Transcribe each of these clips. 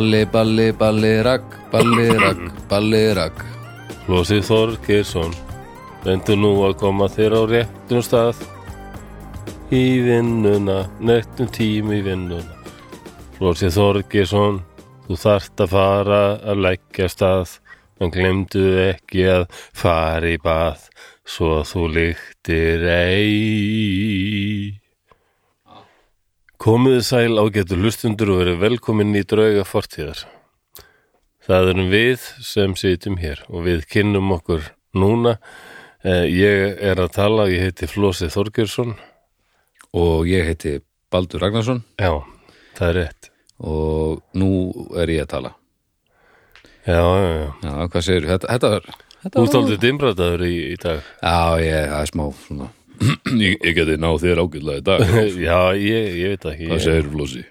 Balli, balli, balli, rakk, balli, rakk, balli, rakk Flósi Þorgeirsson reyndu nú að koma þér á réttum stað. Í vinnuna nettum tími í vinnuna. Flósi Þorgeirsson þú þarft að fara að leggja stað. En glemdu ekki að fara í bað svo þú lyktir ei Komiði sæl ágættu hlustundur og verið velkomin í drauga fortíðar Það erum við sem sitjum hér og við kynnum okkur núna. Eh, Ég er að tala, ég heiti Flósi Þorgjörsson. Og ég heiti Baldur Ragnarsson Já, það er rétt. og nú er ég að tala Já, já, já. Já, hvað segir þetta? Þetta var aldrei dimbrataður í, í dag. Já, ég, það er smá svona ég, ég geti náð þér ágætlega í dag já, ég, ég veit það ekki. Hvað segir Flósi?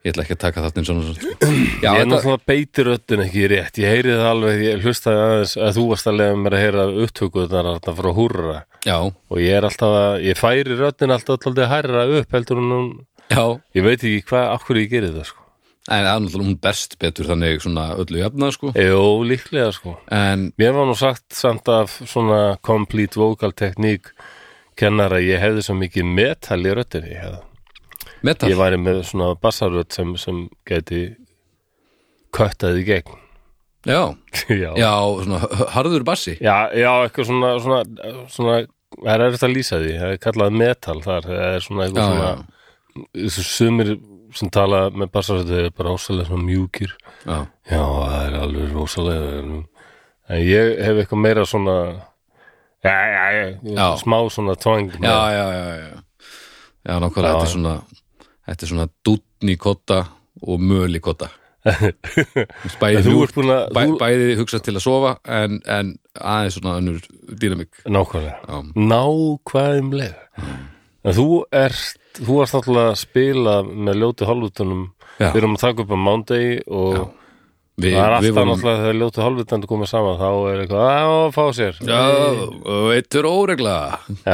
Ég ætla ekki að taka þáttinn svona svona Já, ég er náttúrulega beitir röddin ekki rétt. Ég heyri það alveg, ég hlustaði aðeins að þú varst að lega mér að heyra upptökuðnar þarna frá húrra. já, Og ég er alltaf að, ég færi röddin alltaf alltaf hærra upp heldur en hún, já ég veit ekki hvað, akkur ég gerir það, sko. En það er náttúrulega hún berst betur þannig svona öllu jafna sko Jó, líklega, sko. En, Mér var nú sagt samt af svona complete vocal tekník kennara, ég hefði svo mikið metal í hefði. metal ég væri með svona bassarödd sem, sem geti köttaði í gegn. Já, já. já, svona harður bassi Já, já, eitthvað svona, svona, svona, það er eftir að lýsa því, það er kallað metal þar, það er svona eitthvað já, svona, sumir sem tala með bassarödd, þau eru bara ósalega svona mjúkir. já, Já, það er alveg rosalega en, en ég hef eitthvað meira svona já, já, Já. smá svona tvang já, já, já, já. Nákvæmlega, þetta er svona Þetta er svona dútni kotta og möli kotta. Bæði, bæ, bæði hugsa til að sofa en, en aðeins svona önnur dýnamik nákvæmlega. Nákvæmlega. En þú ert þú varst náttúrulega að spila með ljóti hálfutunum Já. við erum að taka upp á mándegi og Já. Við, það er alltaf vorum náttúrulega þegar ljóti hálfutunum komið saman þá er eitthvað að fá sér. Já, og eitt er óregla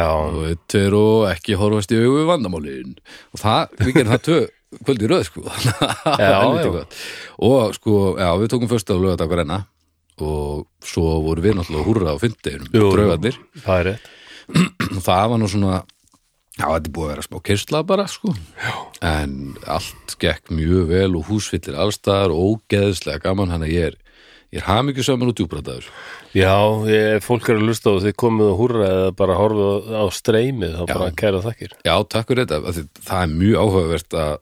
og eitt er og ekki horfast í augu við vandamálin. Og það, við gerum það tvö kvöldi röð sko. Já, og sko, já, við tókum fyrst á lögadagur enna og svo voru við náttúrulega húrra á fyndeginum, draugarnir. Það rétt. Og það var nú svona já, þetta er búið að vera smá kyrsla bara sko. Já. en allt gekk mjög vel og húsfyllir allstaðar og ógeðslega gaman, hann að ég er ég er hamingju saman og djúbrataður Já, ég, fólk er að lusta og þið komið og húrra eða bara horfið á streymið þá bara kæra þakkir. Já, takk fyrir þetta, það er mjög áhugavert að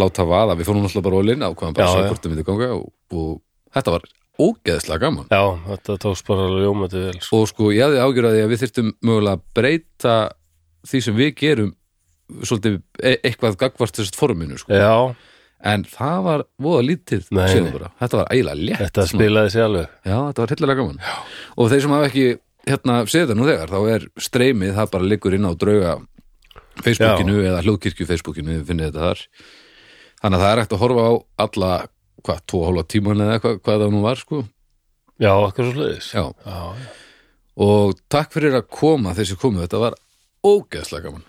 láta vaða, við fórum náttúrulega bara ólinn ákvæðan bara Já, að já. sjá hvort það myndi ganga og, og þetta var ógeðslega gaman. Já, þetta tókst bara ljómandi vel sko. og sko ég því sem við gerum svolítið e eitthvað gagvart þessast forminu sko. Já, en það var voða lítið þetta var ægilega létt þetta spilaði sér alveg. Já, þetta var hillilega gaman. Já. og þeir sem hafa ekki hérna séð þetta nú þegar, þá er streymið það bara liggur inn á drauga Facebookinu eða hljóðkirkju Facebookinu, þannig að það er hægt að horfa á alla, hvað, tvo hálfa tíman eða eitthvað, hvað það nú var, sko. Já, eitthvað svo já. já, og takk fyrir að koma þessi komu, þetta var ógeðslega gaman.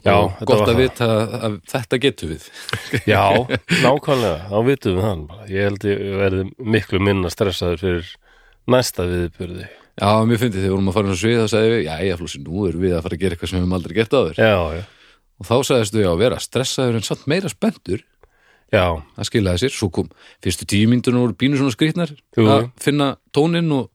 Já, og gott að það. vita að þetta getur við. Já nákvæmlega, þá vitum við hann. Bara. Ég held ég verði miklu minna stressaður fyrir næsta viðbyrði Já, mér fyndi þegar við vorum að fara á svið þá sagði við, já, já, flósi, nú erum við að fara að gera eitthvað sem við höfum aldrei gert áður. Já, já, og þá sagðist við að vera stressaður en samt meira spenntur. Já, það skilaði sér, svo kom fyrstu tíu myndunum voru bínu svona skrýtnar Jú. að finna tóninn og,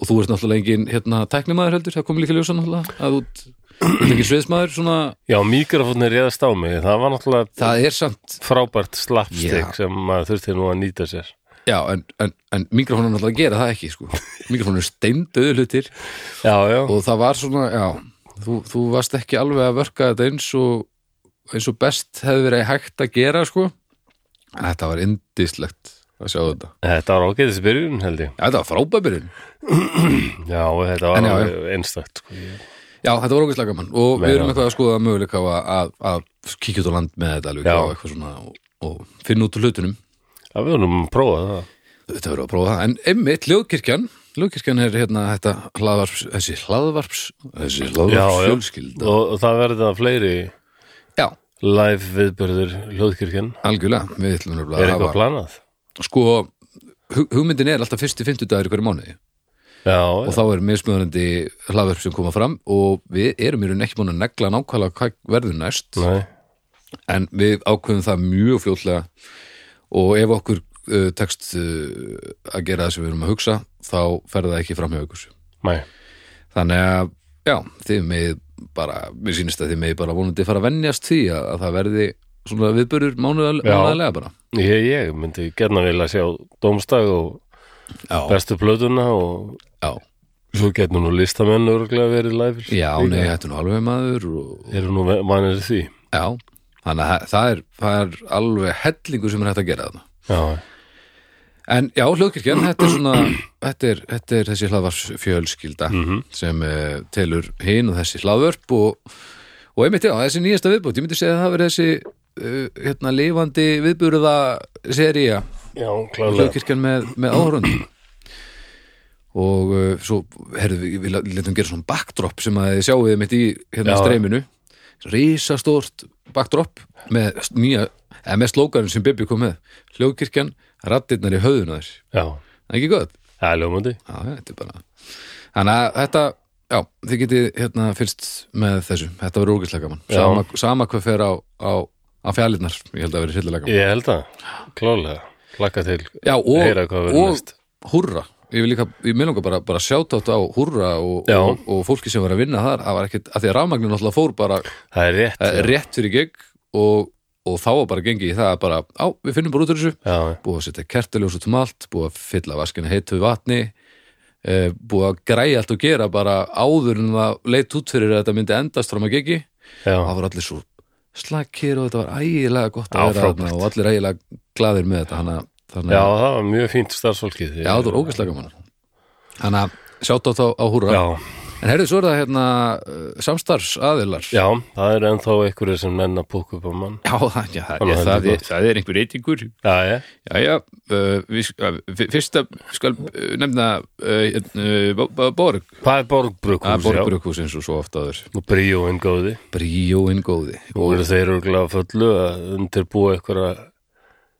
og þú ert náttúrulega engin hérna, tæknimaður heldur, það kom líka ljósa náttúrulega að ert ekki sviðsmaður svona, já, mikrofónir réðast á mig. Það var náttúrulega það er samt frábært slapstick Já. sem maður þurfti nú að nýta sér. Já, en, en, en mikrofónu náttúrulega gera það ekki sko. mikrofónu er steindauðu hlutir. Já, já, og það var svona, já þú, þú varst ekki alveg að verka þetta eins og eins og best hefði verið hægt að gera sko. Þetta var indislegt að sjá þetta. Þetta var ágæðis byrjun held ég. Já, þetta var frábæbyrinn Já, þetta var En já, já. alveg einstakt sko. Ég- Já, þetta var ógæslega gaman. Og við erum eitthvað að skoða möguleika að, að, að kíkja út á land með þetta alveg Já. og eitthvað svona og, og finna út úr hlutunum. Já, við vorum að prófa það. Þetta verður að prófa það, en einmitt hljóðkirkjan hljóðkirkjan er hérna þetta hlaðvarps, þessi hlaðvarps þessi Já, hlaðvarps já. fjölskylda og, og það verði það fleiri Já, live viðbörður hljóðkirkjan algjörlega, við ætlum Er að eitthvað hafa planað? sko, hu- hugmyndin er alltaf fyrsti fimmtudagur í hverju mánuði Já, og þá er mismöðurandi hlaðverf sem koma fram og við erum í raun ekki búin að negla nákvæmlega hvað verður næst. Nei, en við ákveðum það mjög fljótlega og ef okkur uh, tekst uh, að gera það sem við erum að hugsa þá fer það ekki fram hjá ykkur. Nei. Þannig að, já, þið með bara, mér sýnist að þið með bara vonandi fara að venjast því að, að það verði svona viðbörur mánuðalega bara. Ég, ég myndi gerna vilja sjá dómstag og já, bestu plötuna og já, svo getur nú listamenn örgulega verið læfir já nei, þetta er nú alveg maður og, Eru nú mannir því? Já, þannig að það er, það er alveg hellingur sem er hægt að gera þarna. Já, En já, hljóðkirkjan, þetta er svona þetta er, þetta er þessi hlaðvars fjölskylda Mhm. sem uh, telur hinn og þessi hlaðvörp og, og einmitt já, þessi nýjasta viðbútt, ég myndi segja að það verið þessi uh, hérna lifandi viðbúruða klálega hljóðkirkjan með, með áhörund og uh, svo herðu við, við letum gera svona backdrop sem að þið sjáuð mitt í hérna Já. streyminu. Risastórt backdrop með nýja, eða með slókarinn sem Bibi kom með. Hljóðkirkjan, rattirnar í höfðuna þess Já, Það er ekki gott? það er bara Þannig að þetta, já, þið getið hérna fyrst með þessu, þetta verður ógæslega gaman. Sama, sama hvað fer á, á, á fjallinnar, ég held að verður sillilega gaman. Ég held að, klálega Laka til, Já, og, heyra hvað verður og næst. húrra. Ég vil líka, ég með langar bara, bara sjáta á húrra og, og, og fólki sem var að vinna þar, það var ekkit, að því að rafmagnin náttúrulega fór bara Það er rétt eh, rétt fyrir gegn og, og þá var bara gengið í það að bara, á, við finnum bara út úr þessu. Já, búið að setja kertaljós út um allt búið að fylla vaskina heitu við vatni e, búið að græja allt og gera bara áður en það leit út fyrir að þetta myndi endast fram að gegi já, það var allir svo slakir og þetta var ægilega gott að vera þarna og allir ægilega glaðir með þetta að- þannig já, að það var mjög fínt starfsfólkið. Já, það var ógæslega gaman. Þannig að sjátt á þá á húra Já, en herrið svo er það hérna uh, samstarfs aðilar já, það er ennþá einhverju sem púka upp á mann. Já, það, já, það, að það, það er er, það er einhver reytingur Já, já, Já, já, uh, við, uh, fyrst að skal nefna uh, Borg, hvað er borgbrukhús, já Borgbrukhús eins og svo ofta aður og bríóin góði. Bríóin góði. Og eru þeir örgulega fullu að undirbúa einhverja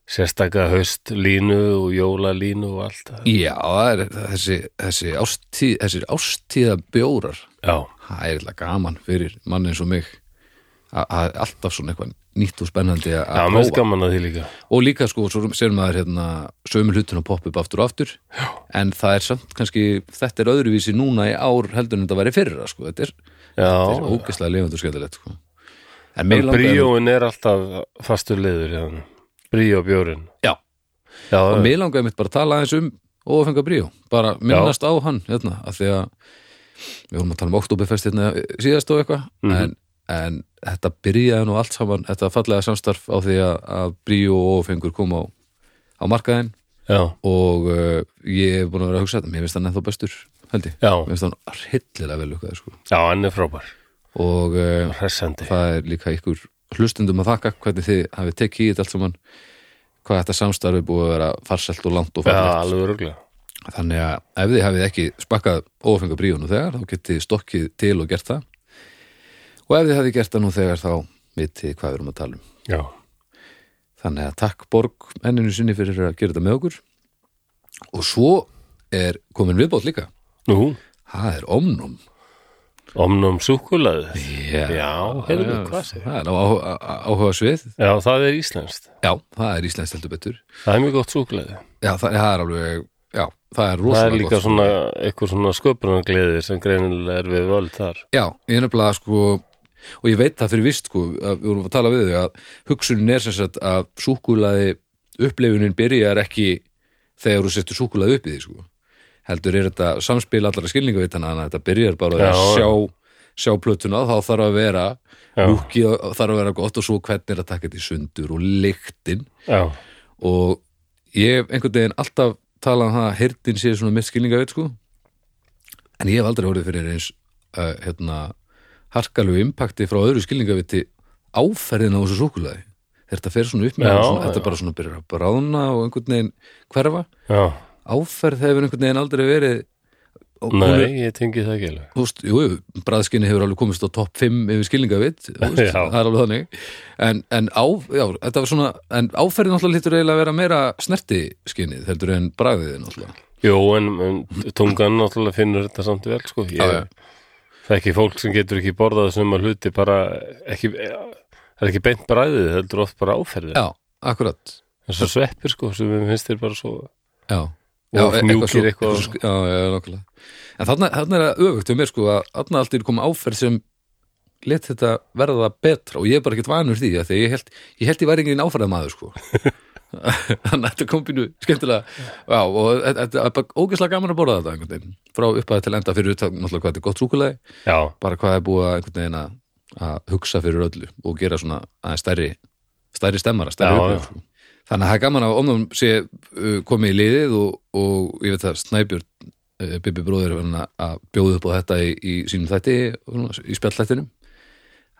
sérstaka haustlínu og jólalínu og allt það. Já, það er þessi, þessi ástíð, þessir ástíða bjórar Já, það er eitthvað gaman fyrir mann eins og mig að alltaf svona eitthvað nýtt og spennandi að já, að mest prófa. gaman að því líka. Og líka sko, svo sér maður hérna sömu hlutin að poppa upp aftur og aftur. Já. en það er samt kannski, þetta er öðruvísi núna í ár heldur en þetta væri fyrra sko, þetta er, þetta er Já, ógeðslega lifandi og skemmtilegt sko. en bríóin er alltaf fastur liður hjá hann Bríóbjórin Já, Já, og mér langaði mitt bara að tala aðeins um ófenga bríó, bara minnast á hann hérna, af því að við vorum að tala um Oktoberfest hérna síðast og eitthvað Mhm. en, en þetta byrjaði nú allt saman þetta fallega samstarf á því að, að bríó og ófengur kom á, á markaðin já, og uh, ég er búin að vera að hugsa þetta mér finnst hann ennþá bestur, held ég. Já, mér finnst hann hryllilega vel lukkaði sko. já, hann er frábær. Og uh, það er líka ykkur hlustundum að þakka hvernig þið hafið tekið í þetta allt saman hvað þetta samstarfi búið að vera farselt og langt og alveg örgulega þannig að ef þið hafið ekki spakkað ófengar bríónu þegar, þá getið stokkið til og gert það. Og ef þið hafið gert það nú þegar þá vitið hvað við erum að tala um. Já, þannig að takk Borg enninu sinni fyrir að gera þetta með okkur. Og svo er komin viðbót líka. Nú, það er omnum omnum súkulaði Já, Já, heyrðu, hvað segir? Það er á á- á- áhuga svið Já, það er íslenskt. Já, það er íslenskt heldur betur. Það er mjög gott súkulaði Já, það, það er alveg, já, það er Það rosalega er líka gott, svona, eitthvað svona sköpunargleði sem greinilega er við völd þar. Já, ég er nefnilega sko og ég veit það fyrir vist sko að við vorum að tala við þau að hugsunin er sem sagt að súkulaði uppleifunin byrjar ekki þegar þú setur súkulaði upp í því sko heldur er þetta samspil allra skilningavitana þannig að þetta byrjar bara að já. sjá sjá plötuna, þá þarf að vera Já. lúkið þarf að vera gott og svo hvernig er að taka þetta í sundur og lyktin. Já, og ég hef einhvern veginn alltaf talað um það að heyrnin sé svona mitt skilningaveit sko. En ég hef aldrei orðið fyrir eins uh, hérna harkalegu impakti frá öðru skilningaviti áferðin á þessu súkulaði þetta fer svona upp með þetta bara svona byrjar að bráðna og einhvern veginn hverfa. Já, áferð hefur einhvern veginn aldrei verið og Nei, ég tengi það ekki alveg. Þú veist, jú, jú, bræðskinni hefur alveg komist á topp 5 yfir skilningavitt, það er alveg þannig. En, en á, já, þetta var svona en áferðin náttúrulega lítur eiginlega að vera meira snerti skinnið, heldur en bræðið náttúrulega, Jú, en, en tungan náttúrulega finnur þetta samt vel sko. Ég, Já, já. Það er ekki fólk sem getur ekki borðað sem að hluti bara ekki, það er ekki beint bræðið, heldur oft bara áferðið já, akkurat. Svo sveppir sko, sem við finnst þér bara svo já, Og mjúkir svo- eitthvað. svo- já, já, nákvæmlega en þarna, þarna er það öfugt við mér sko að þarna allt er komið áferð sem let þetta verða betra og ég er bara ekkert vanur því að því ég held ég, held ég væri enginn áferðað maður sko þannig að þetta kom pínu skemmtilega já, og þetta er bara ógeðslega gaman að borða þetta einhvern veginn, frá upphæði til enda fyrir utan náttúrulega hvað þetta er gott súkulegi Já, bara hvað er búið að einhvern veginn að, hugsa fyrir öllu og gera svona stærri, stærri stemmara stærri já. sko. Þannig að það er gaman að omnum sé uh, komið í liðið og, og ég veit að Snæbjörn uh, Bibi bróðir er að bjóða upp á þetta í, í sínum þætti í spjallættinum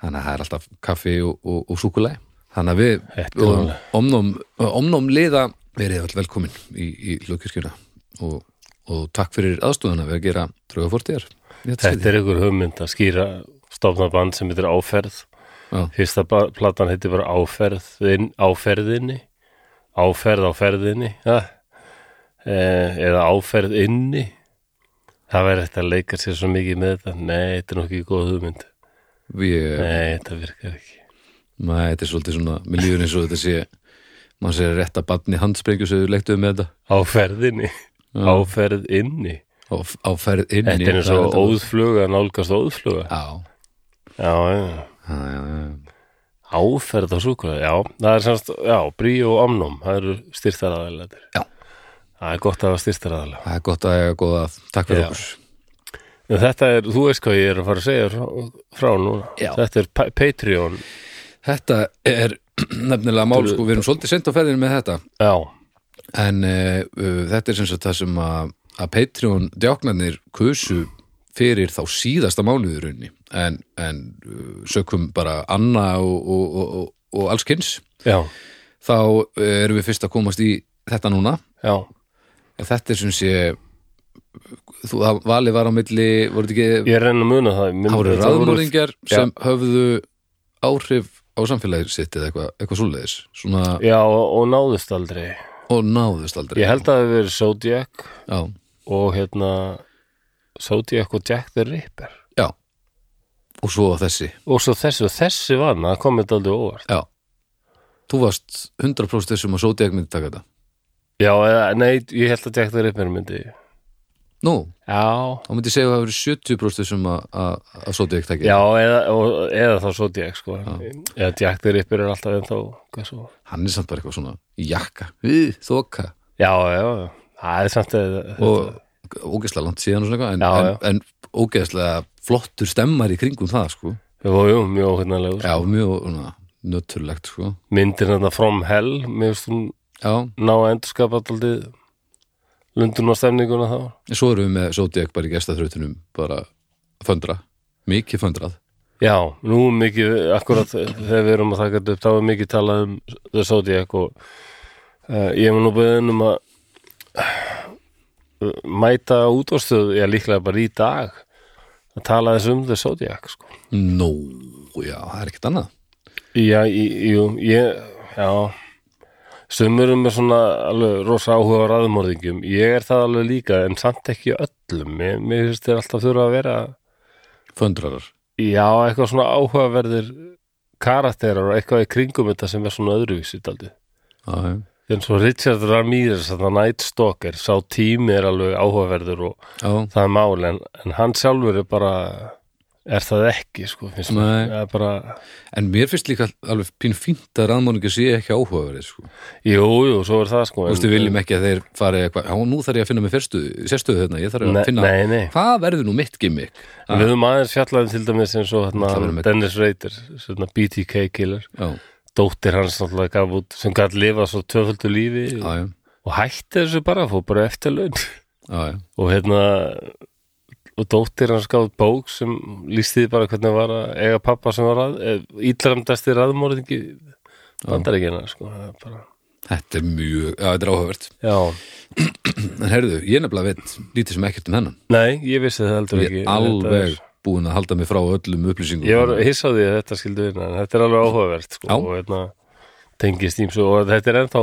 þannig að það er alltaf kaffi og, og, og súkulæg þannig að við bjóðum alveg. omnum, omnum liða verið velkomin í, í hlugkirkjuna og, og takk fyrir aðstúðana við að gera draugafortíðar þetta er ykkur hugmynd að skýra stofna band sem heitir Áferð. Já. Fyrsta platan heitir bara Áferð inn, Áferðinni Áferð á ferðinni ja. eh, eða Áferð inni. Það verður þetta að leika sér svo mikið með þetta. Nei, þetta er nokkið góð hugmynd. Við, Nei, þetta virkar ekki. Nei, þetta er svolítið svona, mér líður eins og þetta sé maður sé að barni handsprengju sem við leiktuðum með þetta. Á ferðinni, Já. áferð inni. Á, á ferð inn Þetta er eins og óðfluga nálgast óðfluga. Já, Já, já, já, já, já. Áferð á súkulega Já, það er semst, já, brí og omnum Það eru styrtaraðalega Já. Það er gott að hafa styrtaraðalega Það er gott að eiga góða Takk fyrir Já. okkur. En þetta er, þú veist hvað ég er að fara að segja frá, frá núna. Já. Þetta er Pa- Patreon. Þetta er nefnilega mál, sko, við erum svolítið sent á ferðinu með þetta. Já, en uh, uh, þetta er sem sagt það sem að, að Patreon djáknarnir kusu fyrir þá síðasta mánuðurunni en, en uh, sökum bara Anna og, og, og, og, og alls kyns já, þá uh, erum við fyrst að komast í þetta núna. Já. En þetta er sem sé þú, það valið var á milli ekki, Ég er enn að muna það það voru voru- ráðmörðingjar Já. sem höfðu áhrif á samfélagið sitt eða eitthvað, eitthvað svoleiðis. Svona, Já, og, náðust aldrei. Og náðust aldrei. Ég held að það hefur verið Zodiac já, og hérna Zodiac og Jack the Ripper og svo þessi. Og svo þessi og þessi vann það kom þetta aldrei óvart. Já, þú varst 100% þessum að Zodiac myndi taka þetta. Já, eða, nei, ég held að Jack the Ripper myndi. Nú, já, þá myndi ég segja að það verið 70% þessum að, að, að Zodiac taka já eða, og, eða þá Zodiac sko. Eða Jack the Ripper er alltaf hvað svo. Hann er samt bara eitthvað svona jakka, þoka. Já, já, já, það er samt að og ógeðslega langt síðan og svona eitthvað en, Já, já. en, en ógeðslega flottur stemmar í kringum það sko. Jú, jú, mjög óhennalegur já, mjög svona, nöturlegt sko. Myndir þetta From Hell mér finnst hún já, ná að endurskapa alltaf lundun og stemninguna þá. Svo erum við með Zodiac bara í gestaþrautunum bara föndra, mikið föndrað. Já, nú mikið, akkurat þegar við erum að taka þetta upp, þá er mikið talað um The Zodiac og uh, ég hef nú beðin um að uh, mæta útvarstöð, ég líklega bara í dag að tala þess um The Zodiac, sko. Nó, já, það er ekkert annað. Já, jú, ég, já, sumur um er svona alveg rosa áhuga á raðmorðingjum, ég er það alveg líka, en samt ekki öllum, mér, mér finnst þér alltaf þurfa að vera Föndrarar Já, eitthvað svona áhugaverðir karakterar og eitthvað í kringum þetta sem er svona öðruvísi daldi. Já, já, En svo Richard Ramirez, þetta Night Stalker, sá tími er alveg áhugaverður og já, það er mál, en, en hann sjálfur er bara, er það ekki, sko, finnst mér. Bara, en mér finnst líka alveg pín fínt að raðmóningi sé ekki áhugaverið sko. jú, jú, svo er það, sko. Þú veist, við viljum ekki að þeir fari eitthvað, já, nú þarf ég að finna mig fyrstu, sérstöðu þarna, ég þarf að Nei, finna nei, nei. hvað verður nú mitt gimmick Við höfum aðeins fjallaðum til dæmis eins og hérna, Dennis Rader, BTK killer, já, dóttir hans náttúrulega gaf út, sem gætt lifa svo tvöföldu lífi. Já, og hætti þessu bara, fór bara eftir laun. já. og hérna og dóttir hans gáð bók sem lístiði bara hvernig var að eiga pappa sem var að, ílramdasti raðmóringi bandaríkina sko, það er bara Þetta er mjög, já, þetta er áhugavert. Já, En heyrðu, ég nefnilega veit lítið sem ekkert um hennan nei, ég vissi það heldur Ég ekki. Er alveg búin að halda mig frá öllum upplýsingum. Ég var hissaði að þetta skildi vinna en þetta er alveg áhugavert sko, og hérna, tengist ímsu og þetta er ennþá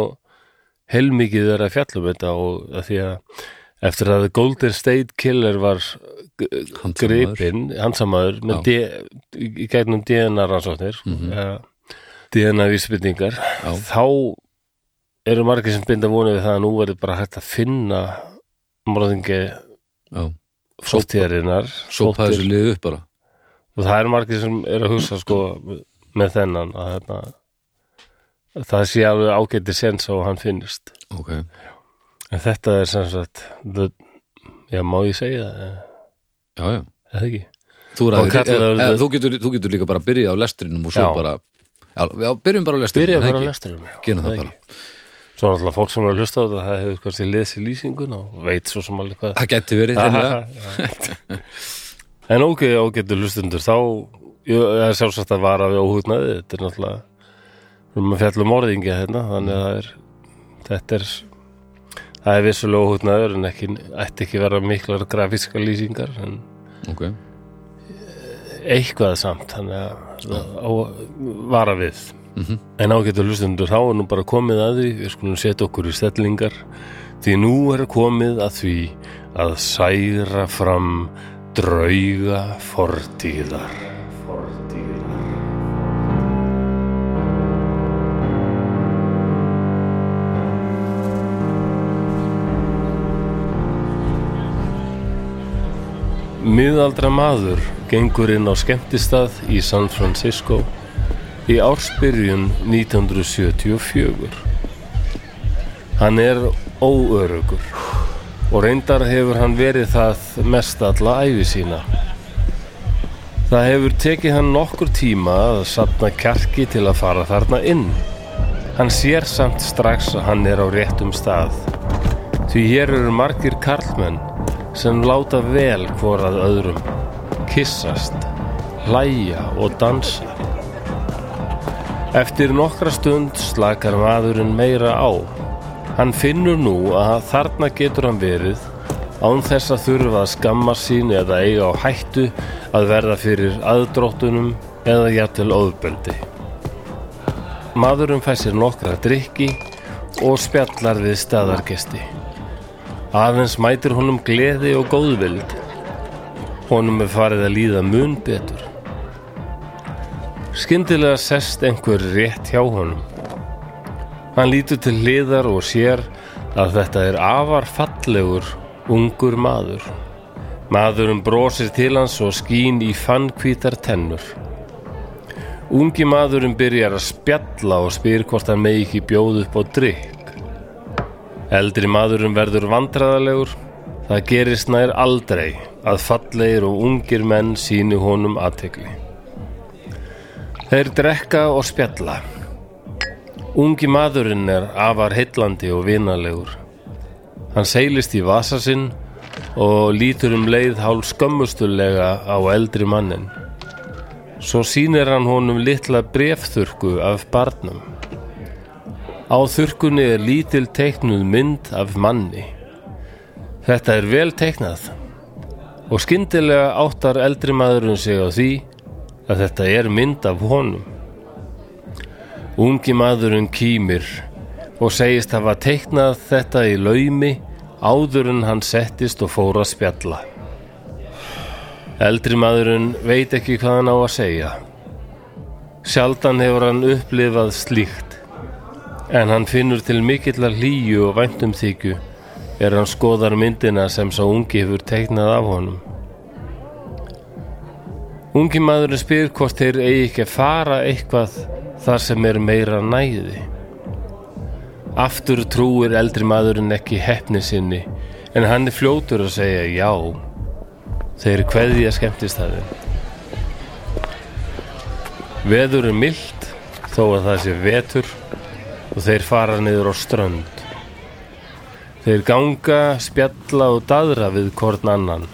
heilmikið þeirra fjallum þetta og að því að eftir að Golden State Killer var gripinn, hansamæður í gegnum DNA rannsóknir mm DNA vísbyrningar Já. þá eru margir sem binda vonið við það að nú verður bara hægt að finna morðingi fóttíðarinnar sópa þessu liðu upp bara. Og það eru margir sem eru að hugsa sko með þennan að hérna, að það sé alveg ágæti sens á að hann finnist. Ok, en þetta er sem sagt the, já, má ég segja það eða? Ekki? Þú, eða, það- eða, þú, getur, þú getur líka bara að byrja á lestrinum og svo Já. bara Já, já byrjum bara á lestrinum er það bara ekki? lesturum já, það ekki? Svo er alltaf fólk sem er að hlusta á þetta það hefur kannski lesið lýsingun og veit svo sem alveg hvað Það gæti verið hreinlega. Já. en ok, ágættu hlustundur þá er sjálfsagt að vara við óhugnaði þetta er náttúrulega erum að fjalla um morðingja hérna þannig að það er þetta er það er vissulega óhugnaður en ekki, ætti ekki vera miklar grafíska lýsingar en Ok, eitthvað samt þannig að vara við Mhm. en ágættu hlustundur þá er nú bara komið að því við skulum setja okkur í stellingar því nú er komið að því að særa fram drauga fortíðar Miðaldra maður gengur inn á skemmtistað í San Francisco í ársbyrjun 1974. Hann er óörugur og reyndar hefur hann verið það mest alla æfi sína. Það hefur tekið hann nokkur tíma að sapna kjarki til að fara þarna inn. Hann sér samt strax að hann er á réttum stað. Því hér eru margir karlmenn sem láta vel hvorað öðrum, kissast, hlæja og dansa. Eftir nokkra stund slakar maðurinn meira á. Hann finnur nú að þarna getur hann verið án þess að þurfa að skamma sín eða eiga á hættu að verða fyrir aðdróttunum eða jafnvel óðböldi. Maðurinn fær sér nokkra drikki og spjallar við staðargesti. Aðeins mætir honum gleði og góðvild. Honum er farið að líða mun betur. Skyndilega sest einhver rétt hjá honum. Hann lítur til hliðar og sér að þetta er afar fallegur, ungur maður. Maðurinn brosir til hans og skín í fannkvítar tennur. Ungi maðurinn byrjar að spjalla og spyr hvort hann megi ekki bjóð upp á drikk. Eldri maðurinn verður vandræðalegur. Það gerist nær aldrei að fallegir og ungir menn síni honum aðtekli. Þeir drekka og spjalla. Ungi maðurinn er afar heillandi og vinalegur. Hann seilist í vasa sinn og lítur um leið hálf skömmustulega á eldri mannin. Svo sýnir hann honum litla brefþurku af barnum. Á þurkunni er lítil teiknuð mynd af manni. Þetta er vel teiknað og skyndilega áttar eldri maðurinn sig á því að þetta er mynd af honum. Ungi maðurinn kýmir og segist hafa teiknað þetta í laumi áður en hann settist og fór að spjalla. Eldri maðurinn veit ekki hvað hann á að segja. Sjaldan hefur hann upplifað slíkt en hann finnur til mikillar hlýju og væntumþykju er hann skoðar myndina sem sá ungi hefur teiknað af honum. Ungi maðurinn spyr hvort þeir eigi ekki að fara eitthvað þar sem er meira næði. Aftur trúir eldri maðurinn ekki hefni sinni en hann er fljótur að segja já. Þeir kveðja skemmtistæðin. Veður er mild þó að það sé vetur og þeir fara niður á strönd. Þeir ganga, spjalla og daðra við korn annan.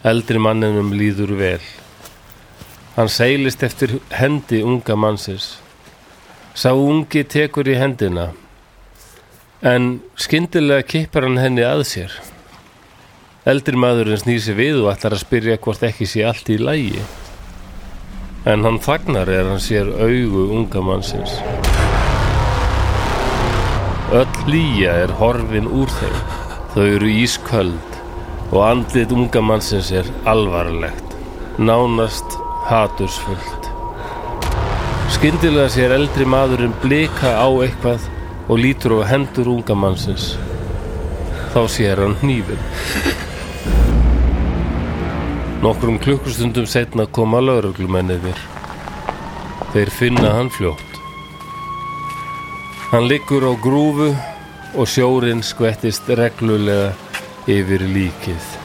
Eldri manninum líður vel. Hann seilist eftir hendi unga mannsins. Sá ungi tekur í hendina En skyndilega kippar hann henni að sér. Eldri maðurinn snýr sér við og ætlar að spyrja hvort ekki sé allt í lægi. En hann þagnar er hann sér augu unga mannsins. Öll lýja er horfin úr þeim. Þau eru ísköld og andlit unga mannsins er alvarlegt, nánast hatursfullt. Skyndilega sér eldri maðurinn blika á eitthvað og lítur á hendur unga mannsins. Þá sér hann hnífin. Nokkrum klukkustundum setna koma lauruglumennir. Þeir finna hann fljótt. Hann liggur á grúfu og sjórin skvettist reglulega yfir líkið.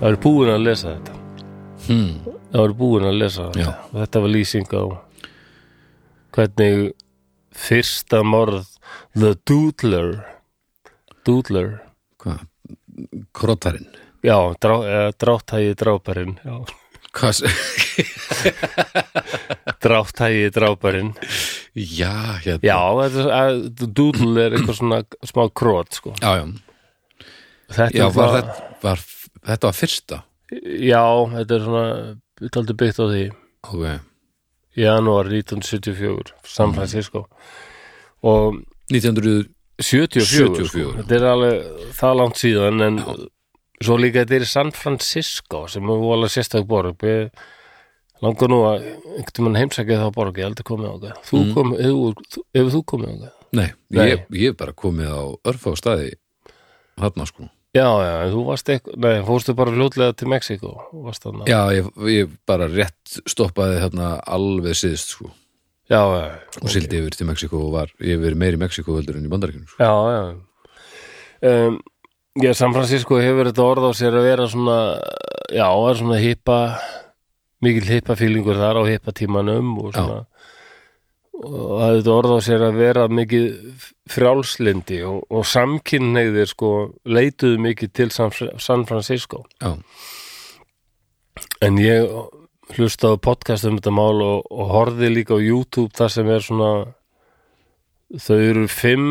Það er búin að lesa þetta. hmm. Það var búin að lesa þetta Já. og þetta var lýsing á hvernig fyrsta morð The Doodler Doodler hvað, krottarinn já, drá, eða, dráttægi dráparinn hvað, dráttægi dráparinn já, hérna já, þetta, er- að, Doodle er eitthvað svona smá krót sko. já, já, þetta, já var, þetta, var, þetta var fyrsta? Já, þetta er svona taldi byggt á því. Ok, janúar 1974 San Francisco. Og 1974 74, 74. Sko. þetta er alveg það langt síðan en svo líka þetta er San Francisco sem er vola sérstak borg. Ég langar nú að einhvern mann heimsækja þá borg ég að komið á það þú Mm. kom, hefur, þú- hefur þú komið á það nei, Nei. Ég, ég hef bara komið á örfá staði hann sko já, já, en þú varst eitthvað nei, fórstu bara fljótlega til Mexiko varst þarna? Já, ég, ég bara rétt stoppaði þarna alveg síðst sko. Já, já, og sildi yfir til Mexiko og var, ég hef verið meir í Mexiko heldur en í bandaríkjunum sko. já, já. Um, já, San Francisco hefur þetta orð á sér að vera svona já, það er svona hippa mikil hippa fílingur þar á hippa tímanum og svona og það þetta orð á sér að vera mikið frjálslindi og, og samkynneigðir sko leituðu mikið til San, Francisco. Já, en ég hlustaði podcast um þetta mál og, og horfði líka á YouTube þar sem er svona þau eru fimm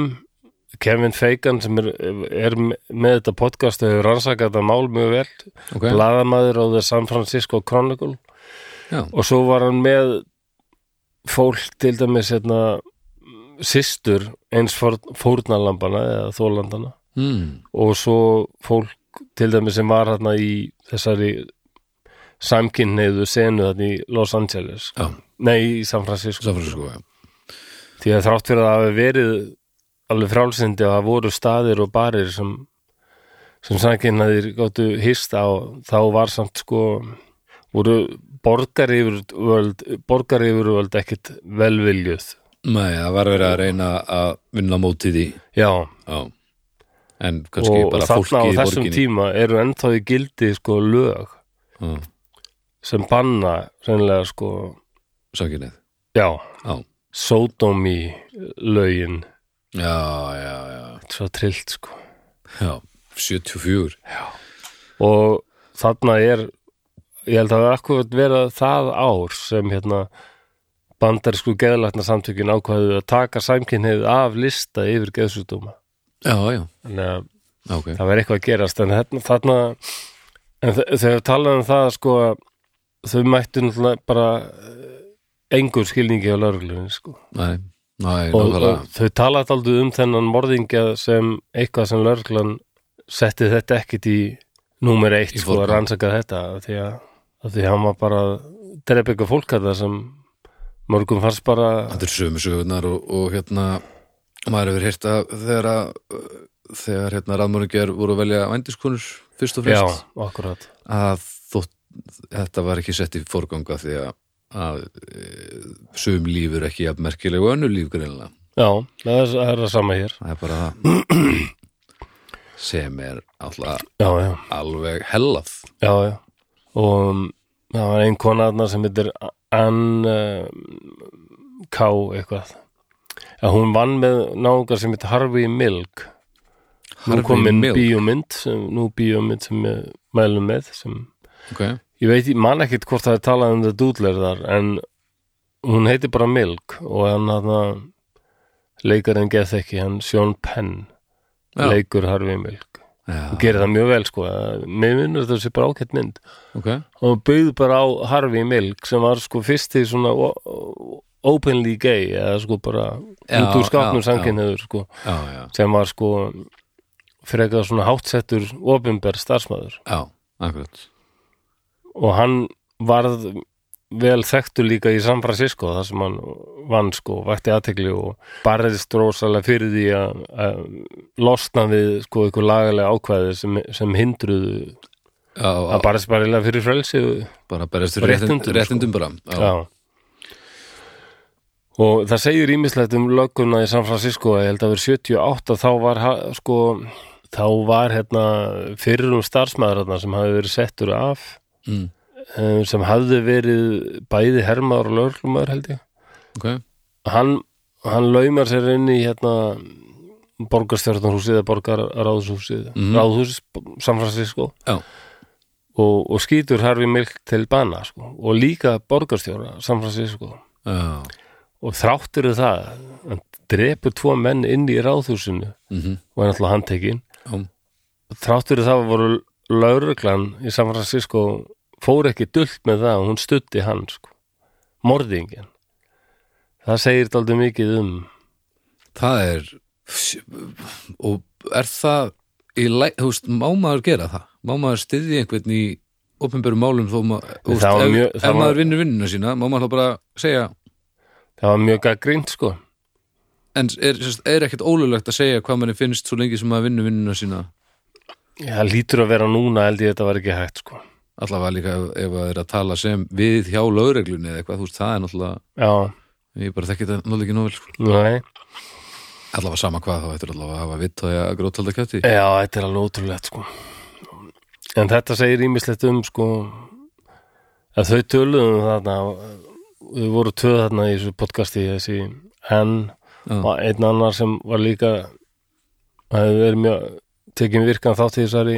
Kevin Fegan sem er, er með þetta podcast og hefur rannsakað þetta mál mjög vel. Ok. Blaðamaður á The San Francisco Chronicle. Já, og svo var hann með fólk til dæmis hérna, systur eins fór- fórnarlambana eða þólandana mm, og svo fólk til dæmis sem var hérna í þessari samkynneiðu senu þarna í Los Angeles. Já, nei, í San Francisco. San Francisco já. því að þrátt fyrir að það hafi verið alveg frálsindi og það voru staðir og barir sem sem samkynnaðir gáttu hist á þá var samt sko voru borgar yfirvöld borgar yfirvöld ekkit velviljuð. Nei, það var verið að reyna að vinna mótið því já, já. en kannski og bara þarna fólki á í þessum borginni. tíma eru ennþá í gildi sko lög já, sem banna reynilega sko sakinnið já, já, sódómi lögin. Já, já, já, svo trillt sko. Já 74 og þarna er ég held að það akkurat vera það ár sem hérna bandarísku geðlætna samtökin ákvæðu að taka sæmkynneið af lista yfir geðsjúdóma já, já, þannig að ok. það verður eitthvað að gerast. En þarna, þarna en þe- þegar talaðum um það sko þau mættu náttúrulega bara eh, engur skilningi á lögreglunni sko. Nei, nei, og, og þau talaði aldrei um þennan morðingja sem eitthvað sem lögreglan setti þetta ekkit í númer eitt Í sko að rannsaka þetta því að, af því að hann var bara að drepa eitthvað fólk að það sem mörgum fannst bara Þetta er sömu sögurnar og, og hérna maður hefur heyrt að þegar að þegar hérna raðmörgjar voru að velja vændiskonur fyrst og já, fremst akkurat. að þótt þetta var ekki sett í forganga því að, að e, sum líf er ekki jafn merkileg og önnur líf greinlega já, það er, er það sama hér. Það er bara það sem er alltaf já, já, alveg hellað. Já, já og um, það var ein kona þarna sem heitir Ann uh, K eitthvað að hún vann með náungar sem heitir Harvey Milk nú Harvey Milk. bíómynd sem, nú bíómynd sem við mælum með sem, ok, ég veit, ég man ekkit hvort það er talað um það dúdler þar en hún heitir bara Milk og hann hann leikarinn geð ekki, hann Sean Penn Já. leikur Harvey Milk og gerir það mjög vel sko. Mér minnur sé bara ákett mynd. Ok. Og byggði bara á Harvey Milk sem var sko fyrst í svona openly gay eða sko bara Já, út úr skápnum já, samkynniður sko. já, já, sem var sko frekar svona hátsettur opinber starfsmæður og hann varð vel þekktur líka í San Francisco þar sem hann vann sko vakti aðtekli og barðist rosalega fyrir því að, að losna við sko ykkur lagalega ákvæði sem, sem hindruðu já, að barðist bara eiginlega fyrir frelsi bara berjast fyrir Réttindum, réttindum, réttindum bara já, Já. Og það segir ímislegt um lögguna í San Francisco að ég held að vera 78 þá var sko þá var hérna fyrir um starfsmæður hérna sem hafi verið settur af. Mm, sem hafði verið bæði hermaður og lögreglumæður held ég. Ok, hann, hann laumar sér inn í hérna borgarstjórnarhúsið eða borgarráðhúsið Mhm. ráðhúsið San Francisco. Já, og, og skýtur Harvey Milk til bana sko, og líka borgarstjóra San Francisco. Já. Og þráttur það hann drepur tvo menn inn í ráðhúsinu. Mhm, og er náttúrulega handtekinn. Já, þráttur það voru lauruglan í San Francisco fór ekki dullt með það og hún studdi hann sko. morðingin það segir dálítið mikið um það er og er það í, læ- þú veist, má maður gera það? Má maður styðja einhvern í opinberum málum þó maður, ef, mjög- ef það var- maður vinnur vinnuna sína má maður bara segja það var mjög gaggrínt sko. En er, er ekkert ólulegt að segja hvað manni finnst svo lengi sem maður vinnur vinnuna sína? Það lítur að vera núna held ég að þetta var ekki hægt sko allavega líka ef, það er að tala sem við hjá lögreglunni eða eitthvað, þú veist, það er náttúrulega já, ég bara þekki þetta náttúrulega ekki nóvel sko. allavega sama hvað þá ættir allavega að hafa vitt að grótalda kæfti Já, þetta er alveg ótrúlegt sko. En þetta segir ímislegt um sko að þau töluðum þarna við voru tvöð þarna í þessu podcasti þessi henn og einn annar sem var líka hefði verið mjög tekið virkan þátt í þessari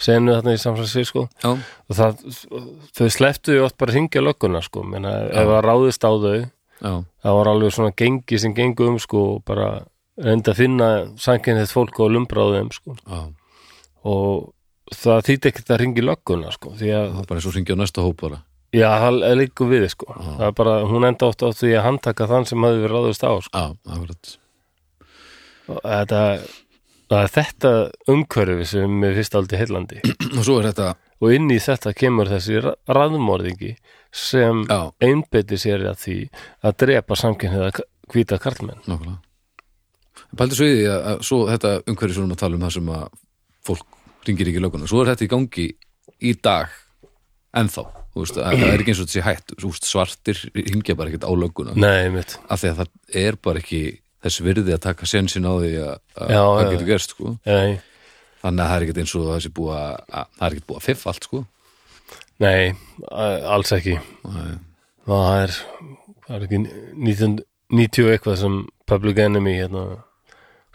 senu þarna í San Francisco. Já, og það, þau sleftu oft bara að hringja lögguna sko, menna ef það ráðist á þau já, það var alveg svona gengi sem gengu um sko bara reynda að finna sankinnið fólk og þeim sko. Já. Og það þýtti ekkert að ringi lögguna sko, því að, það er bara eins og ringja á næsta hóp bara. Já, það er líka við sko, það er bara, hún enda oft á því að handtaka þann sem hafði verið ráðust á sko, já, akkurat og þetta það er þetta umhverfi sem mér fyrst aldrei heillandi og er og inn í þetta kemur þessi ra- raðmorðingi sem já, einbeiti sér að því að drepa samkynniða hvíta karlmenn. Nákvæmlega. Pældi svo í því að, að svo þetta umhverju erum að tala um það sem að fólk ringir ekki löguna, svo er þetta í gangi í dag ennþá. Veist, að það er ekki eins og þetta sé hætt. Veist, svartir ringja bara ekkert á löguna Nei, af því að það er bara ekki þess virði að taka sensin á því að það getur gerst sko. nei, þannig að það er ekkert eins og það sé búið að, að það er ekkert búið að fiff allt sko. nei alls ekki Nei. það er, það er ekki 1990 og eitthvað sem Public Enemy hérna,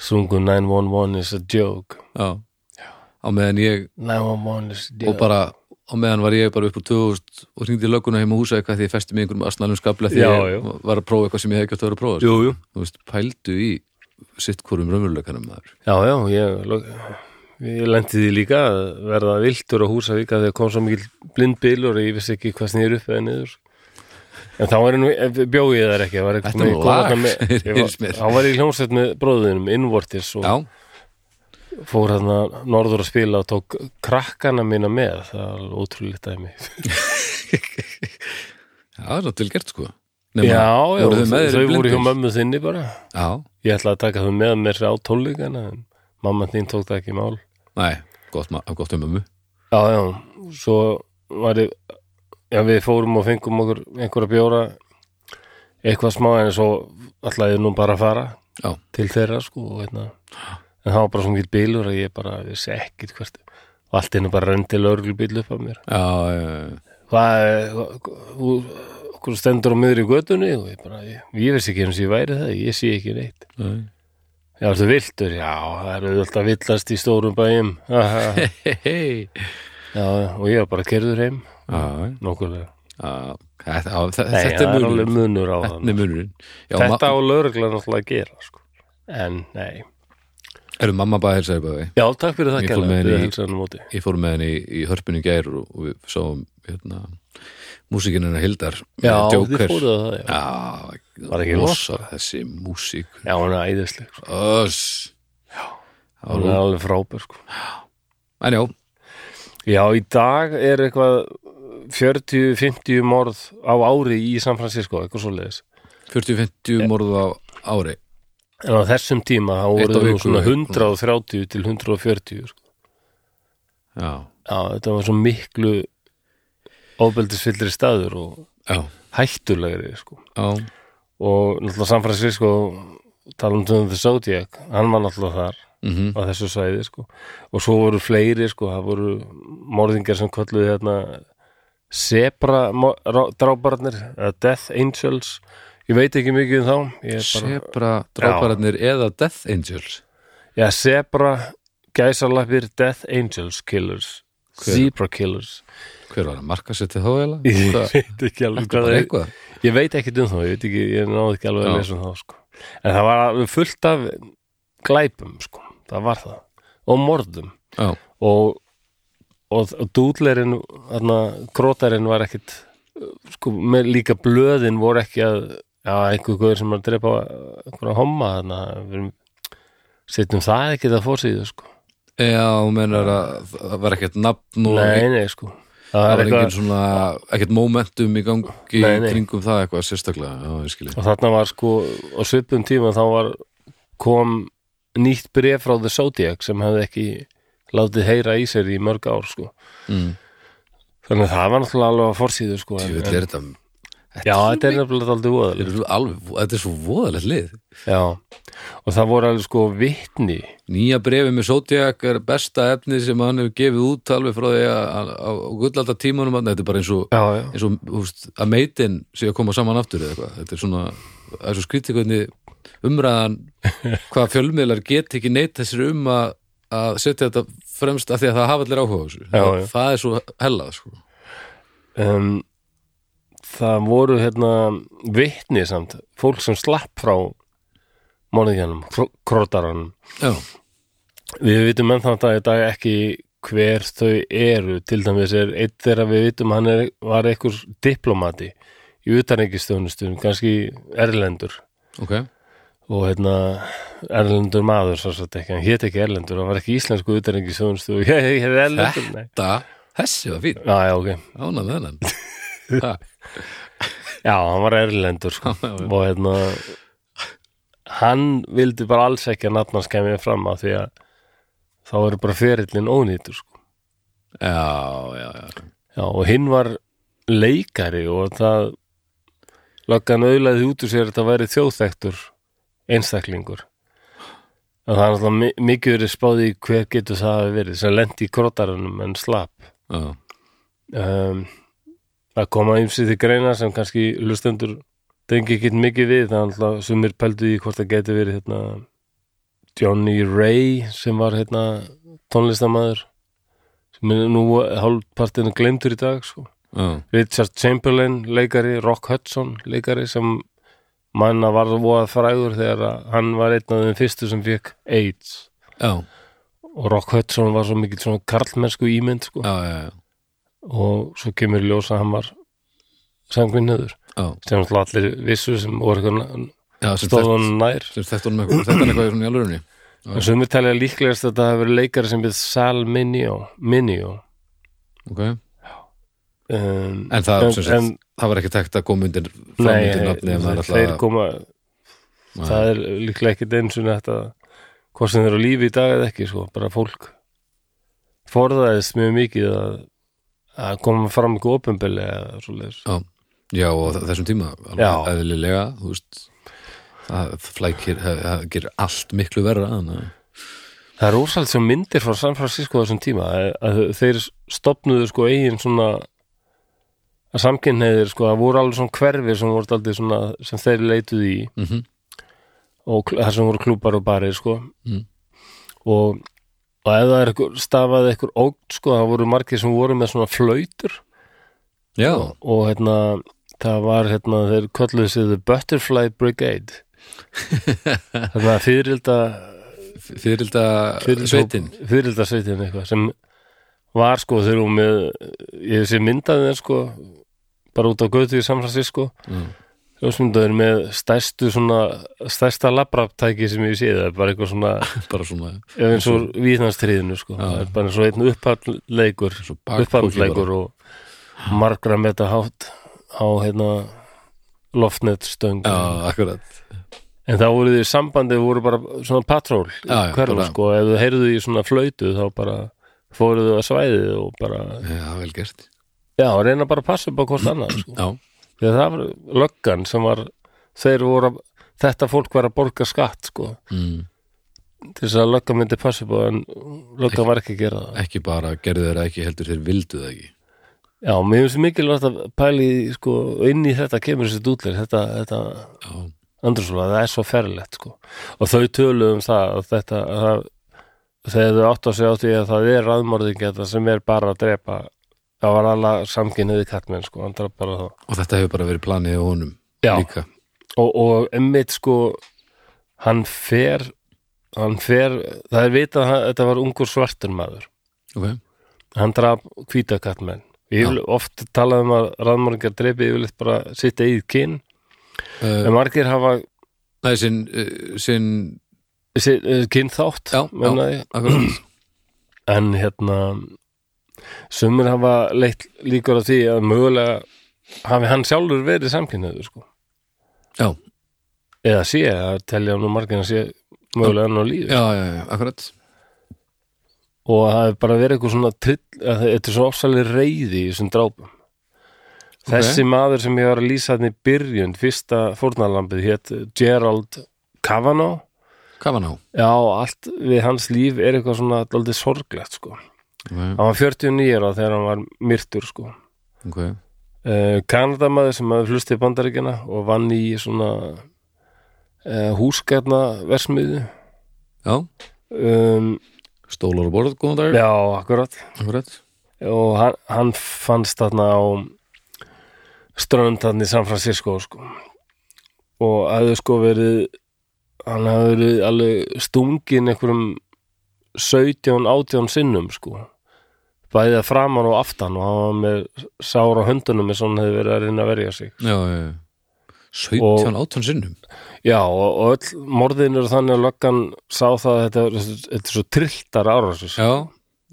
sungu 911 is a joke já, á meðan ég 911 is a joke og bara á meðan var ég bara upp úr 2000 og hringdi í lögguna heima á húsa eitthvað því ég festi mig einhverjum asnalum skabla því Já, ég já. var að prófa eitthvað sem ég hef ekki átt að vera að prófa sko. Jú, jú þú veist, pældu í sitt hvorum raunveruleikanum maður Já, já, ég, ég lendi því líka að verða viltur á Húsavík að þegar kom svo mikil blindbílur og ég vissi ekki hvað snýr upp eða niður en þá var ég bjóð ég þar ekki var Þetta er nú lag, var, mér. þá var ég í hljómsveit með bróðinum innvortis og já, fór hérna norður að spila og tók krakkana mína með. Það er alveg ótrúlegt dæmi. Já, það er svo tilgert sko. Já, já, voru þau þau voru hjá mömmu þinni bara. Já, ég ætlaði að taka þau með mér á tólíkana en mamma þín tók það ekki mál. Nei, gott, gott um ömmu Já, já, svo var ég já, við fórum og fengum okkur einhverja bjóra eitthvað smá en svo ætlaði ég nú bara að fara já, til þeirra sko og, hérna. En það var bara svona gilt bílur að ég bara vissi ekkit hvert og allt einu bara rendi lögreglubíl upp af mér. Já, já, já. hvað okkur stendur á miðri götunni og ég bara, ég, ég vissi ekki eins og ég væri það ég sé ekki neitt. Nei. Já, þú viltur, já, það eru alltaf villast í stórum bæjum. Já, og ég var bara kerður heim. Já, þetta þetta er munur Þetta er munurinn. Já, Þetta á lögreglan náttúrulega að gera sko. En, nei Eru mamma bara heilsaði bæði? Já, takk fyrir það móti. Ég fór með henni í, í hörpunni gær og, og við sáum hérna músikinn hennar Hildar Já, þið Joker. fóruð að það, já. Já, Var ekki rosa þessi músík. Já, hann er æðisleg sko. Öss. Hann er alveg frábær sko. En já, Já, í dag er eitthvað 40-50 morð á ári í San Francisco, eitthvað svo leiðis 40-50 morð á ári En á þessum tíma þá voru viku, svona eitthvað. 130 til 140 sko. Já, Já, þetta var svo miklu ofbeldisfyllri staður og já, hættulegri sko. já og náttúrulega San Francisco talum um The Zodiac hann var náttúrulega þar mm á þessu svæði sko. og svo voru fleiri sko, það voru morðingar sem kolluði hérna Zebra drábarnir Death Angels ég veit ekki mikið um þá. Sebra drápararnir eða Death Angels? Já, Zebra gæsarlappir Death Angels Killers. Hver? Zebra Killers. Hver var að marka sér til þá eða? ég veit ekki alveg hvað það er. ég veit ekki um þá, ég veit ekki ég náði ekki alveg að lesa um þá sko. en það var fullt af glæpum sko, það var það. Og morðum. Já, og, og, og dúdlerinn þarna, krótarinn var ekkit sko, með líka blöðin voru ekki að já, einhver sem er að drepa einhverja homma við erum- setjum það ekki það fórsýðu sko. já menar að það var ekkert nafn og nei, nei, sko það var eitthvað svona ekkert momentum í gangi Nei, nei. kringum það eitthvað sérstaklega Já, og þarna var sko á svipum tíma þá var kom nýtt bref frá The Zodiac sem hefði ekki látið heyra í sér í mörg ár sko mm. þannig að það var náttúrulega alveg að forsýðu sko en, Jú, en, þetta já, þetta er nefnilega aldrei voðalega Þetta er svo alveg, voðalegt lið. Já, og það voru alveg sko vitni. Nýja brefi með Zodiac er besta efni sem hann hefur gefið út alveg frá því að á gullalda tímanum þetta er bara eins og, já, já, eins og úst, að meitin sé að koma saman aftur þetta er svona það er svo skrítið hvernig umræðan hvað fjölmiðlar get ekki neitt þessir um að, að setja þetta fremst af því að það hafa allir áhuga á þessu. Já, já. það er svo hellað sko. um, það voru hérna vitni samt, fólk sem slapp frá morðingjanum, krótaranum. Já, Við vitum enn þannig að í dag ekki hver þau eru, til dæmis er eitt þeirra við vitum hann er, var einhver diplomati í utanreikistjónustum, kannski erlendur. Ok. Og hérna erlendur maður svo satt ekki, hann hét ekki erlendur, hann var ekki íslensku nei. Það, þessi var fín Já, já, ok. Ánað þennan Já, hann var erlendur sko. Og hérna hann vildi bara alls ekki að nafnans kemur fram að því að þá er bara ferillin ónýtur sko. Já, já, já. Já, og hinn var leikari og það löggan auðlaði út úr sér að þetta væri þjóðþektur einstaklingur. Og það er alltaf mi- mikið verið spáði hver getur það hafi verið sem lendi í krotarunum en slapp. Já, um, að koma ymsið til greina sem kannski hlustendur tengi ekki mikið við er alltaf sumir pældu í hvort það geti verið hérna, Johnny Ray sem var hérna, tónlistamæður sem er nú hálfpartinu glemtur í dag sko. já, Richard Chamberlain leikari, Rock Hudson leikari sem manna var voða frægur þegar að hann var einn af þeim fyrstu sem fekk AIDS já, og Rock Hudson var svo mikið karlmennsku ímynd sko. já. Og svo kemur í ljós að hann var sangvinnöður já. sem allir vissu sem voru stóðan nær. sem þetta er eitthvað í alvörunni. Og sem við talja líklegast að hafi verið leikari sem við Sal Minio, ok, Um, en það, en, sagt, en það var ekki tekt að koma undir fram nei, undir nafni þeir alltaf koma það er líklega ekkit eins og þetta hvort sem eru á lífi í dag eða ekki sko, bara fólk forðaðist mjög mikið að, að koma fram ekki opinbili eða svoleiðis. Já, já, og þessum tíma eðlilega, veist það flækir, það gerir allt miklu verra þannig að Það er ósalt sem myndir frá San Francisco þessum tíma að, þeir stopnuðu sko eigin svona að samkynneigðir sko, það voru alveg svona hverfir sem voru aldrei svona sem þeir leituðu í. Mhm. og kl- þar sem voru klúbar og barir sko. Mm. og, og ef það er einhver, stafaði einhver ógt sko, það voru margir sem voru með svona flautur. Já, og, og hérna það var hérna, þeir kölluðu sig The Butterfly Brigade. Þannig að fyririlda fyrirlda sveitin. fyririlda sveitin eitthvað sem var sko þeir eru með ég sé myndaði þeir sko bara út á götu í San Francisco. Mm. Ljósmyndaður með stærstu svona stærsta labraptæki sem ég sé það er bara eitthvað svona bara svona ef eins og víðnastriðinu sko. Já. það er bara eins og einn bakpoki upphandleikur og margra meta hátt á hérna loftnetstöng. Já, akkurat. En þá voru þið í sambandi voru bara svona patról hverfa bara- sko. Ef þau heyrðu í svona flöytu þá bara fóruðu að svæðið og bara já, vel gert. Já, reyna bara að passa upp á hvort annað sko. já, þegar það var löggan sem var þeir voru þetta fólk var að borga skatt sko mm. til þess að löggan myndi upp á en löggan var ekki að gera það ekki bara gerðu þeirra ekki heldur þeir vildu það ekki já, mér finnst mikilvægt að pæli sko, inn í þetta kemur þessi dútlir þetta, þetta andrúslega, það er svo ferlegt sko. og þau töluðu um það að þetta að það, þegar þau átt að segja á því að það er raðmörðingi þetta sem er bara að drepa það var alla samkynniði kattmenn sko, hann draf bara það og þetta hefur bara verið planið á honum Já. líka. Og, og emmitt sko hann fer hann fer, það er vitað að þetta var ungur svartur maður. Ok, hann draf hvíta kattmenn Yfir, oft talaðum að raðmörðingar drepi yfirleitt bara sitt eigið kyn. En uh, margir hafa er sinn uh, sinn, kynþátt já, meina já, ég. akkurat. En hérna sumir hafa leitt líkur á því að mögulega hafi hann sjálfur verið samkynniður sko. já, eða sé að telja nú margir að sé mögulega hann á lífi já, já, já, akkurat og það hefur bara verið eitthvað svona trill, að þetta er svo ofsalega reyði í þessum drápum þessi maður sem ég var að lýsa hann í byrjun fyrsta fórnarlambið hétt Gerald Kavanaugh ná? já, allt við hans líf er eitthvað svona aldrei sorglegt sko. Ok, hann var 49 ára þegar hann var myrtur sko. ok, uh, Kanadamaður sem hafði flust til Bandaríkjana og vann í svona uh, húsgætna versmiðu já. Um, stólar og borð, góðan dag. Já, akkurat. Akkurat, og hann, hann fannst þarna á strönd þarna í San Francisco sko. og hafði sko verið hann hafði verið alveg stungin einhverjum 17, 18 sinnum sko bæðið að framan og aftan og hann var með sára höndunum eins og hann hefði verið að reyna að verja sig. Já, já, já. 17, 18 sinnum? Já, og, og öll morðin eru þannig að löggan sá það að þetta, þetta er svo trilltar árásir. Já,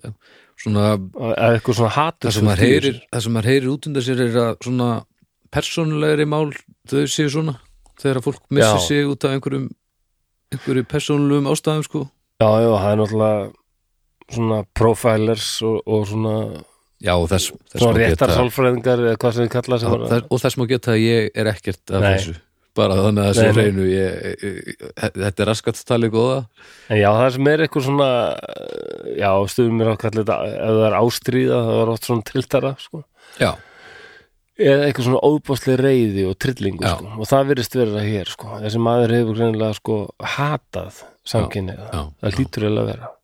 já. svona eitthvað svona hatur það sem maður heyrir það sem maður heyrir út undan sér er að svona persónulegri mál þau séu svona þegar fólk missir sig út af einhverjum einhverju persónulegum ástæðum sko. Já, já, það er náttúrulega svona profilers og, og svona, já og þess, þess svona réttar sálfræðingar eða hvað sem þið kalla sem þess, og þess má geta að ég er ekkert af Nei. þessu. Bara þannig að þessu reynu ég, ég, þetta er raskat talið góða. En já, það sem er eitthvað svona já, stuðum mér að þetta ef það er ástríða, það er oft svona trilltara sko. já, eða eitthvað svona óbáslega reyði og trillingu sko. og það virðist verið að hér sko. þessi maður hefur greinilega sko hatað samkynniða, já, það hlýtur eiginlega að vera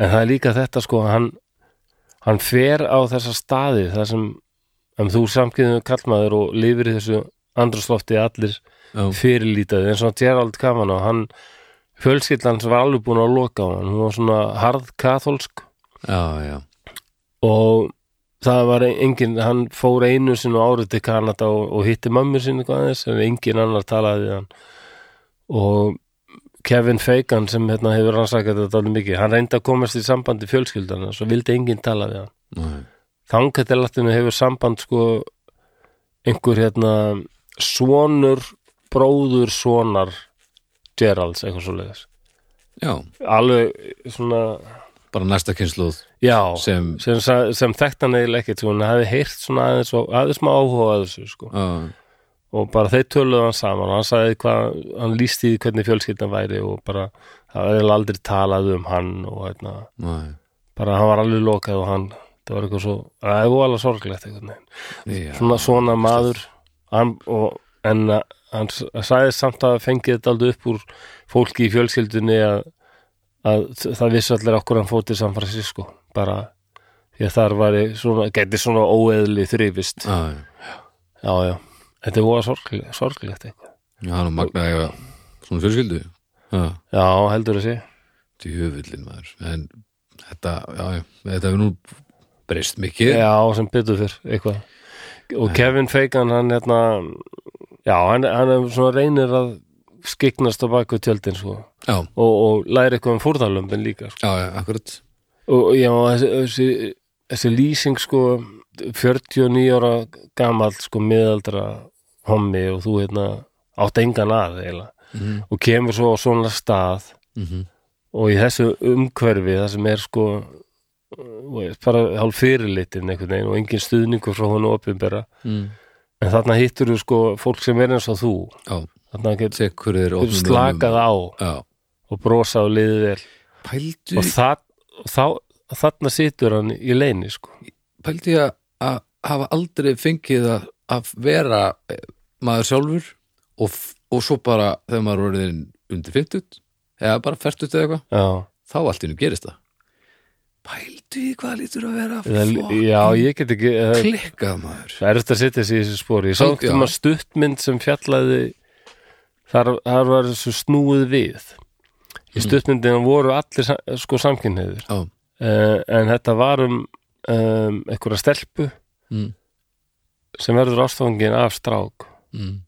en það er líka þetta sko hann, hann fer á þessa staði þar sem um, þú samkynniðu kallmaður og lifir í þessu andrúslofti allir já, fyrirlítaði eins og Gerald Kavanaugh hann fjölskyldan sem var alveg búin að loka á hann. Hún var svona harð katholsk já, og það var engin, hann fór einu sinu árið til Kanada og, og hitti mömmu sinni eitthvað aðeins en engin annar talaði hann. Og Kevin Fegan sem hérna hefur rannsakað þetta alveg mikið, hann reyndi að komast í sambandi fjölskyldana, svo vildi enginn tala við hann. Latinu hefur samband sko einhver hérna sonur, bróður sonar Geralds, eitthvað svo leiðis já, alveg svona, bara næsta kynsluð já sem sem, sem þekkt hann eiginlega ekkert sko, hann hefði heyrt svona aðeins og aðeins má áhuga þessu sko. já, og bara þeir töluðu hann saman og hann sagði hvað, hann lísti því hvernig fjölskyldan væri og bara, það eiginlega aldrei talað um hann og hérna, bara hann var alveg lokað og hann, það var eitthvað svo það var alveg sorglegt veginn. Já, svona svona maður hann, og en að, hann sagði samt að fengið þetta aldrei upp úr fólki í fjölskyldunni að, að það vissi allir okkur hann fór til San Francisco. Bara því að þar var gæti svona óeðli já, já, já, þetta er voða sorglegt, sorglegt eitthvað. Já, hann magnaði eitthvað svona fjölskyldu. Já, já, heldur að sé djöfullin maður. En þetta, já, já, þetta hefur nú breyst mikið. Já, sem betur fyrr, eitthvað. Og Kevin Fegan, hann hérna já, hann, hann er svona reynir að skiknast á baku tjöldin sko, og, og læri eitthvað um fórðarlömbin líka sko. já, akkurat. Og já, þessi, þessi, þessi lýsing sko 49 ára gamall sko miðaldra hommi og þú hérna átt engan að eiginlega. Mm og kemur svo á svona stað -hmm. og í þessu umhverfi það sem er sko bara hálf fyrirlitin einhvern veginn og engin stuðningur frá hún opinbera. Mm. en þarna hittur þú sko fólk sem er eins og þú. Já, þarna getur slakað á já, og brosa og liðið vel. Pældu og, það, þá, þarna situr hann í leini sko. Pældi ég að hafa aldrei fengið að, að vera eh, maður sjálfur og, og svo bara þegar maður er orðin undir 50 eða bara 40 eða eitthvað þá allt nú gerist það. Pældu í hvað lítur að vera fucking já ég get ekki það klikkað maður. Það er eftir að setja sig í þessu spori ég sá Já. ekki um að stuttmynd sem fjallaði þar, þar var þessu snúið við. Í stuttmyndina voru allir sko samkynniður uh, en þetta var um, um einhverja stelpu. Mm, sem verður ástofangin af strák. Mm,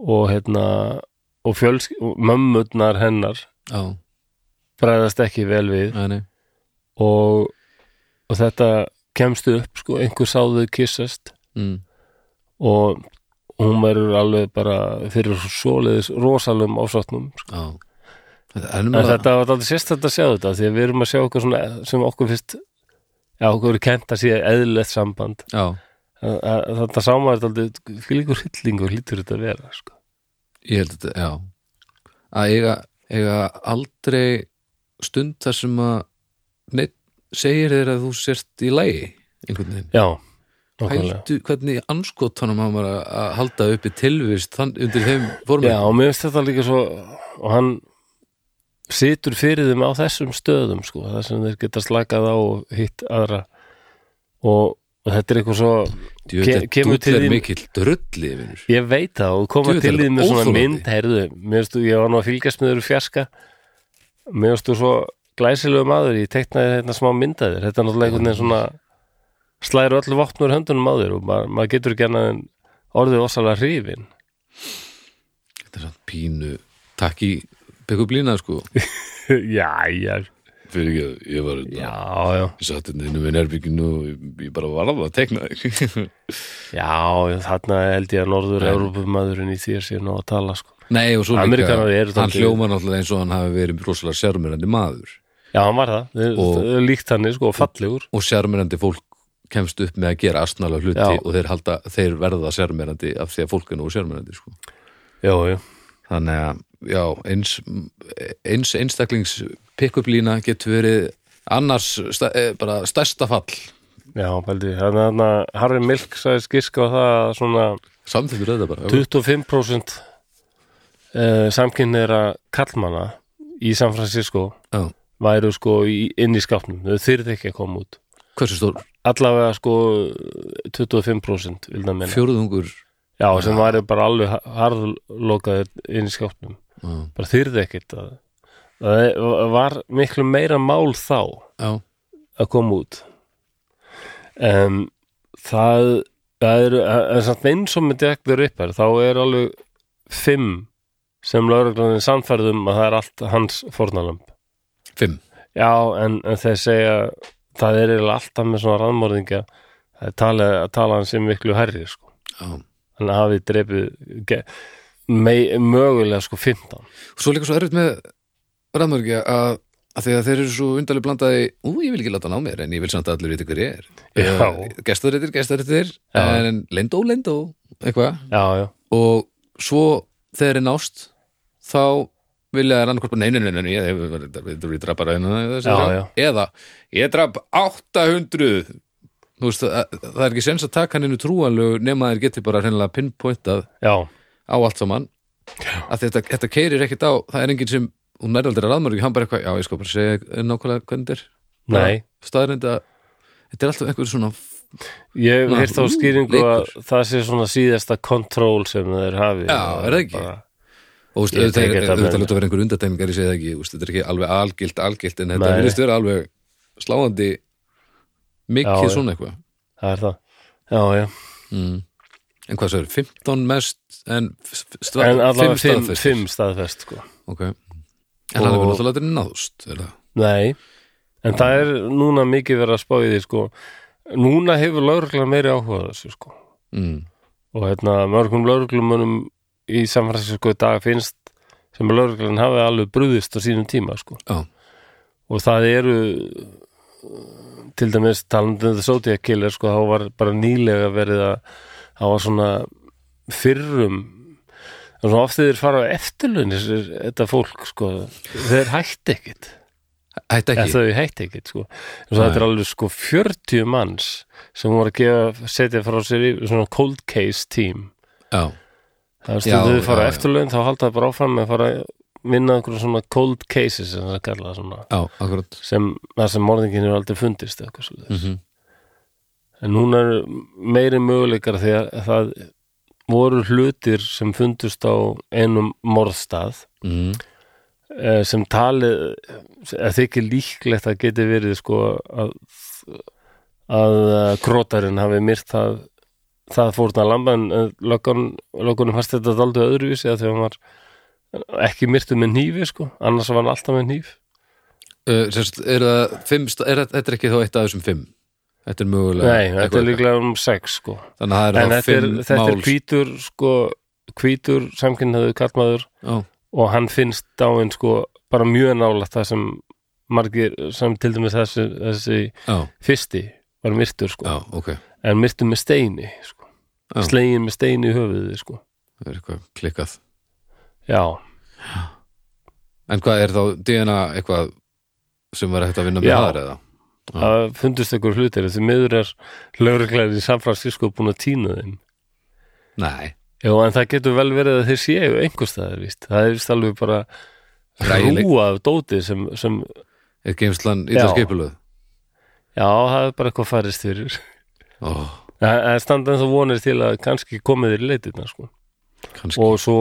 og hérna og, fjölsk, og mömmurnar hennar já, bregðast ekki vel við. Nei og, og þetta kemst upp sko, einhver sáðu kissast mm, og hún verður alveg bara fyrir svoleiðis rosalum ásátnum sko. er en að þetta var alltaf sérst að sjá þetta því að við erum að sjá okkur sem okkur fyrst já, okkur er kent að sé eðlilegt samband. Já, að- þetta sá maður alltaf fylgur hryllingur hlýtur þetta að vera sko. ég held þetta, já. Að eiga, eiga aldrei stund þar sem að neitt segir þér að þú sért í lægi einhvern veginn. Já, Pældu hvernig anskotanum hann var að- halda uppi tilvist þann, undir þeim formið Já, og mér finnst þetta líka svo og hann situr fyrir þeim á þessum stöðum sko, það sem þeir geta slakað á og hitt aðra. Og, og þetta er eitthvað svo Djú, ke- kemur til þín- mikill drulli ég veit það og koma Djöfull til því með svona mynd heyrðu, þú, ég var nú að fylgjast með þeirra fjarska. Mér þú svo glæsilegu maður, ég teiknaði þetta smá myndaðir, þetta er náttúrulega einhvern veginn svona slæður öllu vopnur höndunum þér og maður, maður getur en orðið ossalega hrifin þetta er svona pínu takk í pekublína sko. Já, já, fyrir ekki að ég var já, já ég satt hérna inn um nærbygginu og ég, bara var alveg að tekna Já, þarna held ég að norður Európumadurinn í þér sé nú að tala sko. nei og svo eru hann hljóma náttúrulega eins og hann hafi verið rosalega sjarmirandi maður Já, hann var það, Og- líkt hann sko, og fallegur og sjarmirandi fólk kemst upp með að gera astnala hluti Já. og þeir, halda, þeir verða sjarmirandi af því að fólk er nú sjarmirandi sko. Já, já, þannig að já, eins, eins einstaklings pickup-lína getur verið annars sta, eh, bara stærsta fall. Já, bældi Þannig að Harry Milk sagði skiska á það að svona samþykkur þetta bara. 25% uh, samkynniðra kallmanna í San Francisco já. væru sko í, inn í skápnum. Þau þyrði ekki að koma út. Hversu stór, allavega sko 25% vilda meina fjóruðungur já, sem væri bara alveg harðlokaðir inn í skápnum já, bara þyrði ekkert að það var miklu meira mál þá já, að koma út. En það, það er, en samt eins og með the Ripper þá er alveg fimm sem lögreglanir samfærðum að það er allt hans fornalamb fimm? Já en, en þeir segja það er alltaf með svona er talið að tala hann sem miklu herri sko. já. hann hafi drepið ge- mei, mögulega sko 15 svo líka svo erfitt með ræðmörgja að, að að þeir eru svo undarlega blandaði ú, ég vil ekki láta hann á mér en ég vil samt að allir viti hver ég er. Gestarittir Já. en lendó, lendó, eitthvað. Já, já, og svo þegar er nást þá vilja nei, nei, nei, ég, draf bara já. eða ég draf 800 þú veist, það, það er ekki sens að taka hann innu trúanlegu nema þeir geti bara pinpointað já, á allt saman. Að þetta, þetta keirir ekkert á það er enginn sem, hún er aldrei raðmörg hann bara eitthvað, já ég skal bara segja nákvæmlega hvernig þetta er. Nei. Staðarind að þetta er alltaf einhver svona Ég hef heyrt á skýringu að það sé svona síðasta kontról sem þeir hafi. Já, er það ekki? Og þú veist, þetta ljóta að vera einhver undatekningar ég segi það ekki, veist, þetta er ekki alveg algilt algilt en þetta vilist vera alveg sláandi já. svona eitthvað. Það er það. Já, já, mm. En hvað svo er, 15 mest en stva, en allavega fimm, staðfestir? fimm staðfest sko. ok, en hann hefur Og- náttúrulega náðust er það? Nei, en það er núna mikið verið að spá í því sko. Núna hefur lögreglan meiri áhuga á þessu sko. Mm. og hérna mörgum lögreglumönum í samfæðsins í dag finnst sem að lögreglan hafi alveg brúðist á sínum tíma sko. Já. og það eru til dæmis talandi um The Zodiac Killer sko, þá var bara nýlega verið að það var svona fyrrum það oft þeir fara á eftirlaun þessir- þetta fólk sko, þeir hætti ekkit hætti ekki, þau hætti ekkit sko. þetta er alveg sko 40 manns sem voru að gefa, setja frá sér í svona cold case team. Já, það er stundu þau fara á já. eftirlaun þá halda það bara áfram með að fara vinna einhverjum svona cold cases sem það kalla svona. Já, sem, það sem morðingin er aldrei fundist eða eitthvað svo mm en núna er meiri möguleikar því að það voru hlutir sem fundust á einum morðstað mm. eh, sem talið að þykir líklegt að geti verið sko að að eh, krótarinn hafi myrt það það fórna lamba. En eh, löggunum fannst þetta daldið öðruvísi að því að hann var ekki myrtu með hnífi sko, annars var hann alltaf með hníf. Uh, er er, þetta er ekki þá eitt af þessum fimm þetta er mögulega Nei, þetta er líklega um sex sko. Þannig að það er er, fimm þetta er mál hvítur sko, hvítur samkynnaðu kallmaður já, og hann finnst dáinn sko bara mjög nálægt það sem margir, sem til dæmis þessi, þessi já, fyrsti var myrtur sko, já, ok. En myrtur með steini sko, slegin með steini í höfuði sko, það er eitthvað klikkað. Já, en hvað er þá DNA eitthvað sem var hægt að vinna með það eða? Það fundust einhver hlutir því miður er lögreglæri í San Francisco búin að týna þeim Nei, Já, en það getur vel verið að þeir séu einhverstaðar, víst. Það er víst alveg bara hrúa af dóti sem, sem, er geimslan illa Já. já, það er bara eitthvað færist fyrir. Ó, Það það er standað en þú vonir til að kannski komið þér í leitirna, sko. Kannski. Og svo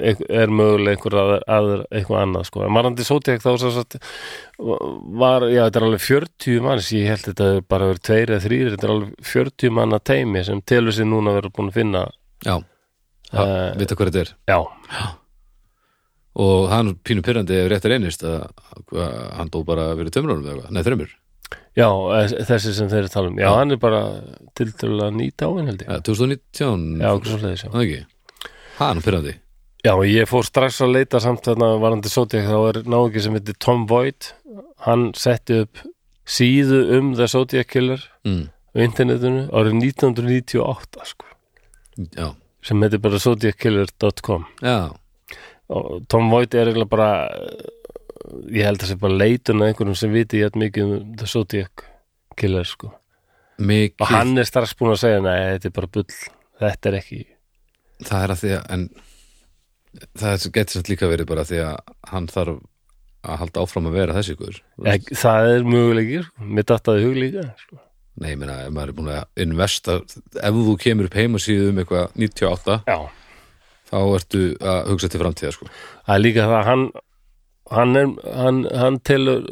ein- er mögulega einhver aður, eitthvað annað, sko. En Marandi Sótek þá sagt var, já, þetta er alveg 40 manns, ég held þetta er bara verið tveir eða þrýr, þetta er alveg 40 manna teimi sem telur sér núna að vera búin að finna, Já, ha, Eh, vita hvað þetta er. já, og hann pínu pyrrandi er einist að, að hann dó bara verið tömrunum nei þreymur Já, þess- þessi sem þeir að tala um. Já, Já. hann er bara tiltölulega nýt áinn held ég. Ja, 2019. Já, okkur svo leiðis, já það ekki hann er pyrrandi Já, ég fór strax að leita samt þarna varandi Zodiac, þá er náungi sem heitir Tom Voigt Hann setti upp síðu um The Zodiac Killer mm. á internetinu árið 1998 sko, sem heitir bara zodiackiller.com já, og Tom Voigt er eiginlega bara ég held að sé bara leitun að einhverjum sem viti ég mikið um The Zodiac Killer sko. Og hann er strax búin að segja, nei, þetta er bara bull. Þetta er ekki það er að því að en það getur samt líka verið bara því að hann þarf að halda áfram að vera þessi ykkur Ek, það er möguleikir, sko. mér dattaði hug líka sko. nei, ég meina, ef maður er búin að investa ef þú kemur upp heimasíðu um eitthvað 98, já, þá ertu að hugsa til framtíða sko. það er líka það að hann hann, er, hann, hann telur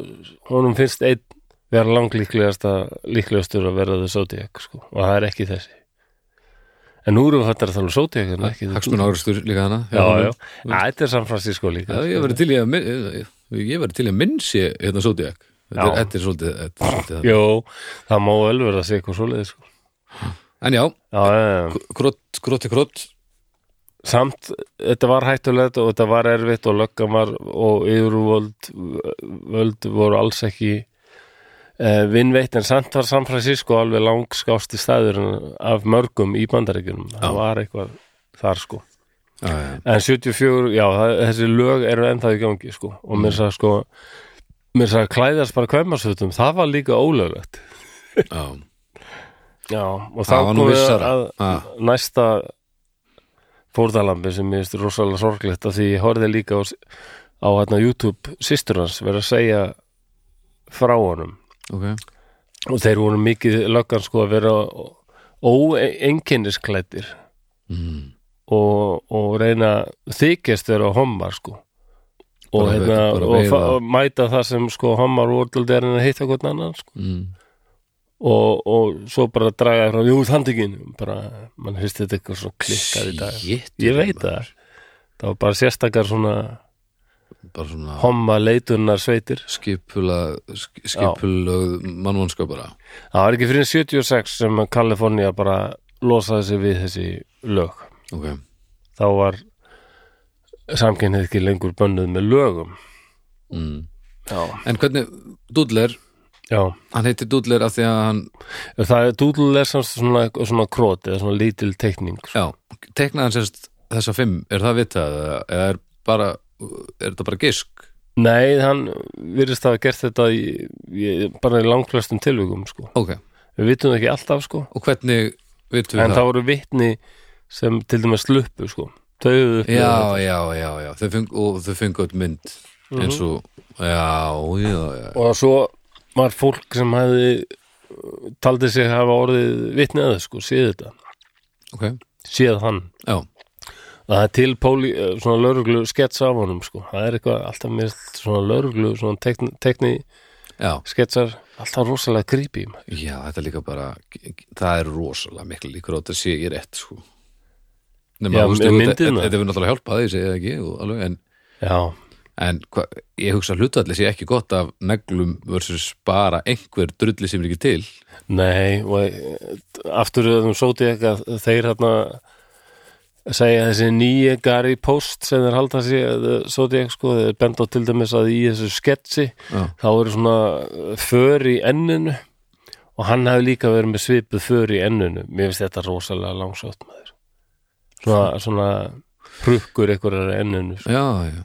honum finnst einn vera langlíklegasta líklegastur að vera þau Zodiac sko. og það er ekki þessi en nú Zodiac en ekki The hagsmun ágrastur líka hana já, já, já, þetta er San Francisco líka. Já, ég verið til í að minnsi hérna Zodiac. Þetta er, þetta er svolítið, þetta svolítið. Jó, það má vel vera að segja eitthvað svoleiði sko. en já, krott, krott er krott samt, þetta var hættulegt og þetta var erfitt og löggan var og yfirvöld völd voru alls ekki uh, vinnveitt en samt var San Francisco alveg langskásti staður af mörgum í bandaríkjunum. Það var eitthvað þar sko. Já, já, en 74, já, það, þessi lög eru ennþá í gangi sko. Og mér sagði sko mér sagði klæðast bara kvæmarsvötum, það var líka ólöglegt. Já. Já, og þá komum við að Ah. næsta fórðalambi sem ég finnst rosalega sorglegt af því ég horfði líka á, á hérna, YouTube systur hans verið að segja frá honum ok, og þeir voru mikið löggan sko að vera óenginnisklættir mm. og, og reyna þykjast þeirra á hommar sko. Og, hérna, bara og, og mæta það sem sko hommar voru er að heita hvern annan sko. Mm. og, og svo bara draga frá jú þandikinn bara, mann hristi þetta eitthvað svo klikkað í dag. Shit, ég veit það, það var bara sérstakar svona homma leiturnar sveitir. skipula sk- skipulög mannvonska bara það var ekki fyrir 76 sem Kalifornía bara losaði sig við þessi lög. Ok, þá var samkynnið ekki lengur bönnuð með lögum. Mm. já, en hvernig Dúdler, já. hann heitir Dúdler af því að hann, það er dúdlulega svona, svona krót eða svona lítil teikning sko. já, teknaði hann sérst þessa fimm, er það vitað eða er bara, er þetta bara gisk? Nei, hann virðist að hafa gert þetta í, í, bara í langflestum tilvíkum sko. ok, við vitum það ekki alltaf sko. og hvernig vitum við en það? það? voru vitni sem til dæmis sluppu sko. þau höfðu upp já, já, já, já, þau feng, og þau fengu mynd eins og, já, já, já. Og svo var fólk sem hefði taldi sig hafa orðið vitni að það sko, séð þetta. Ok, séð hann. Já, það er til póli, eh, svona lauruglu skets af honum sko, það er eitthvað alltaf mér svona lauruglu, svona tekni, tekni sketsar, alltaf rosalega maður. Já, þetta er líka bara það er rosalega miklu líkur á þetta sé ég rétt sko. Nefna, Já, þú myndina. þetta þetta hefur náttúrulega hjálpað, ég segi það ekki og, alveg, en, já, en hva, ég hugsa að hlutvalli sé ekki gott af neglum versus bara einhver drulli sem er ekki til. Nei og eh, aftur um sóti eitthvað þeir hérna segja þessi nýja Gary Post sem þeir halda sig sóti eitthvað sko, þeir benda á til dæmis að í þessu sketsi Já, þá eru svona uh, för í enninu og hann hefði líka verið með svipuð för í enninu. Mér finnst þetta rosalega langsótt með þér svona, svona prukkur einhverjar enninu sko. já, já.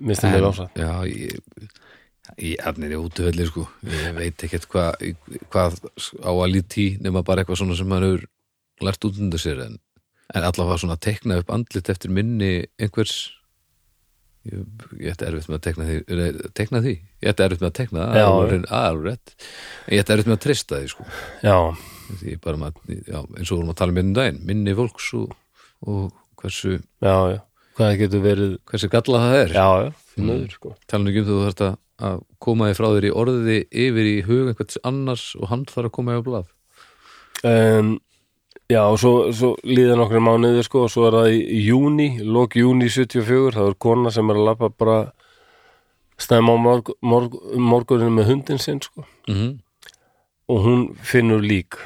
Mér finnst þetta langsótt. Já, ég, ég er í útuvelli sko. Ég veit ekkert hvað hvað á að líti nema bara eitthvað svona sem maður hefur lært út undir sér en, en allavega svona tekna upp andlit eftir minni einhvers. Ég, ég ætti erfitt með að tekna því nei, tekna því, ég ætti erfitt með að tekna það alveg ég ætti erfitt með að trista því sko. Já, því bara maður, já, eins og vorum að tala um minnum daginn minni fólks og, og hversu, já, já. Hvað getur verið hversu galla það er. Já, já, því miður sko. Tala um þú þarft að, að koma þig frá þér í orðiði yfir í hug einhvers annars og hann þarf að koma yfir blað. Um, já, og svo, svo líða nokkru mánuði sko og svo er það í, júni lok júni 74, það er kona sem er að lappa bara stæma á morg, morg, morgunin með hundin sinn sko mm -hmm. og hún finnur lík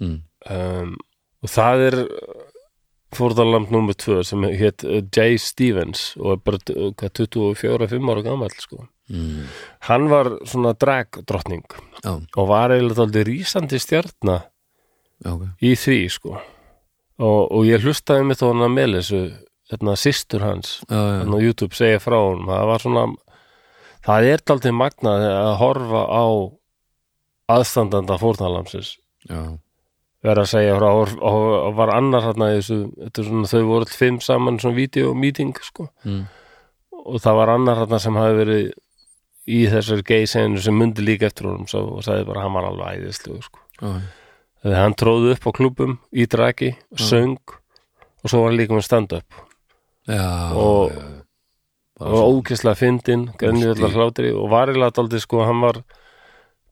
mm. um, og það er fórðarlamp nummer 2 sem hétt uh, Jay Stevens og er bara uh, hvað, 24-5 ára gamall sko. Mm. hann var svona dragdrottning já, og var eiginlega aldrei rísandi stjarna já, ok. Í því sko. Og, og ég hlustaði mitt á hann að Melisu hérna systur hans já, já, hann á YouTube segja frá hann það var svona það er daldið magnað að horfa á aðstandanda fórnalamsins já, vera að segja frá og, var annar hérna þau voru all fimm saman svona videomíting sko. Mm. og það var annar hérna sem hafi verið í þessari geysenu sem myndi líka eftir honum svo, og sagði bara hann var alveg æðislu sko. já, þegar hann tróði upp á klubum í draki, söng og svo var hann líka með stand-up. Og- bara svo, ókesslega fyndin, grænjöllar hlátri. Og var eiginlega daldið sko, hann var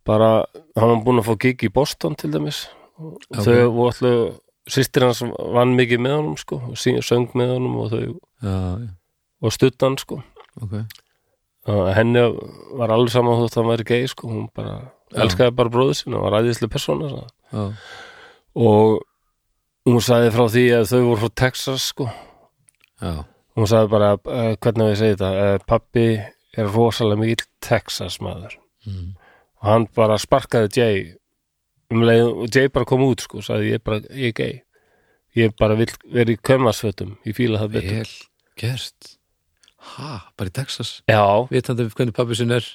bara, hann var búinn að fá gig í Boston til dæmis. Og Ok. þau voru allir, sýstir hans vann mikið með honum sko, og söng með honum og þau, já, já, og stutt hann sko. Ok. Og henni var alveg saman þótt að hann væri gay sko, hún bara Já. elskaði bara bróðu sinna og var ræðislega persóna. Já, og hún sagði frá því að þau voru frá Texas sko. Já, hún sagði bara, uh, hvernig við segja þetta uh, pappi er rosalega mikill Texas maður. Mm. og hann bara sparkaði Jay um leið og Jay bara kom út sko, sagði ég bara, ég er gay. Ég bara vil vera í kömmasfötum ég fíla það betur vel gert. Ha, bara í Texas? Já, vitandi hvernig pabbi sinn er?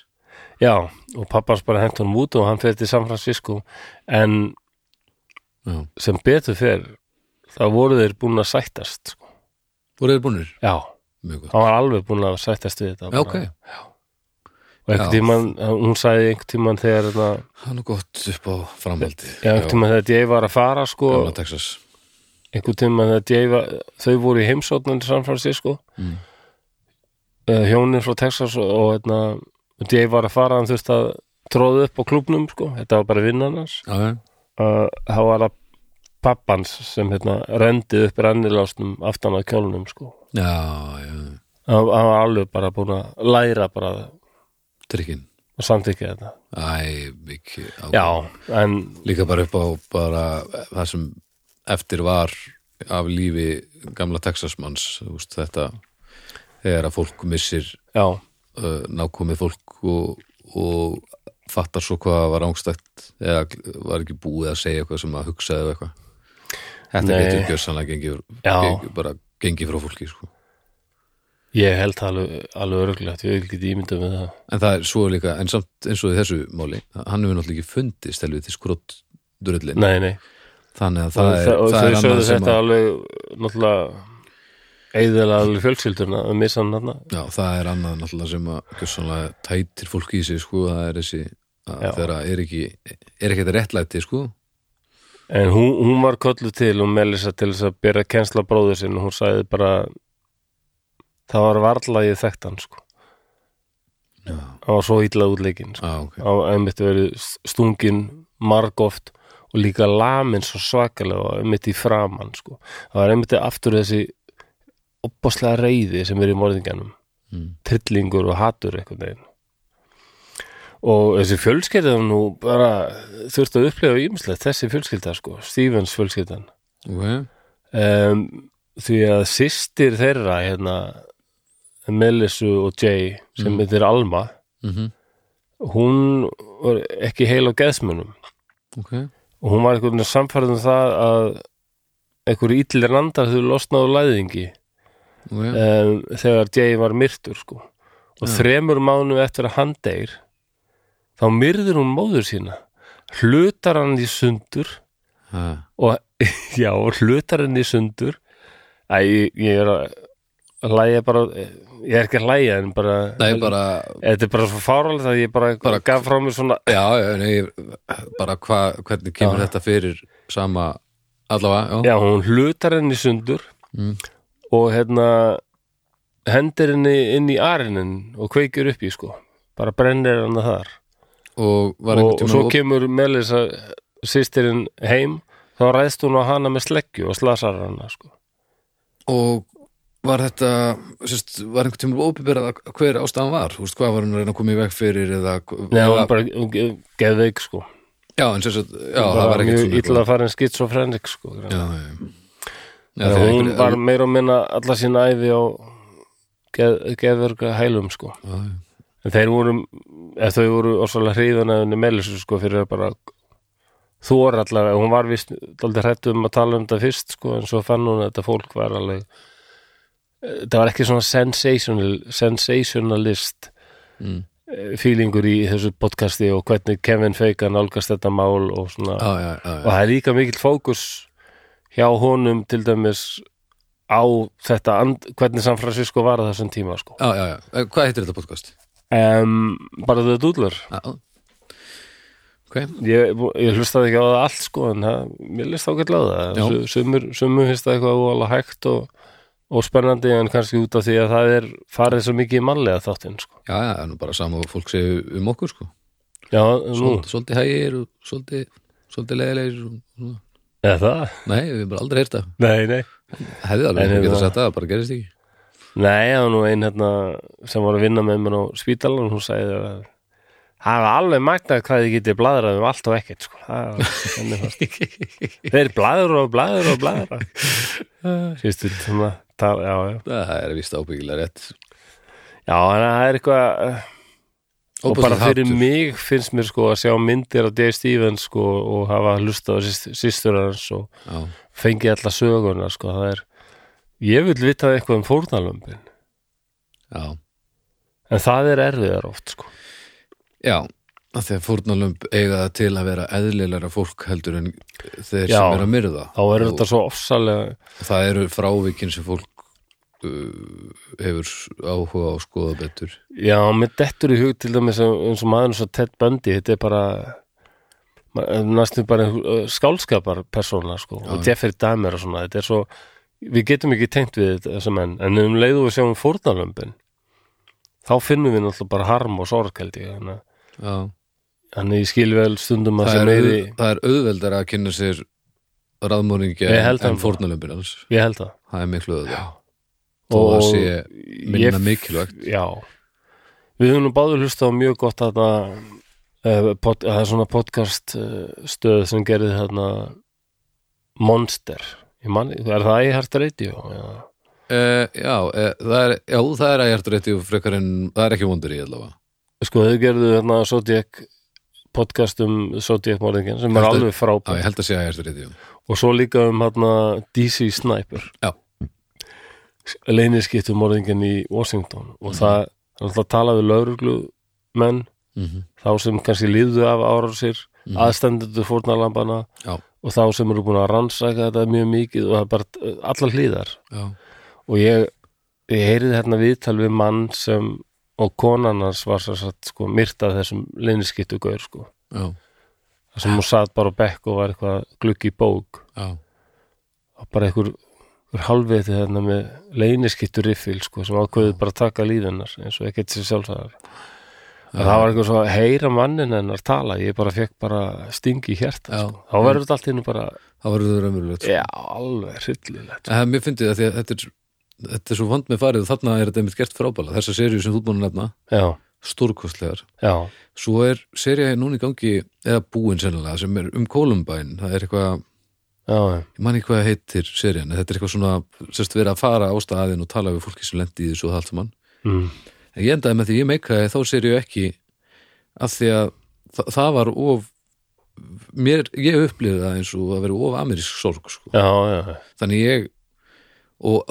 Já, og pappans bara hent honum út og hann fyrir til San Francisco en já. sem betur fer þá voru þeir búin að sættast sko. voru þeir búnir? já, hann var alveg búin að sættast við þetta Já, ok, og einhvern Já. tímann, hún sagði einhvern tímann þegar hann er gott upp á framhaldi. Já, einhvern tímann þegar Dave var að fara sko, einhvern tímann þegar Dave var, þau voru í heimsóknandi San Francisco. Mm. uh, hjónin frá Texas og, og hérna, Dave var að fara hann þurfti að tróða upp á klúbnum sko, þetta var bara vinnan hans. Já, já, þá var það pappans sem hérna, rendið upp rennilásnum aftan að kjólunum sko. já, já. hann var alveg bara búin að læra bara Trykkin að samþykja þetta Æ, mikið ákveð. já, en Líka bara upp á bara það sem eftir var af lífi gamla Texasmanns veist, þetta þegar að fólk missir já, uh, nákomið fólk og, og fattar svo hvað var ángstætt eða var ekki búið að segja eitthvað sem að hugsaði eða eitthvað? Þetta Nei. getur gjörsanlega gengið, gengið bara gengið frá fólki sko. ég held það alveg, alveg örglegt ég vil ekki ímynda með það. En það er svo líka, en samt eins og þessu máli hann hefur náttúrulega ekki fundist helvið til skrótt drullin, nei, nei, þannig að og, það er, það, það þau er sögðu þetta alveg náttúrulega eðilega alveg fjölskyldurna að missa hann já, það er annað náttúrulega sem að gjörsanlega tætir fólki í sig sko, það er þessi að þegar er ekki er ekki þetta réttlæti sko. En hún, hún var köllu til og Melissa til þess að byrja að kensla bróður sinn og hún sagði bara það var varla ég þekkt hann sko. Já, var svo illa útleikinn sko. á, ok, hann var einmitt verið stungin margóft og líka lamin svo svakalega og einmitt í framann sko. það var einmitt aftur þessi opaslega reyði sem er í morðinganum mm. trillingur og hatur einhvern veginn. Og þessi fjölskylda nú bara þurfti að upplega ímislegt þessi fjölskylda sko, Stevens fjölskyldan. Ok, um, því að systir þeirra hérna Melissu og Jay sem Mm. heitir Alma mm hún var ekki heil á geðsmunum. Ok. Og hún var einhvern veginn samfærið um það að einhverju illir andar þau losnaðu læðingi um, þegar Jay var myrtur sko. og Já. þremur mánu eftir að hann deyr þá myrður hún móður sína hlutar hann í sundur ha, og já, hlutar hann í sundur Æ, ég, ég er að hlæja bara ég er ekki að hlæja en bara nei bara þetta er bara svo fáralegt að ég bara, Bara- gaf frá mér svona já, nei, bara hva, hvernig kemur Já. þetta fyrir sama allavega, já, já, hún hlutar hann í sundur Mm. Og hérna hendir henni inn í arinin og kveikir upp í sko. Bara brennir hann þar. Og og, svo kemur Melissa sýstirinn heim. Þá ræðst hún á hana með sleggju og slasar hana sko. og var þetta sérst, var einhvern tímann óbyrðað hver ástæðan var, veist, hvað var hann að reyna að koma í veg fyrir eða, Nei, eða hún bara hún ge- geðveik sko. Já, en sérst, já, það var ekkert svona illa að fara en skitsofrenik sko já, já, já, hún einhver- var meira og minna alla sína æfi á geð, geðverka hælum sko. Já, en þeir voru eða þau voru ósvalega henni Melissu sko fyrir að bara er allavega, hún var vist daldið hrættu um að tala um þetta fyrst sko en svo fann hún að þetta fólk var alveg þetta var ekki svona sensational, sensationalist Mm. eh, feelingur í þessu podcasti og hvernig Kevin Feika nálgast þetta mál og svona. Já, og það er líka mikill fókus hjá honum til dæmis á þetta and, hvernig San Francisco var að þessum tíma sko. já, já, já. Eh, hvað heitir þetta podcast? um, bara The Doodler Já, já. ok, ég, ég hlustaði ekki á það allt sko en það, mér list ágætlega á það sumur, sumur finnst það eitthvað alveg hægt og, og spennandi en kannski út af því að það er farið svo mikið mannlega þáttinn sko. já, já, nú bara sama og fólk segir um okkur, sko já, nú, Svol, svolítið hægir og svolítið leiðilegir og. Eða það? nei, við hefum bara aldrei heyrt það Nei, nei hefði alveg, við getum hérna- sagt það, það bara gerist ekki Nei, það var nú ein hérna sem var að vinna með mér á spítalan hún sagði að það var alveg magnað hvað þið getið bladrað um allt og ekkert sko. Það Þeir bladra og bladra og bladra Sýstu tal, já, já. það er vist ábyggilega rétt já, það er eitthvað og bara fyrir hatur. mig finnst mér sko að sjá myndir af Dave Stevens sko og hafa hlustað á sýstur hans og já, fengið alla söguna sko, það er ég vil vita eitthvað um fórnalömbin já, en það er erfiðar oft sko. Já að því að fórnalömb eiga það til að vera eðlilega fólk heldur en þeir Já. sem eru að myrða. Þá er þetta svo ofsalega það eru frávíkin sem fólk hefur áhuga á að skoða betur. Já, mér dettur í hug til dæmis eins og maður svo Ted Bundy, þetta er bara ma- næstum bara uh, skálskapar persóna sko, og Jeffrey Dahmer og svona, þetta er svo við getum ekki tengt við þetta menn en um leiðu við sjáum fórnalömbin þá finnum við náttúrulega bara harm og sorg held ég þannig, að- Já. þannig ég skil vel stundum að það, er það er auðveldar að kynna sér held en, fórnalömbin alls. Ég held það. Það er miklu auðvitað Og sé minna mikilvægt Já, við höfum báður hlusta á mjög gott að það það er svona podcast uh, stöð sem gerði þarna Monster man, er það í hært radio? Já. Uh, já, uh, það er, já, það er ægjart rétti og frekar en það er ekki vondur í allavega Sko, þau gerðu þarna Zodiac podcast um Zodiac morðingin sem er Þetta- alveg Já, frábæð ég held að sé ægjart rétti og svo líka um hérna DC Sniper Já. Leyniskittu morðingin í Washington og það er alltaf að tala við lauruglu menn mm -hmm. þá sem kannski líðu af árásir mm. aðstendendur fórnarlambana Já, og þá sem eru búin að rannsaka þetta mjög mikið og það er bara uh, allar hlýðar og ég, ég heyrið hérna viðtal við mann sem og konan hans var svo satt sko myrt af þessum leyniskittu gaur sko. Já, það sem hún satt bara á bekk og var eitthvað glugg í bók. Já, og bara einhver, einhver halvviti þarna með leyniskittu riffil sko sem ákveðið bara að taka líðunar eins og ekkert sér sjálfsæðar það var eitthvað svo að heyra mannin hennar tala ég bara fekk bara stingi í hjarta Já. sko. þá verður þetta allt innu bara það verður það raunverulegt sko. já, alveg hryllilegt En mér það því að þetta er, þetta er svo vand með farið og þarna er þetta einmitt gert frábæla þessa seríu sem þú búin að nefna, stórkostlegar. Svo er seríu núna í gangi eða búin sennilega sem er um Columbine það er eitthvað, ég man ekki hvað heitir serían, þetta er eitthvað svona sérst verið að fara á staðin og tala við fólki sem lendi í þessu og það allt saman. Mm, en ég endaði með því ég meikaði þá seríu ekki af því að það, það var of mér, ég upplifði það eins og að vera of amerísk sorg sko. já, já, þannig ég og,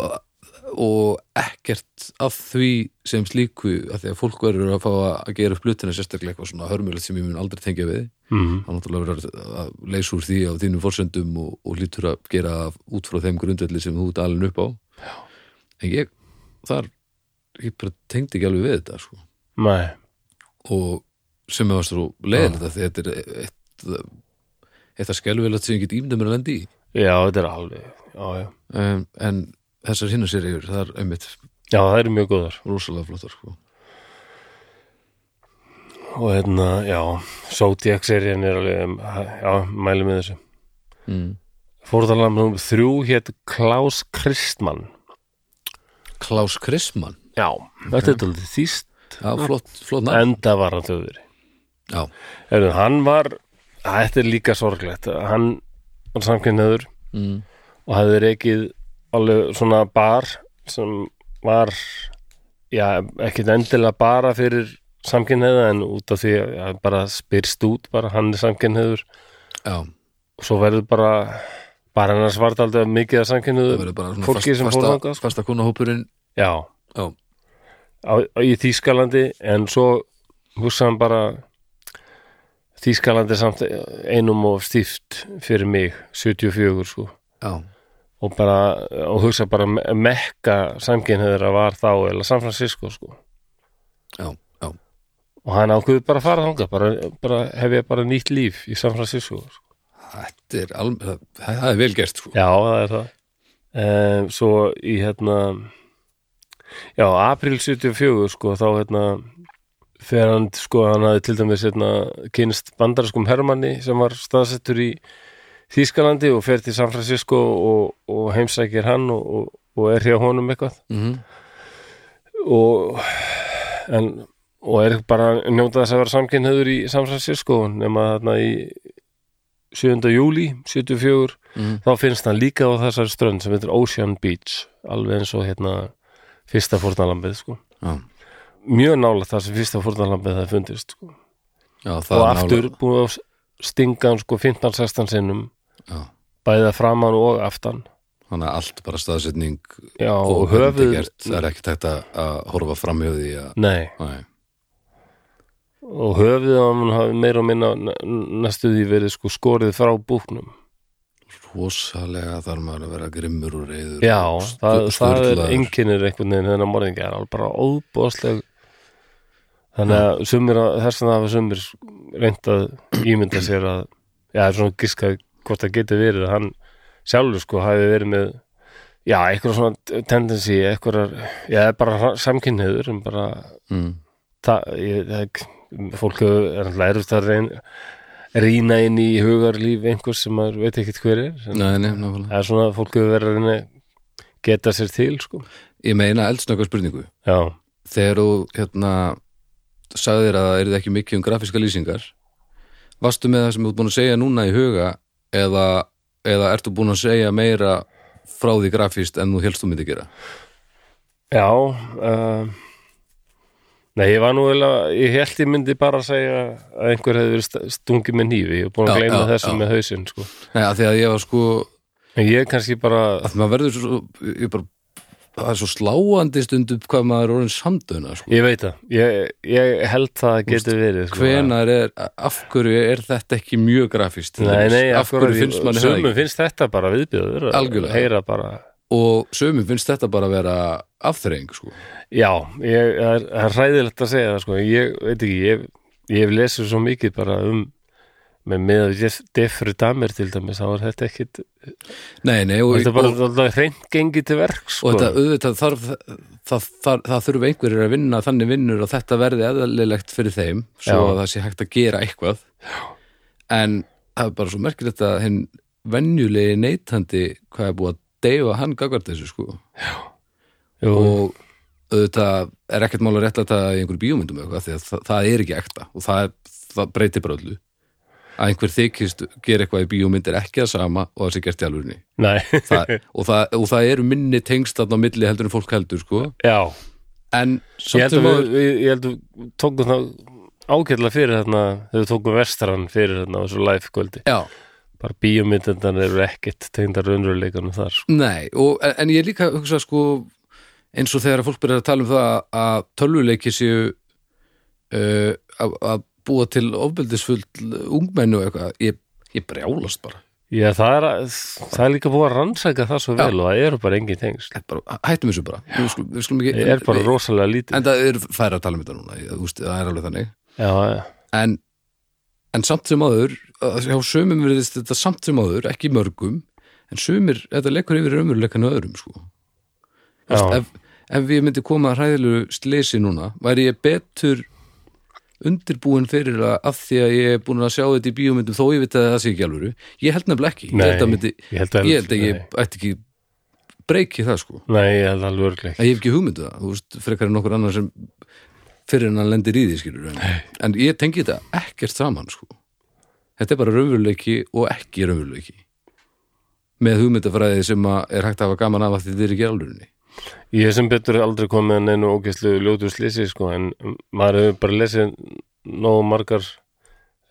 og ekkert af því sem slíku að því að fólk verður að fá að gera upp hlutina sérstaklega eitthvað svona hörmulegt sem ég mun aldrei tengja við. Mm, það er náttúrulega verður að leysa úr því á þínum forsendum og, og lítur að gera út frá þeim grundvelli sem þú alveg upp á. Já. en ég þar ég bara tengdi ekki alveg við þetta sko. nei. Og sem svo leiðilegt að því þetta er eitt, eitt að skelfilegt sem ég get ímda mér að lendi í. Já, þetta er alveg já, já, um, en þessar hinnar seríur það er einmitt já, það eru mjög góðar. rosalega flottar sko. og hérna, já, Zodiac-serían er alveg, um, já, mæli með þessu. Mm. Fórðarlam nr. þrjú hétt Klaus Kristmann. Klaus Kristmann? Já, þetta er þetta þýst já, flott, flott nafn. Enda var hann þjóðveri. Já, Heru, Hann var, þetta er líka sorglegt. Hann var samkynnaður mm. og hafði reikið alveg svona bar sem var já, ekkit endilega bara fyrir samkynnaða en út af því að bara spyrst út bara hann er samkynnaður já, og svo verður bara bara hann mikið að það samkynnaðu verður bara svona fólki sem fór sko. fasta konahópurinn já, já, á, á, í Þýskalandi en svo hugsa hann bara Þýskalandi samt einum og stíft fyrir mig 74 sko. Já, og bara, og hugsa bara me- mekka samkynniður að var þá eða San Francisco sko já, já og hann ákveður bara að fara þangað bara, bara hef ég bara nýtt líf í San Francisco sko. þetta er alveg, það, er vel gert sko. já, það er það um, svo í hérna já, april 74 sko, þá hérna þegar hann, sko, hann hafði til dæmis hérna, kynst bandarskum Hermanni sem var staðsettur í Þýskalandi og fer til San Francisco og, og heimsækir hann og, og, og er hjá honum eitthvað mm og en, og er bara að njóta þess að vera samkynniður í San Francisco nema þarna í 7. júli 74 mm. þá finnst hann líka á þessari strönd sem heitir Ocean Beach alveg eins og hérna fyrsta fórnalambið sko já, mjög nála það sem fyrsta fórnalambið það fundist sko. já, það og aftur nálega- búið að stinga hann sko 15-16 sinnum já, bæða framan og aftan. Þannig að allt bara staðsetning já, og, gert, það er ekki tægt að, horfa framhjóði að, nei, Nei, og höfðið á hann hafi meira og minna n- næstu því verið sko skorið frá búknum. Rosalega þarf maður að vera grimmur og reyður Já, og það, það er einkennir einhvern veginn þennan morðingi er alveg bara óbúðsleg þannig að þess að hafa sumir reynt að ímynda sér að já, það er svona giska hvort það geti verið að hann sjálfur sko hafi verið með já, eitthvað svona tendency eitthvað, já, bara samkynniður en bara mm. það, ég, það fólk er alltaf erfitt að reyna rýna inn í hugarlíf einhvers sem maður veit ekkert hver er það er svona að fólk hefur verið að geta sér til sko. Ég meina eldsnöka spurningu já, þegar þú hérna sagðir að það er ekki mikið um grafíska lýsingar varstu með það sem þú ert búin að segja núna í huga eða, eða ertu búin að segja meira frá því grafíst en þú helst þú myndi gera? Já uh, nei, ég var nú eiginlega, ég held ég myndi bara að segja að einhver hefði verið st- stungið með ég er búin að Já, gleyma já, þessu já. með hausinn sko. Nei, að því að ég var sko en ég kannski bara, að maður verður svo ég bara, það er svo sláandi stundum hvað maður er orðin samdöna sko. ég veit það. Ég, ég held það geti verið sko, hvenar er, af hverju er þetta ekki mjög grafíst Nei, nei, af hverju finnst manni Sumum ekki? finnst þetta bara viðbjöður bara. Og sömum finnst þetta bara að vera afþreying sko. Já, ég, það er, er hræðilegt að segja það sko. Ég veit ekki, ég, ég hef lesið svo mikið bara um með með Jeff- Jeffrey Dahmer til dæmis, þá er þetta ekkit nei, nei, og, þetta er bara og, alltaf hreint gengið til verk sko. og þetta auðvitað þarf það, það, það, þurfa einhverjir að vinna þannig vinnur og þetta verði eðalilegt fyrir þeim svo Já. að það sé hægt að gera eitthvað Já. en það er bara svo merkilegt að hinn venjulegi neytandi hvað er búið að deyfa hann gagvart þessu sko Jú, og auðvitað er ekkert mál að rétta þetta í einhverju bíómyndum eða eitthvað því að það, það er ekki ekta og það breytir bara öllu að einhver þykist gera eitthvað í bíómynd er ekki að sama og það sé gert í það, og, það, og það eru minni tengst þarna á milli heldur en fólk heldur sko. Já. En Ég samt held sem að áður við, við- ég held að við tókum það ágætlega fyrir þarna þegar við tókum vestran fyrir þarna á þessu live kvöldi. Já, bara bíómyndandan eru ekkert tegndar raunveruleikanum þar sko. nei, og, en, ég líka hugsa sko eins og þegar fólk byrjar að tala um það að tölvuleiki séu uh, að búa til ofbeldisfull ungmennu eitthvað, ég, ég brjálast bara. Já, það er, að, það er líka búið að rannsæka það svo vel og það eru bara engin bara, hættum þessu bara. Við skulum, við skulum ekki, Ég er bara rosalega lítið. En það er færa að tala um þetta núna ég, úst, það er alveg þannig. Já, já, en, en samt sem áður að hjá sömum verðist þetta samt sem áður ekki mörgum, en sömur þetta leikur yfir raunveruleikan öðrum sko. Já. ef, ef ég myndi koma að hræðilegu sleysi núna væri ég betur undirbúin fyrir það af því að ég er búin að sjá þetta í bíómyndum þó ég veit að það sé ekki alvöru. Ég held nefnilega ekki, Nei, ég held að, myndi, ég held að- ég ég ætti ekki breyki það sko. Nei, ég held alveg örgleik ég hef ekki hugmyndu það, þú veist, frekar en nokkur annar sem fyrir en hann lendir í því skilur en, en ég tengi þetta ekkert saman sko. þetta er bara raunveruleiki og ekki raunveruleiki. Með hugmyndafræði sem er hægt að hafa gaman af að þetta er ekki alvörinni Ég sem betur aldrei komið að neinu ógeðslu ljótu slisi sko, en maður hefur bara lesið nógu margar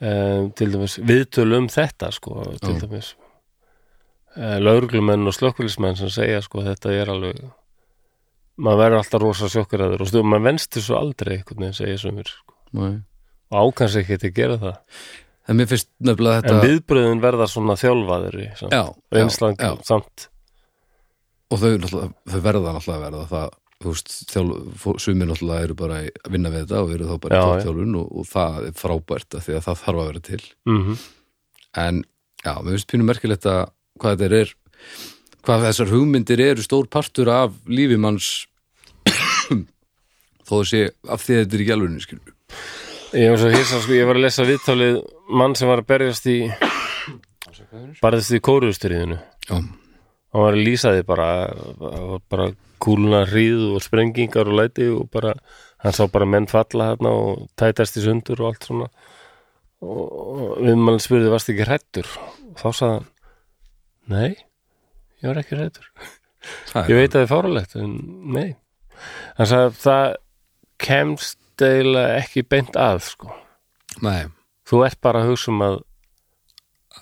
um, til dæmis viðtölu um þetta sko, til dæmis uh, lauruglumenn og slökkvölismenn sem segja sko, þetta er alveg maður verður alltaf rosa sjokkaraður og stundum maður venst þessu aldrei einhvern veginn segja sumir sko. Nei. og ákans ekki að gera það en mér finnst nefnilega en þetta viðbröðin verða svona þjálfaðri samt. já, já, já, samt og þau, þau verða náttúrulega að verða það sumir náttúrulega eru bara að vinna við þetta og eru þá bara Já, í tóttjálfun og, og það er frábært af því að það þarf að vera til. Mm en já, mér finnst pínu merkilegt að hvað þetta er hvað þessar hugmyndir eru stór partur af lífi manns þó að sé af því að þetta er ekki alveg skilur Ég var svo hissa, sko, ég var að lesa viðtalið mann sem var að berjast í barðist í kóruðstyrðinu já, hann var að lýsa því bara bara kúluna hríð og sprengingar og læti og bara hann sá bara menn falla hérna og tætast í sundur og allt svona. Og við mann spurði varst ekki hrættur og þá sagði hann nei, ég var ekki hrættur ég veit að það er fáralegt en nei. Hann sagði að það kemst eiginlega ekki beint að sko. Nei, þú ert bara að hugsa um að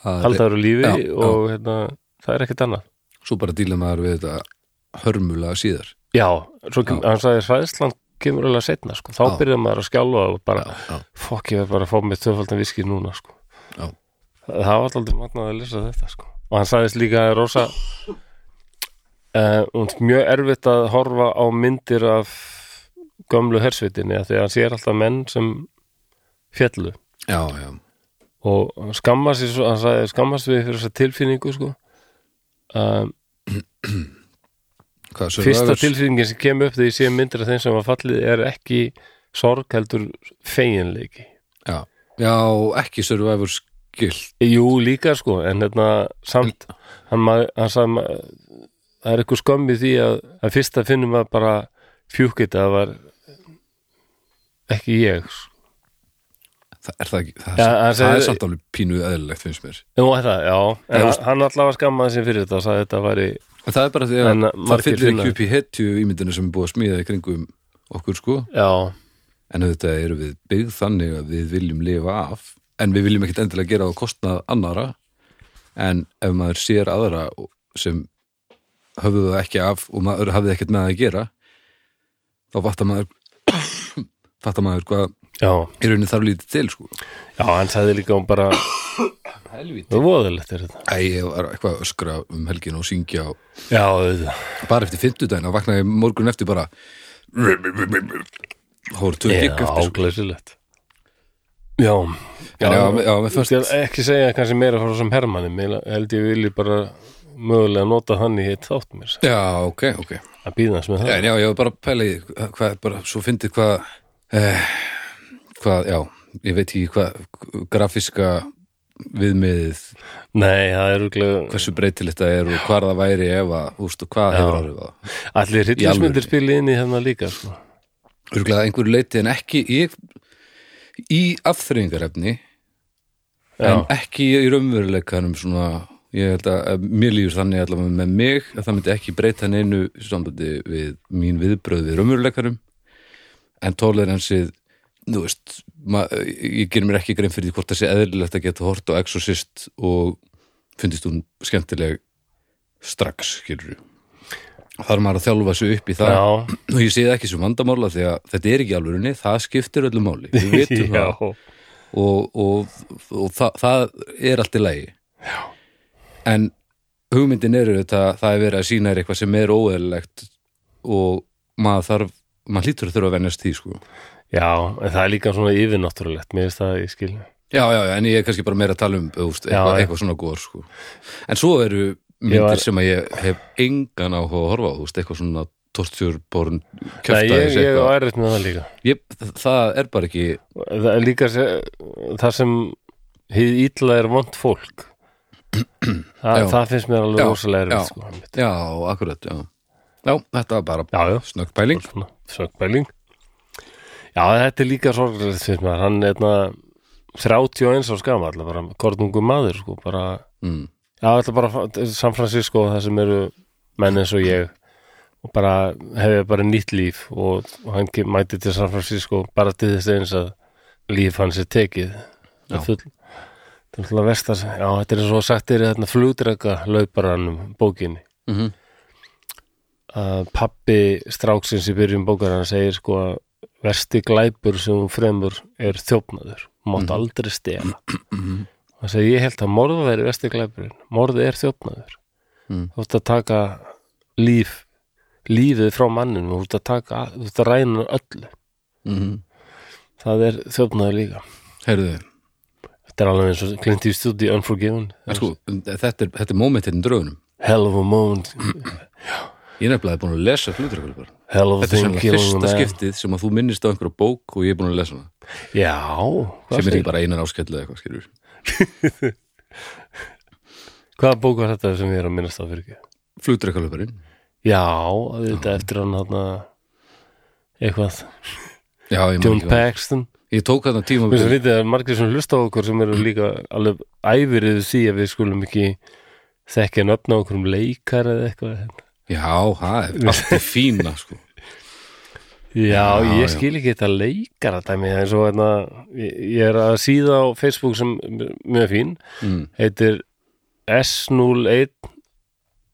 halda þér á lífi Já, já. og hérna, það er ekkert annað svo bara díla maður við þetta hörmulega síðar já, svo kem, Já. hann sagði hræðslan kemur alveg setna sko. þá Já. byrjar maður að skjálfa og bara, já, fokk ég verð bara að fá mér tvöfaldan viski núna sko. já, það var alltaf magnað að lesa þetta sko. og hann sagðist líka að rosa uh, mjög erfitt að horfa á myndir af gömlu hersvitinni af því að hann sér alltaf menn sem fjallu já, já. og skammast hann sagði skammast við fyrir þessa tilfinningu sko. Um, fyrsta tilfinningin sem kemur upp þegar ég sé myndir af þeim sem var fallið er ekki sorg heldur feginleiki. Já, já, ekki Survivor skill Jú, líka sko, en hérna samt, hann, ma- hann sagði það er eitthvað skömmi því að, að fyrst að finnum að bara fjúkit að það var ekki ég sko. Það er það ekki, það, hann það segir- er samt alveg pínu eðlilegt finnst mér. Er það, já, en Já, hann, allavega skammaði sér fyrir þetta og sagði að þetta væri En það er bara því að En það fyllir ekki upp í hetju ímyndinu sem er búið að smíða í kringum okkur sko. Já, en auðvitað eru við byggð þannig að við viljum lifa af en við viljum ekkit endilega gera á kostnað annara en ef maður sér aðra sem höfðu það ekki af og maður hafði ekkert með að gera þá fattar maður fattar maður hvað í rauninni þarf lítið til sko. Já, hann sagði líka um bara, er voðalegt er þetta. Æ, ég var eitthvað að öskra um helgin og syngja og Já, auðvitað, bara eftir fimmtudaginn að vaknaði morgun eftir bara voru tvö já, gigg eftir sko. áglæsilegt Já, já, já, já, mér fannst Ég skal ekki segja kannski meira frá þessum hermanni. Mér held ég vilji bara mögulega nota hann í heitt þátt mér já, ok, ok. Að býða þess með það. En já, ég var bara að pæla í því, hvað, bara svo fyndið hvað eh, hvað, já, ég veit ekki hvað grafíska viðmiðið, Nei, það er úrglega hversu breytilegt það er og hvar það væri ef að, ústu, hvað hefur árið það. Allir hryllismyndir spili inn í hérna líka sko. Örgulega einhverju leiti en ekki í, í afþreyingarefni en ekki í raunveruleikanum svona, ég held að, mér líður þannig allavega með mig að það myndi ekki breyta neinu sambandi við mín viðbröð við raunveruleikanum en tóleransið þú veist, ég ger mér ekki grein fyrir því hvort það sé eðlilegt að geta hort á Exorcist og fyndist hún skemmtileg strax, skilur þar er maður að þjálfa sig upp í það. Já, og ég sé það ekki sem vandamála því að þetta er ekki alvörinni, það skiptir öllu máli við vitum já, það og, og, og það, það er allt í lagi. Já. en hugmyndin er þetta það er verið að sína þér eitthvað sem er óeðlilegt og maður þarf maður hlýtur að þurfa að venjast því sko. Já, en það er líka svona yfirnáttúrulegt Mér finnst það í skil. Já, já, já, en ég er kannski bara meira að tala um úst, eitthvað, eitthvað svona góður sko. En svo eru myndir var- sem að ég hef engan áhuga að horfa á, þú veist, eitthvað svona tortjúrborn Nei, kjöftaðis ég, ég á eitthvað. með það líka. Ég, það er bara ekki Það er líka se- það sem hið ítla er vond fólk. Þa, Já. Það finnst mér alveg já. erfitt sko, já, akkurat, já. Já, þetta var bara snöggpæling. Svona sökbæling Já, þetta er líka sorglega finnst mér, hann er hérna 31 á skama, alltaf bara kornungu maður, sko, bara mm. já, alltaf bara San Francisco, það sem eru menn eins og ég. Og bara hefði bara nýtt líf og, og hann mæti til San Francisco bara til þess eins að líf hans er tekið. Það full þetta er alltaf vestar, já, þetta er sagt er þetta flugdrega lauparanum bókinni. Mm að pappi stráksins í byrjun bókar hann segir sko að versti glæpur sem hún fremur er þjófnaður, mátt Mhm. aldrei stela. Hann segir ég held að morð væri versti glæpurinn, morði er þjófnaður. Mm. þú ert að taka líf lífið frá manninu, þú ert að taka þú ert að ræna öllu, -hmm. það er þjófnaður líka. Heyrðu, þetta er alveg eins og Clint Eastwood í Unforgiven. En sko, þetta er, er mómentinn í draugunum. Hell of a moment ég er nefnilega búin að lesa a þetta er thing svona killing a fyrsta skiptið sem að þú minnist á einhverja bók og ég er búin að lesa hana. Já, sem er ekki bara einan áskell eða eitthvað skilur hvaða bók var þetta sem ég er að minnast á fyrir ekki? Flugdrökkulparinn Já, þetta eftir hann hann eitthvað, já, ég, John. Paxton. Ég tók þarna tíma Mér finnst að margir sem hlusta á okkur sem eru líka alveg æfirið því að við skulum ekki þekkja nöfna okkur um leikar eða eitthvað já, það er allt í fína sko. Já, Já, ég já. skil ekki þetta leikar að dæmi eins og hérna, ég er að síða á Facebook sem mjög fín mm. heitir S01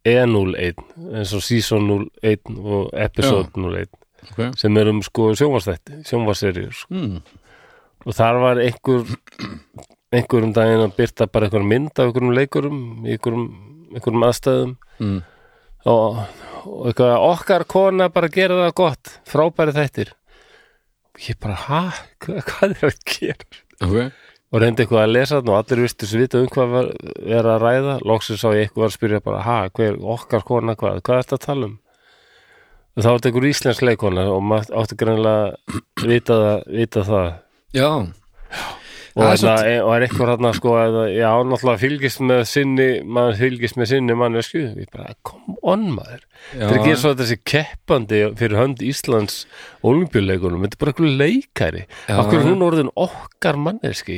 E01 eins og Season 01 og Episode 01 okay. sem er um sko sjónvarsþætti, sjónvarserjur sko. mm. og þar var einhver einhverjum daginn að byrta bara einhverjum mynd af einhverjum leikurum einhverjum, einhverjum aðstæðum Mm. Og, og eitthvað okkar kona bara gera það gott. Frábæri þættir. Ég bara, ha, hvað, hvað er að gera? Okay. og reyndi eitthvað að lesa og allir vistu svo vita um hvað var, er að ræða. Loksins sá ég eitthvað að spyrja bara ha, hver, okkar kona, hvað, hvað er þetta að tala um? Og þá var þetta einhver íslensk leikona og maður átti greinlega vita, það, vita það. Já, og, Það er hérna, e, er eitthvað hérna sko að, já, náttúrulega fylgist með sinni maður fylgist með sinni mannesku ég bara, come on maður. Þetta er ekki eins og þessi keppandi fyrir hönd Íslands olimpíuleikunum þetta er bara eitthvað leikari. Er hún orðin okkar manneski.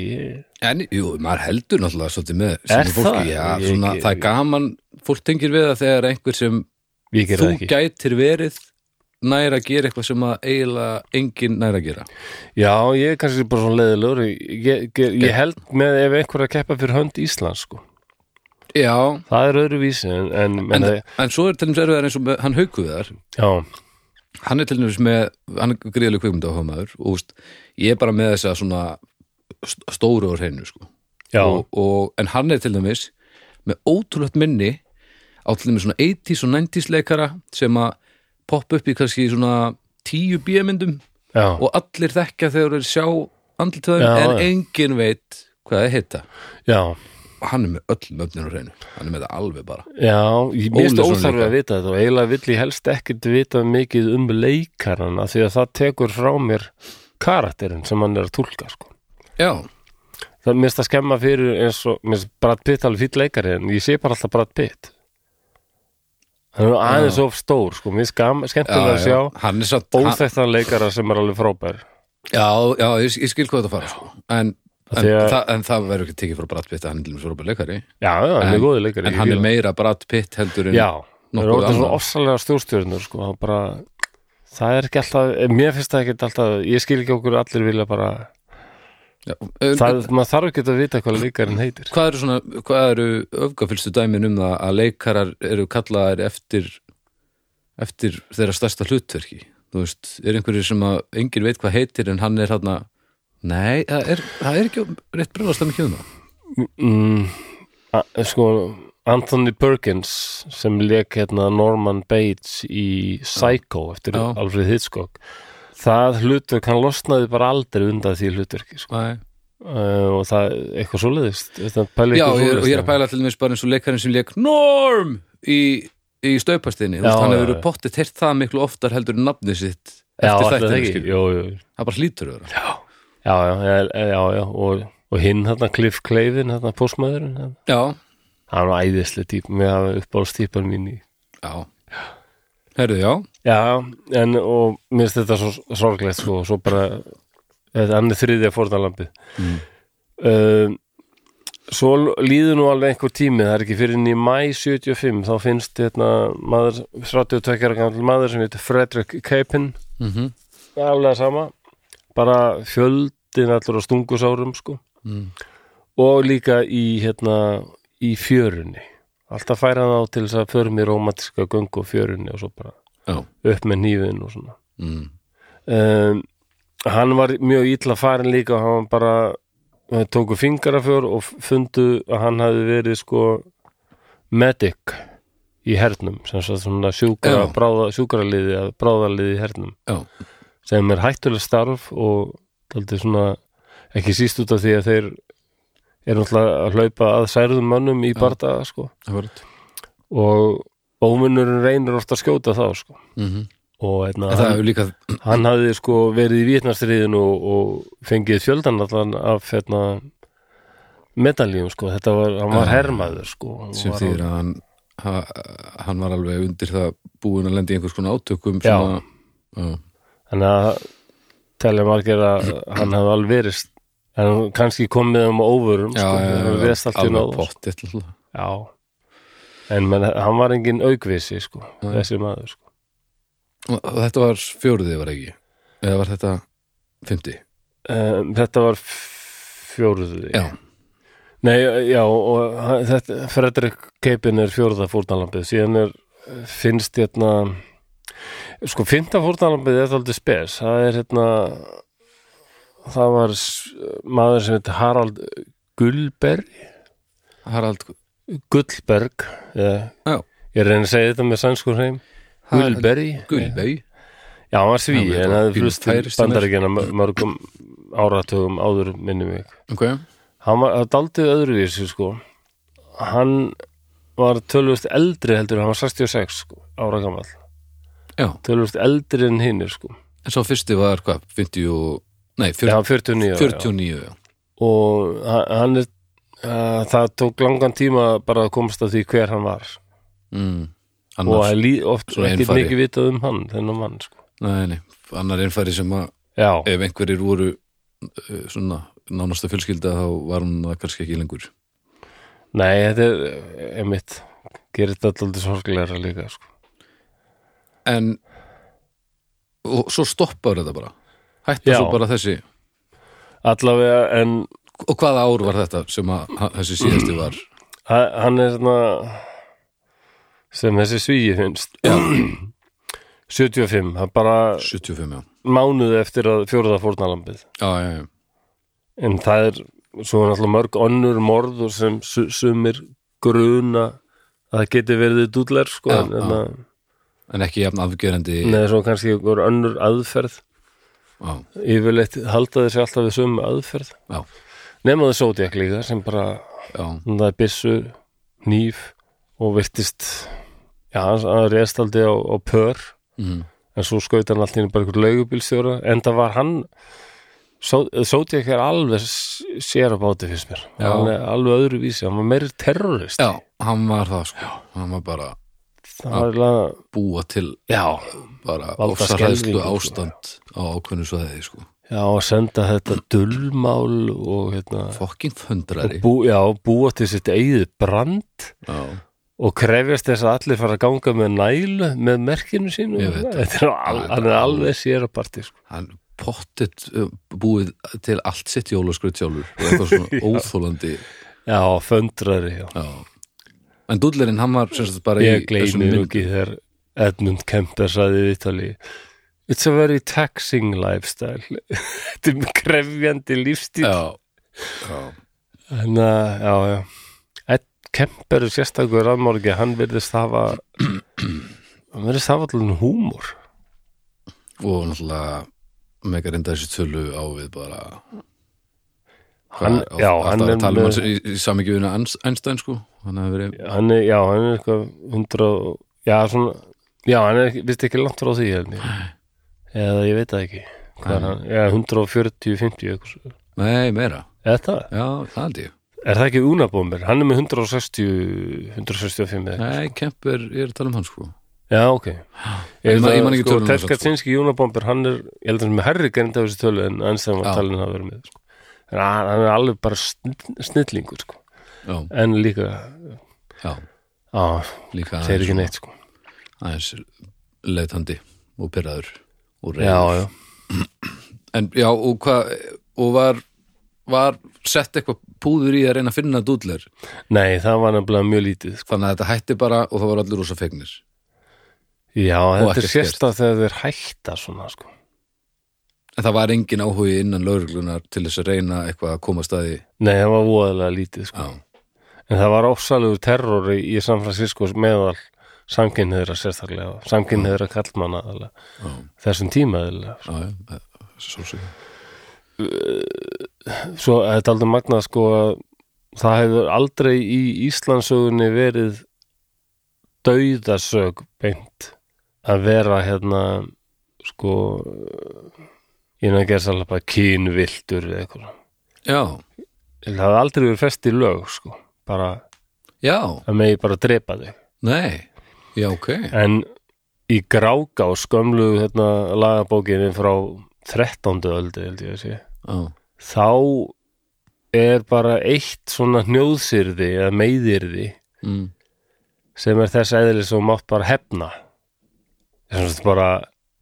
En, jú, maður heldur náttúrulega svolítið með sínu fólki, já, svona, ég- það er gaman fólk tengir við það þegar einhver sem þú gætir verið nær að gera eitthvað sem að eiginlega enginn nær að gera. Já, ég er kannski bara svona leiðilegur. Ég, ég, ég, held með ef einhver að keppa fyrir hönd Íslands sko. Já, það er öðruvísi en, en, en, en, en svo er til dæmis erfiðar eins og með, hann haukuðar já, hann er til dæmis með, hann er gríðlega kvikmynda áhugaður og úst, ég er bara með þessa svona st- stóru á hreinu sko. já, og, og, en hann er til dæmis með ótrúlegt minni á til dæmis svona 80s og 90s leikara sem að poppa upp í kannski svona 10 bíamyndum já, og allir þekkja þegar þeir sjá andlitöðum Já, en já. enginn veit hvað það heita já. Hann er með öll möfnir á hreinu. Hann er með það alveg bara. Já, ég mér finnst Ólafsson óþarfi líka. að vita þetta og eiginlega vill ég helst ekkert vita mikið um leikarana því að það tekur frá mér karakterinn sem hann er að túlka sko. já, það að skemma fyrir eins og Brad Pitt alveg fýtt leikari en ég sé bara alltaf Brad Pitt hann er aðeins of stór sko. mér gam- skemmtilega að já, sjá er óþekktan leikara sem er alveg frábær. Já, já, ég, ég skil hvað þetta fara sko. en, en, að- það, en það verður ekki tekið frá Brad Pitt að hann er frábær leikari. Já, já, hann er góði leikari en ég hann er meira Brad Pitt heldur en Já, það er orðin svona ofsalega stjórnstjörnur sko, það bara það er ekki alltaf, mér finnst það ekki alltaf ég skil ekki okkur allir vilja bara það, maður þarf ekki að vita hvað leikarinn heitir. Hvað eru svona, hvað eru öfgafylstu dæmin um það að leikarar eru kallaðar eftir eftir þeirra stærsta hlutverki? Þú veist, er einhverjir sem að enginn veit hvað heitir en hann er hann nei, það er, það er ekki rétt brjóðast að um það mm, sko Anthony Perkins sem leik hérna Norman Bates í Psycho eftir Já. Alfred Hitchcock það hlutverk, hann losnaði bara aldrei undan því hlutverki sko. Uh, og það eitthvað svoleiðist Já, og ég, er- og ég er að pæla til dæmis bara eins og leikarinn sem leik Norm í, í staupastinni, hann hefur já. pottet heyrt það miklu oftar heldur en nafnið sitt Já, eftir ætli það það bara hlýtur öður já, já, já, já, já og, og hinn hérna Cliff Clavin hérna postmaðurinn, hann. Var æðislega típ með að uppáhaldstýpan mín í já Herðu, já, Já, en og mér finnst þetta svo sorglegt sko, og svo bara þetta er þriðja fórnarlampið Mm. um, Svo líður nú alveg einhver tími það er ekki fyrir inn í mæ 75 þá finnst hérna maður 32 ára gammal maður sem heitir Frederick Capin mm alveg sama bara fjöldin allur á stungusárum sko. Mm. og líka í hérna í fjörunni alltaf færa hann á til þess að förum í rómatiska göngu og fjörunni og svo bara Já, upp með nýfin og svona mm. um, hann var mjög illa farin líka og hann bara tóku fingrafjör og fundu að hann hafi verið sko medic í hernum sem svona sjúkra, Já. bráða, sjúkraliði eða bráðaliði í hernum já, sem er hættuleg starf og daldið svona ekki síst út af því að þeir eru náttúrulega að hlaupa að særðum mönnum í Já. bardaga sko. Og óvinnurinn reynir ofta að skjóta þá sko. Mm og hérna, Það hann, líka hann hafði sko verið í Vietnastriðinu og, og fengið fjöldan allan af hérna, medaljum sko, þetta var, hann var Já. hermaður sko. Sem þýðir að hann ha, hann var alveg undir það búin að lendi einhvers konar átökum Já. svona, já, þannig að telja margir að hann hafði alveg verið en kannski komið um óvörum sko, alveg alltaf. já. En menn, hann var engin aukvisi sko, Nei. þessi maður sko. Þetta var fjóruði var ekki? Eða var þetta fymti um, þetta var fjóruði já, Nei, já, og þetta, Fredrik Keipin er fjórða fórnalampið, síðan er finnst hérna Sko, fymta fórnalambið er þáldið spes. Það er hérna það var maður sem heitir Harald Gullberg. Harald Gullberg eða, Já. ég reyna að segja þetta með sænskur hreim. Harald Gullberg. Gullbau Já, hann var sví, en það er flust bandaríkjana mör- mörgum áratögum áður minni mig. Ok, hann var daldið öðruvísi sko. Hann var tölvust eldri heldur, hann var 66 sko, ára gamall, já. Tölvust eldri en hinnir sko, En svo fyrsti var hvað, 50 og Nei, já, 40, 49 ára, já. 49 já. og hann hann er uh, það tók langan tíma bara að komast að því hver hann var Mm. og það er lí- oft Svona ekki mikið vitað um hann þennan mann sko. nei, nei, annar einfari sem að já, ef einhverjir voru uh, svona nánasta fjölskylda þá var hún það kannski ekki lengur nei, þetta er emitt, gerir þetta alltaf sorglegra líka sko. En og svo stoppar þetta bara Hætta Já. svo bara þessi. Allavega, en Og hvaða ár var þetta sem að ha- þessi síðasti var? Ha- hann er svona sem þessi svíi finnst. 75, það er bara 75, já. mánuði eftir að fjóruða fórnalambið Já, já, já, en það er svo náttúrulega mörg önnur morð og sem su sumir gruna að það geti verið dúdler sko, Já, en, já. en að, ekki jafn afgerandi neða svo kannski einhver önnur aðferð. Já, yfirleitt halda þessi alltaf við sömu aðferð. Já, það sódíak líka sem bara já, það er byssu, hníf og virtist já, hann réðst aldrei á, á pör. Mm, en svo skaut hann alltaf bara einhver leigubílstjóra en það var hann Zodiac er alveg sér á báti fyrst mér, Já. hann er alveg öðru vísi hann var meiri terrorist. Já hann var það sko. Hann var bara það var alveg, búa til já, bara ofsarhæðslu sko. ástand á ákveðnu svæði sko já, að senda þetta dullmál og hérna Fokking og þöndrari bú, já, búa til sitt eigið brand Já, og krefjast þess að allir fara að ganga með nælu með merkinu Ég. Þetta er er hann er alveg- alveg sér að partí sko. hann pottet uh, búið til allt sitt jólaskrut sjálfur og eitthvað svona óþólandi já, föndrari já. En dúllerinn, hann var sem sagt bara ég í gleymi nú ekki þegar Edmund Kemper saði við Ítali It's a very taxing lifestyle. Þetta er krefjandi lífstíl. Já, já, En að, já, já. Ed Kemper er sérstakur raðmorgi. Hann verðist hafa hann verðist hafa allir húmor. Og náttúrulega mega reynda þessi tölu á við bara hann, Hvað, já, hann er tala um hans í, í samingjöfuna Einstein sko. Hann er, já, hann er eitthvað hundra, já, svona já, hann er, vist ekki langt frá því ég. eða ég veit það ekki hann, já, 140, 50 eitthvað. Nei, meira, það já, það held ég Er það ekki Unabomber? Hann er með 160 165 eða eitthvað. Nei, Kemper, ég er að tala um hann sko Já, ok Ég man- ekki sko, töluna Ted sko. Kaczynski Unabomber, hann er ég held að hann er með herri gerind af þessu tölu en Einstein var talin að vera með sko. en hann hann er alveg bara sn snillingur sko. Já, en líka já, á, líka segir ekki svona- neitt sko. Aðeins leitandi og pyrraður og reyður en já, og hvað og var, var sett eitthvað púður í að reyna að finna dúdler nei, það var nefnilega mjög lítið sko. þannig að þetta hætti bara og það var allir rosa fegnir Já, Og þetta er sérstað þegar þeir hætta svona sko. en það var engin áhugi innan lauruglunar til þess að reyna eitthvað að koma staði Nei, það var voðalega lítið sko. já, en það var ofsalegur terror í, í San Francisco meðal samkynniðra sérstaklega, samkynniðra kallmanna aðalega. já, þessum tíma aðalega. já, já, svo sig svo þetta er aldrei magnað sko að það hefur aldrei í Íslandsögunni verið dauðasög beint að vera hérna sko nefnir að gera svolítið bara kynvildur eða eitthvað já, það hefur aldrei verið fest í lög sko bara já, að megi bara drepa þig. Nei já, ok, en í gráka og skömlu hérna lagabókinni frá 13. öldu held ég að sé. Já, þá er bara eitt svona hnjóðsyrði eða meiðyrði mm, sem er þess eðli sem mátt bara hefna. Þess að bara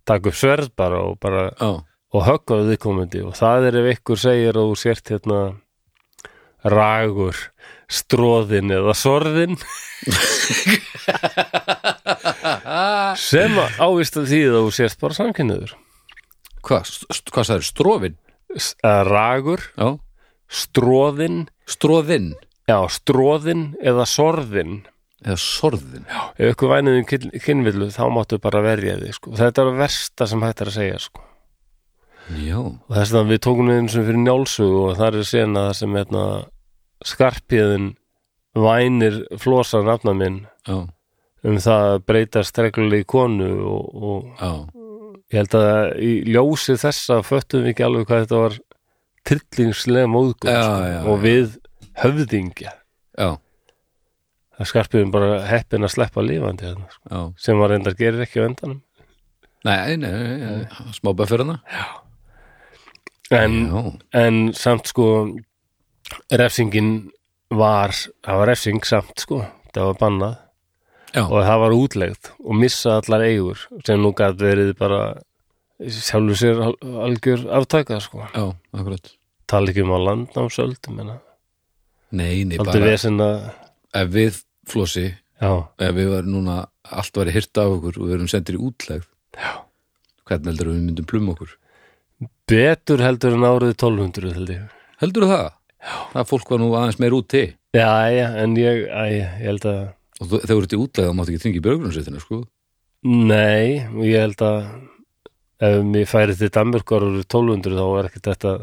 taka upp sverð bara og bara já, og höggva við viðkomandi. Og það er ef ykkur segir þú sért hérna ragur stróðin eða sorðin sem ávist að því að þú sést bara samkynniður Hvað, hvað sagði, strófin? Að ragur, Já, stróðinn stróðinn já, stróðinn eða sorðinn. Eða sorðin ef ykkur væniðum kyn, kynvillu þá máttu bara verja því sko. þetta er að versta sem hægt er að segja sko. Já, og þess að við tókum við eins og fyrir njálsugu og það er sena það sem hérna, skarpiðin vænir flosa nafna minn já, um það að breyta streglulega í konu og, og ég held að í ljósi þessa föttum við ekki alveg hvað þetta var trillingslega móðgum Já, sko, og við höfðingja. Já, það skarpiðin bara heppin að sleppa lífandi hérna, sko, sem var reyndar gerir ekki á endanum. Nei, nei, nei, nei. smá bæfyrina en, en samt sko refsingin var það var refsing samt sko það var bannað. Já, og það var útlegð og missa allar eigur sem nú gæti verið bara sjálfur sér al- algjör aftaka sko. Já, akkurat. Tala ekki um á landnámsöld menna, Nei, nei, bara vesen að ef við flósi já, ef við varum núna allt væri hýrt af okkur og við erum sendir í útlegð Já. hvernig heldur við myndum plum okkur? Betur heldur en árið 1200 held ég. Heldur það? Það fólk var nú aðeins meir úti. Já, já, en ég, æ, ég held að og þegar þú ert í útlegð þá máttu ekki þingi björgunarsveitina sko. Nei, ég held að ef mér færi til Danmörkar árið 1200 þá var ekki þetta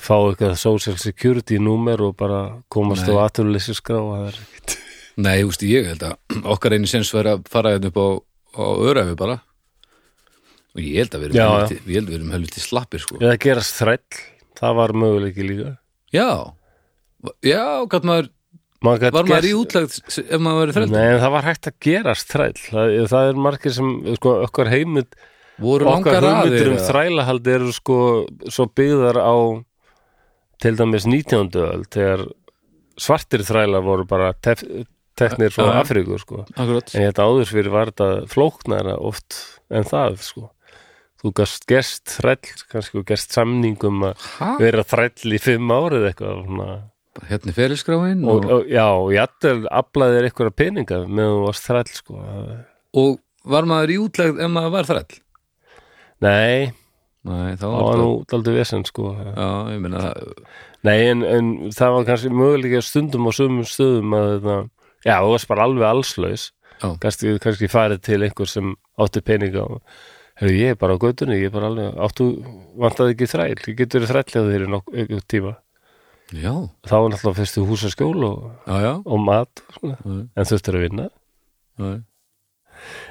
fá eitthvað social security númer og bara komast Nei. á aturlýsiskrá það er ekkit Nei, þú veist, ég held að okkar einu sens væri að fara hérna upp á, á öræfi bara. Og ég held að við erum helviti, ég held að við erum helviti slappir sko. eða gerast þræll, það var möguleiki líka Já, já, gæt maður maður var maður í gerst- útlegð ef maður verið þræll Nei, það var hægt að gerast þræll það, það er margir sem, sko, okkar heimund voru okkar aðir um eða? þrælahaldi eru sko svo byggðar á til dæmis 19. öld þegar svartir þrælar voru bara tef, teknir frá. Afríku sko. Akkurat, en þetta áður fyrir var þetta flóknara oft en það sko. Þú gast gerst þræll kannski og gerst samningum að vera þræll í fimm árið eitthvað svona. Hérna er ferilskráin og, og, og, já, og jættel aflaðir eitthvað peninga meðan þú varst þræll sko. og var maður í útlegð ef maður var þræll nei, Nei, þá það var það nú daldið vesen sko. Já, ég það Nei, en, en það var kannski mögulega stundum á sumum stöðum að þetta, já, þú varst bara alveg allslaus kannski, kannski farið til einhver sem átti peninga og hefur ég er bara á göttunni, ég er bara alveg áttu, vantaði ekki þræl, ég getur þrællið þér í nokkuð tíma. Já, þá var náttúrulega fyrstu húsaskjól og, já, já, og mat svona, já, en þurftur að vinna. Já.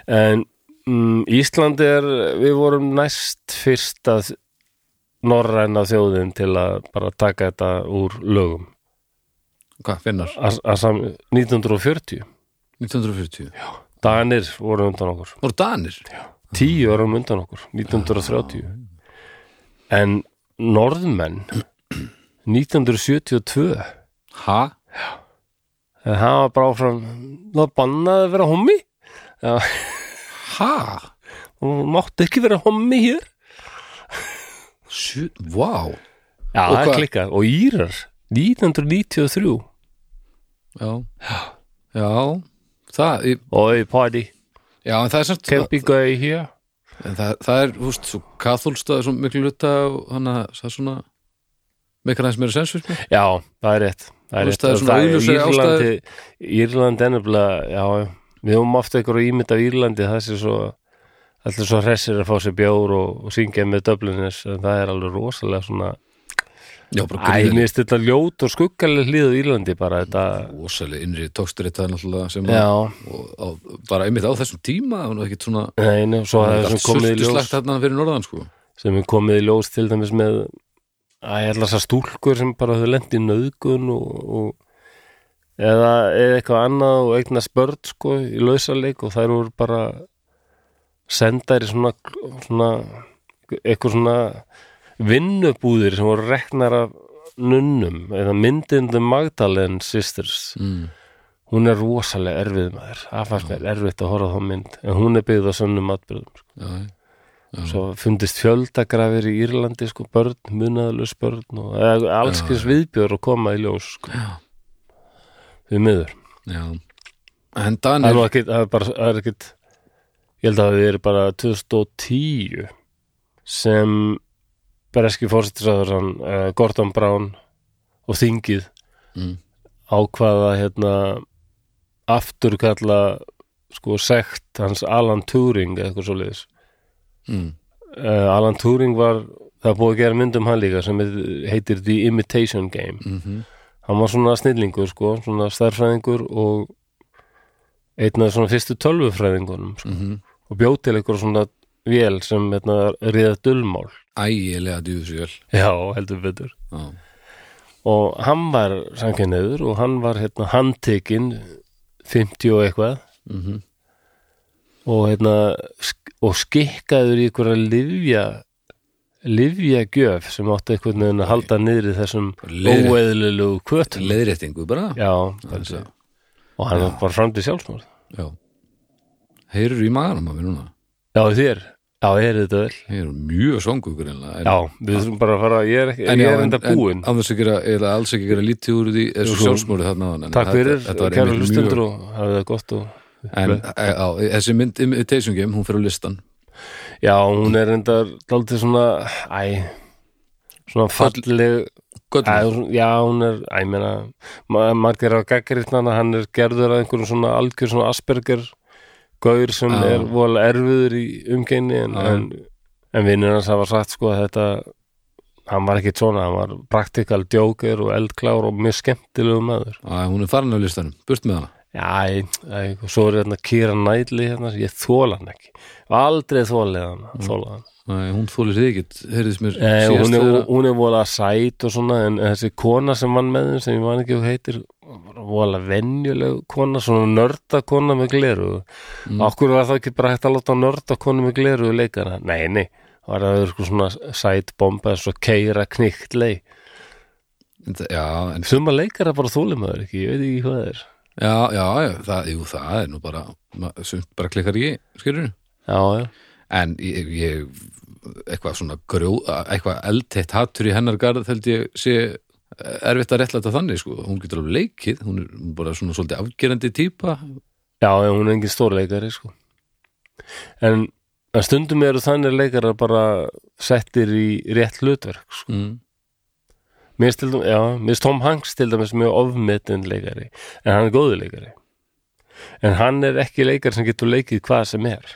en mm, Ísland er við vorum næst fyrsta norræna þjóðin til að bara taka þetta úr lögum. Hvað, finnar? að, að sam, 1940 1940 Danir voru undan okkur. Voru Danir? Tíu árum undan okkur 1930 en norðmenn 1972 Ha? en það var bara áfram það bannaði að vera hommi. Já, Ha? og mátti ekki vera hommi hér. Vá. Já, Og er og Írar 1993 Já, já Það, ég- oi party, já, en það er can't be gay here. En það, það er, veist, svo kathólstað svo miklu hluta og hann að það er svona meikar aðeins meira sens fyrir mig já, það er rétt það er veist, rétt. það er svona Írlandi, Írlandi er nefnilega já, við höfum ofta ykkur ímynd af Írlandi það sé svo allir svo hressir að fá sér bjór og, og syngja með Dublinis en það er alveg rosalega svona Já, Æ, mér finnst þetta ljót og skuggaleg hlið á Írlandi bara þetta rosalega innri tókstur þetta náttúrulega sem að, og, bara einmitt á þessum tíma það nú ekkit svona nei, svo það er sem komið í ljós slagt þarna fyrir norðan sko. sem er komið í ljós til dæmis með að ég ætla þessar stúlkur sem bara höfðu lent í nöðgun og, og eða, eða eitthvað annað og eignast börn sko í lausaleik og þær voru bara sendar í svona, svona eitthvað svona vinnubúðir sem voru reknar af nunnum eða myndindum Magdalene Sisters. Mm. hún er rosalega erfið maður. Fannst mér erfitt að horfa á mynd. En hún er byggð á sönnum atbyrðum sko. já, já. svo fundist fjöldagrafir í Írlandi sko, börn, munaðalus börn og allskins viðbjör að koma í ljós sko. við miður. En Danir er það er ekkit ég held að það er bara 2010 sem bereski fórsettisraður uh, Gordon Brown og þingið mm, ákvaða hérna afturkalla sko sekt hans Alan Turing eða eitthvað svoleiðis. Mm, uh, Alan Turing var það búið að gera mynd um hann líka sem heitir The Imitation Game. Mm hann var svona snillingur sko, svona stærfræðingur og einn af svona fyrstu tölvufræðingunum sko, mm og bjóð til eitthvað svona vél sem hérna, ríða dullmál ægilega djúðsjöl. Já, heldur betur. Já, og hann var sanginniður og hann var hérna handtekinn 50 og eitthvað. Mm og hérna og skikkaður í einhverja livja livja gjöf sem átti einhvern veginn að halda niðri þessum Leiðrétt- óeðlilegu kvötum leiðréttingu bara. Já, að- og hann var fram til sjálfsmórð já. Heyrur í maganum að við núna. Já, þér, já, er þetta vel. Heyrur mjög svangur greinlega já, við þurfum bara að fara, ég er, ekki, en, ég er enda en, búinn. en, en, alls ekki gera lítið úr því Jú, svo- sjálfsmórið þarna en takk þetta- fyrir, kæra hlustundur og hafið það gott og en e, á, þessi mynd Imitation Game, hún fyrir á listan já, hún er enda daldið svona, æ svona falleg já, hún er, æ, ég meina ma margir á gaggriðnana, hann er gerður að einhverjum svona algjör svona Asperger gaur sem Já. er vola erfiður í umgengni en, Já. en, en vinnur hans hafa sagt sko að þetta hann var ekki svona, hann var praktikal djóker og eldklár og mjög skemmtilegu maður. Æ, hún er farin á listanum, burt með hana. Já, og svo er hérna Kira Nætli hérna, ég þóla hann ekki. Aldrei þólið hann, þóla hann Æ, hún þólir þig ekkert, heyrðist mér Nei, síðast hún er, er vola sæt og svona en þessi kona sem vann með þeim sem ég man ekki heitir vola venjuleg kona, svona nörda kona með gleru. Mm. okkur var það ekki bara hægt að láta nörda kona með gleru leikana, nei, nei var það sko svona sæt bomba eins og keira knikt lei. Já, en suma leikara bara þólimaður ekki, ég veit ekki hvað það er. Já, já, já, það, jú, það er nú bara sumt bara klikkar ekki, skilur Já, já, en ég, ég eitthvað svona grjó, eitthvað eldteitt hattur í hennar garð held ég sé erfitt að réttlæta þannig sko, hún getur alveg leikið hún er bara svona svolítið afgerandi típa já, hún er engin stórleikari sko en, stundum eru þannig leikara bara settir í rétt hlutverk sko. mm. Mér dæmis, já, mér Tom Hanks til dæmis mjög ofmetinn leikari, en hann er góður leikari. En hann er ekki leikari sem getur leikið hvað sem er.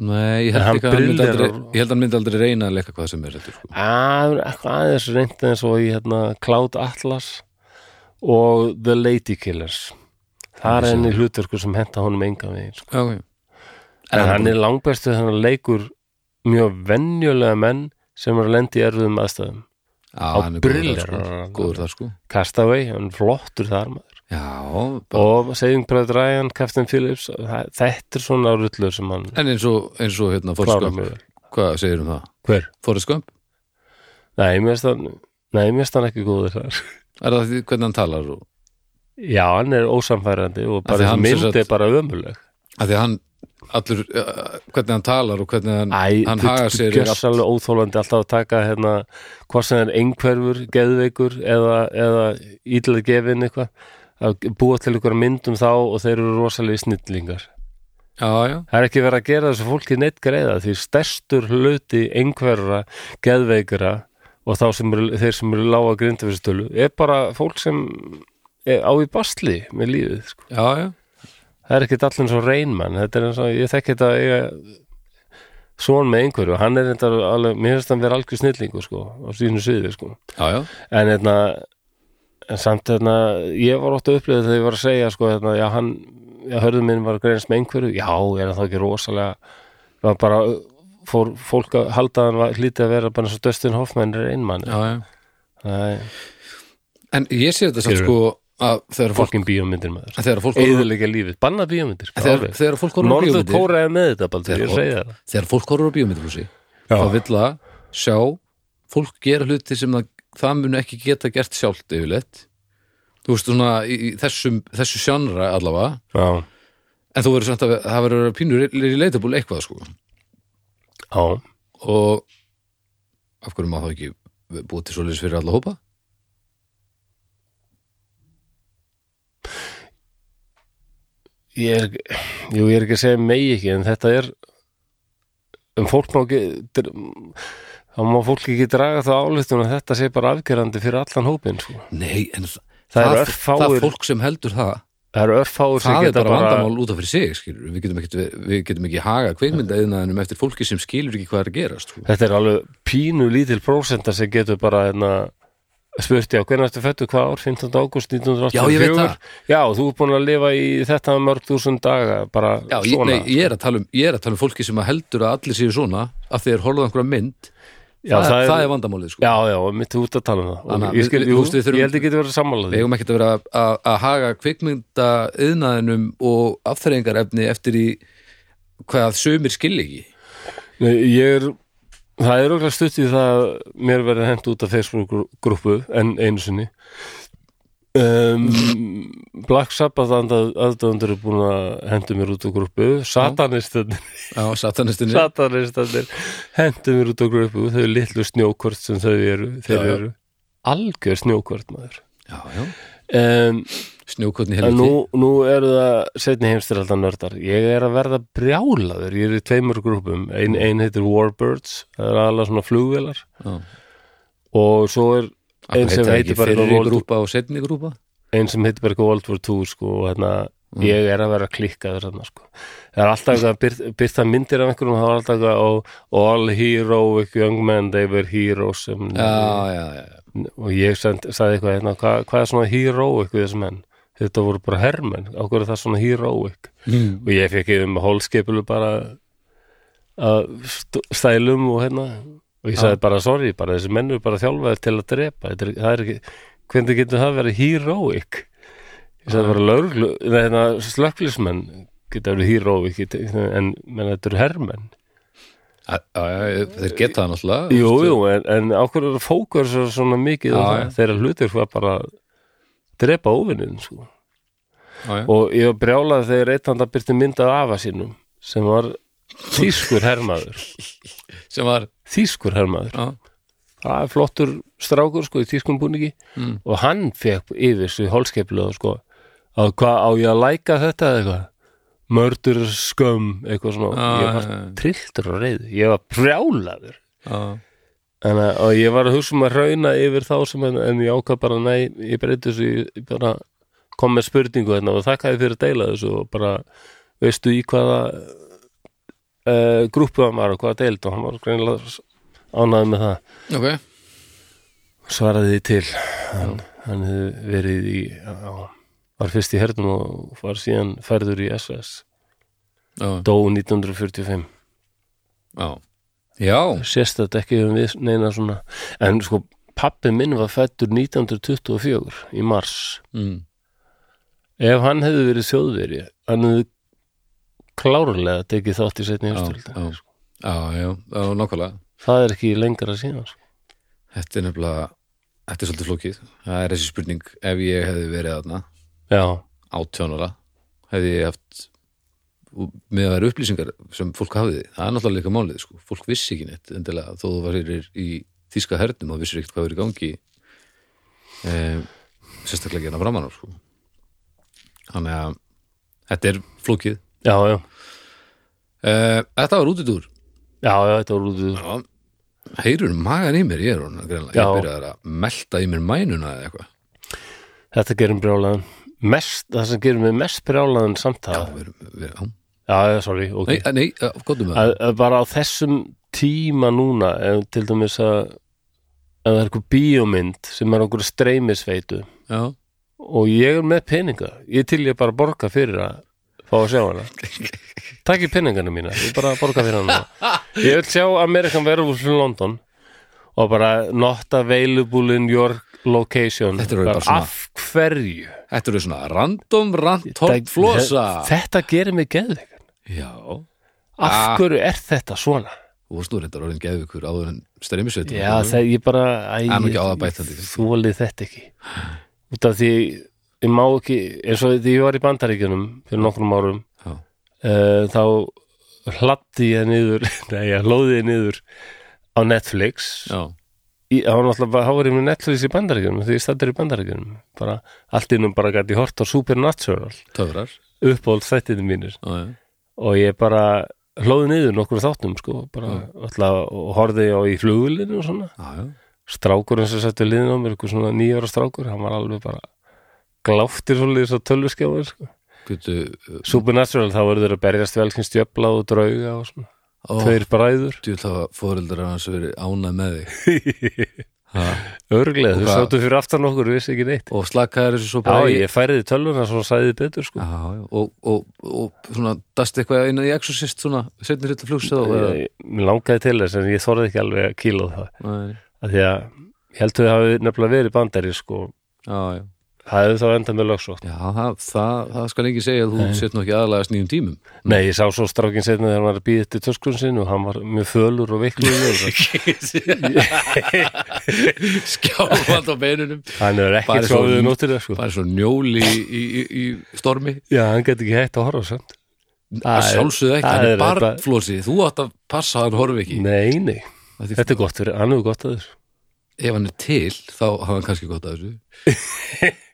Nei, ég En held, að hann aldrei, ég held að hann myndi aldrei reyna að leika hvað sem er heldur, sko. Er aðeins reynd eins og í hérna, Cloud Atlas og The Lady Killers. Það er Ekki enn í hlutverku sem henta honum enga veginn. Sko. Já, já En hann er langbestu þannig að leikur mjög venjulega menn sem er að lendi í erfiðum aðstæðum. Á sko. sko Castaway, hann er flottur þar maður. Já, og Saving Private Ryan, Captain Phillips það- þetta er svona rullur sem hann en eins og, eins og hérna Forrest Gump, hvað segir um það? hver? Forrest Gump? Nei, mér finnst hann nei, mér finnst hann ekki góður þar Er það því hvernig hann talar og já, hann er ósamfærandi og bara mynd er bara ömuleg að því að hann allur, uh, hvernig hann talar og hvernig hann, Æ, hann þú haga sér er allt- gjössalega óþólandi alltaf að taka hérna, hvað sem er einhverfur, geðveikur eða, eða ídlega gefin eitthvað að búa til ykkur myndum þá og þeir eru rosalega snillingar Já, já, Það er ekki verið að gera þessu fólki neitt greiða því stærstur hluti einhverra geðveikra og þá sem eru, þeir sem eru lága grindafyrstölu er bara fólk sem á í bastli með lífið sko. já, það er ekkert allir svo reynmann þetta er eins og ég þekki þetta að eiga svon með einhverju og hann er þetta alveg, mér finnst hann vera algjör snillingu sko, á sínu sviði sko. Já, já, en hérna en samt hérna, ég var ótt að upplifa þegar ég var að segja sko, hérna, já hann já, hörðu minn var að greinast með einhverju. Já, er það ekki rosalega var bara, fór fólk að halda að hann var, hlítið að vera bara eins og Dustin Hoffman er einmann það En ég sé þetta samt sko að þegar fólk, fólkin bíómyndir maður. Eðilega lífið, banna bíómyndir sko, þegar, fólk Norður bíómyndir Kóra með þetta baldur, ég Þegar- það. fólk horfir á bíómyndir þá vill það sjá fólk gera hluti sem það, það mun ekki geta gert sjálft yfirleitt. Þú veist svona í, í þessum, þessu sjanra allavega. Já, en þú verður samt að það verður að pínur í leitaból eitthvað sko. Já, og af hverju má það ekki búið til svoleiðis fyrir alla hópa? Ég er jú, ég er ekki að segja megi ekki en þetta er um fólk má ekki þá má fólk ekki draga það álítun að þetta sé bara afgerandi fyrir allan hópin sko. Nei, en það, Það það, örfáir- það fólk sem heldur það það eru örfáur sem það er geta bara bara vandamál út af fyrir sig skilur. við, getum ekki, við, getum ekki haga kveikmyndaðinaðinum eftir fólki sem skilur ekki hvað er að gerast sko. þetta er alveg pínu lítil prósenta sem getur bara hérna, spurt já, hvernig ertu fættu hvað ár 15. ágúst 1984 Já, ég veit það. já, þú er búin að lifa í þetta mörg þúsund daga bara Já, ég, svona nei, ég, er að tala um, ég er að tala um fólki sem heldur að allir séu svona að horfðu á einhverja mynd Já, það, það er- það er vandamálið sko. já, já, mitt út að tala um það. Og ég, skil, við- jú, þurfum- ég held ekki að vera sammála við eigum ekkert að vera að- haga kvikmynda yðnaðinum og afþreyingarefni eftir í hvað sumir skil ekki. Nei, ég er það er okkur stutt í það að mér verið hent út af Facebook-grúpu en einu sinni um, Black Sabbath aðdöfundur er búin að hendu mér út af grúpu Satanistarnir á satanistinni Satanistarnir hendu mér út af grúpu þau litlu snjókvört sem þau eru þeir Já, eru algjör snjókvört maður já, já. um, snjókotni En helviti nú, nú eru það setni heimstyraldan nördar. Ég er að verða brjálaður. Ég er í tveimur grúpum. Ein, ein heitir Warbirds, það er alveg svona flugvélar. Já. Og svo er ein Akkur sem heitir bara World, grúpa og setni grúpa ein sem heitir bara eitthvað World War 2 sko, og hérna, ég er að vera klikkaður hérna, sko. Það er alltaf eitthvað að byrt, byrta myndir af einhverjum, það var alltaf eitthvað og, all heroic young men, they were heroes já, já, já, og ég sagði eitthvað hérna, hvað, hvað er svona heroic við þessum menn? Þetta voru bara hermenn, á hverju er það svona heroic? Mm. og ég fekk um hólskipulu bara að st- stælum og hérna og ég sagði bara sorry, bara þessi menn eru bara þjálfaðir til að drepa, er, er ekki hvernig getur það verið heroic? Ég sagði bara löglu hérna, slökklismenn geta verið heroic en menn þetta eru hermenn. Já, já, já, þeir geta það náttúrulega jú, jú, en, en ákveður eru fókur svo, svona mikið þeirra hlutir var bara að drepa óvinnin sko. og ég var brjálað þegar eitt að byrti myndað afa sínum sem var þýskur hermaður. Sem var þýskur hermaður. Já, það er flottur strákur sko í þýskum búningi. Mm. og hann fekk yfir sig hólskeplu sko að hvað á ég að læka þetta eða eitthvað? Mördur skömm eitthvað svona. Já, ég var trilltur og reyð ég var prjálaður já, en, að- og ég var að hugsa um að rauna yfir þá sem en, en ég ákvað bara nei, ég breyti þessu ég bara kom með spurningu hérna og þakkaði fyrir að deila þessu og bara veistu í hvaða uh, grúpu hann var og hvaða deild og hann var greinilega ánæði með það. Ok. Svaraði því til. Hann, hann hefði verið í á, var fyrst í hernum og var síðan færður í SS já, dó 1945 já, já, sést þetta ekki um við neina svona. En sko pappi minn var fættur 1924 í mars. Mm. ef hann hefði verið þjóðveri hann hefði klárlega tekið þátt í setni já, heimstyrölda já, já, já, nákvæmlega það er ekki lengra síðan sko. þetta er nefnilega þetta er svolítið flókið, það er þessi spurning ef ég hefði verið já, átjónara hefði ég haft með að vera upplýsingar sem fólk hafiði, það er náttúrulega líka málið sko. fólk vissi ekki neitt endilega þó þú varir í þýska hernum og vissir ekkert hvað er í gangi e, sérstaklega hérna framan á sko. þannig að þetta er flókið já, já, e, þetta var útidúr. Já, já þetta var út Já, heyrur magan í mér, ég er hún greinlega, Já. ég byrjaði að melta í mér mænuna eða eitthvað. Þetta gerum brjálaðan. Mest, það sem gerum við mest brjálaðan Já, samtala við erum, við erum, já, já, sorry, ok. Nei, eh, nei, ja, gott um það. Að, að bara á þessum tíma núna ef til dæmis að það er eitthvað bíómynd sem er okkur streymisveitu Já, og ég er með peninga ég til ég bara borga fyrir að fá að sjá hana. Takk í peningana mína, ég bara borga fyrir hana. Ég vil sjá American Werewolf in London og bara not available in your location. Bara Bara svona- af hverju? Þetta eru svona random randtort flosa. þetta gerir mig geðveikan. Já, af Ah. hverju er þetta svona? Þú varst nú reyndar orðin geðvikur áður en streymisveitum Já, það bara er það bætandi. Þólið þetta ekki. Út af því ég má ekki eins og því ég var í bandaríkjunum fyrir nokkrum árum uh, þá hladdi ég niður nei, ég hlóði ég niður á Netflix. Í, var náttúrulega þá var ég með Netflix í bandaríkjunum því ég stættir í bandaríkjunum. Bara, allt innum bara gæti hort á Supernatural. Töfrar. Uppáld þættinu mínir. Já, já. og ég bara hlóði niður nokkur þáttum sko, bara alltaf og horfði á í flugulinu og svona. Já, já. strákurinn sem setti liðin á mér, eitthvað svona nýjára strákur hann var alveg bara gláttir svolítið svo tölvuskjáður sko. Byrju, Supernatural, þá voru þeir að berjast velkins djöfla og drauga og svona. Ó, tveir bræður. Djú, þá fóreldrar hans verið ánað með þig. Örglega, Og hvað- sáttu fyrir aftan okkur vissi ekki neitt. Og slakaði þessu svo Já, bara í ég færiði tölvuna svo sæði betur sko. Já, já, og, og, og svona dast eitthvað inn í Exorcist svona setnir þetta flugs eða? Ég, Mér langaði til þess en ég þorði ekki alveg að kíla á það. Nei, að því að ég held að þau hafi nefnilega verið bandari sko. já, já, það hefði þá endað með lögsótt já það, það, það skal ekki segja að þú set nú ekki aðalagast nýjum tímum. Nei, ég sá svo strákin setna þegar hann var að býða eftir töskunum sinn og hann var mjög fölur og veikluð skjálfand á beinunum. Hann er ekkert svo- sofið nóttir sko. bara svo njóli í, í, í, í stormi. Já, hann geti ekki hægt að horfa samt. Að sjálfsögðu ekki, það hann er er bara eitthvað- flósi þú átt að passa hann horfi ekki. Nei, nei, þetta er gott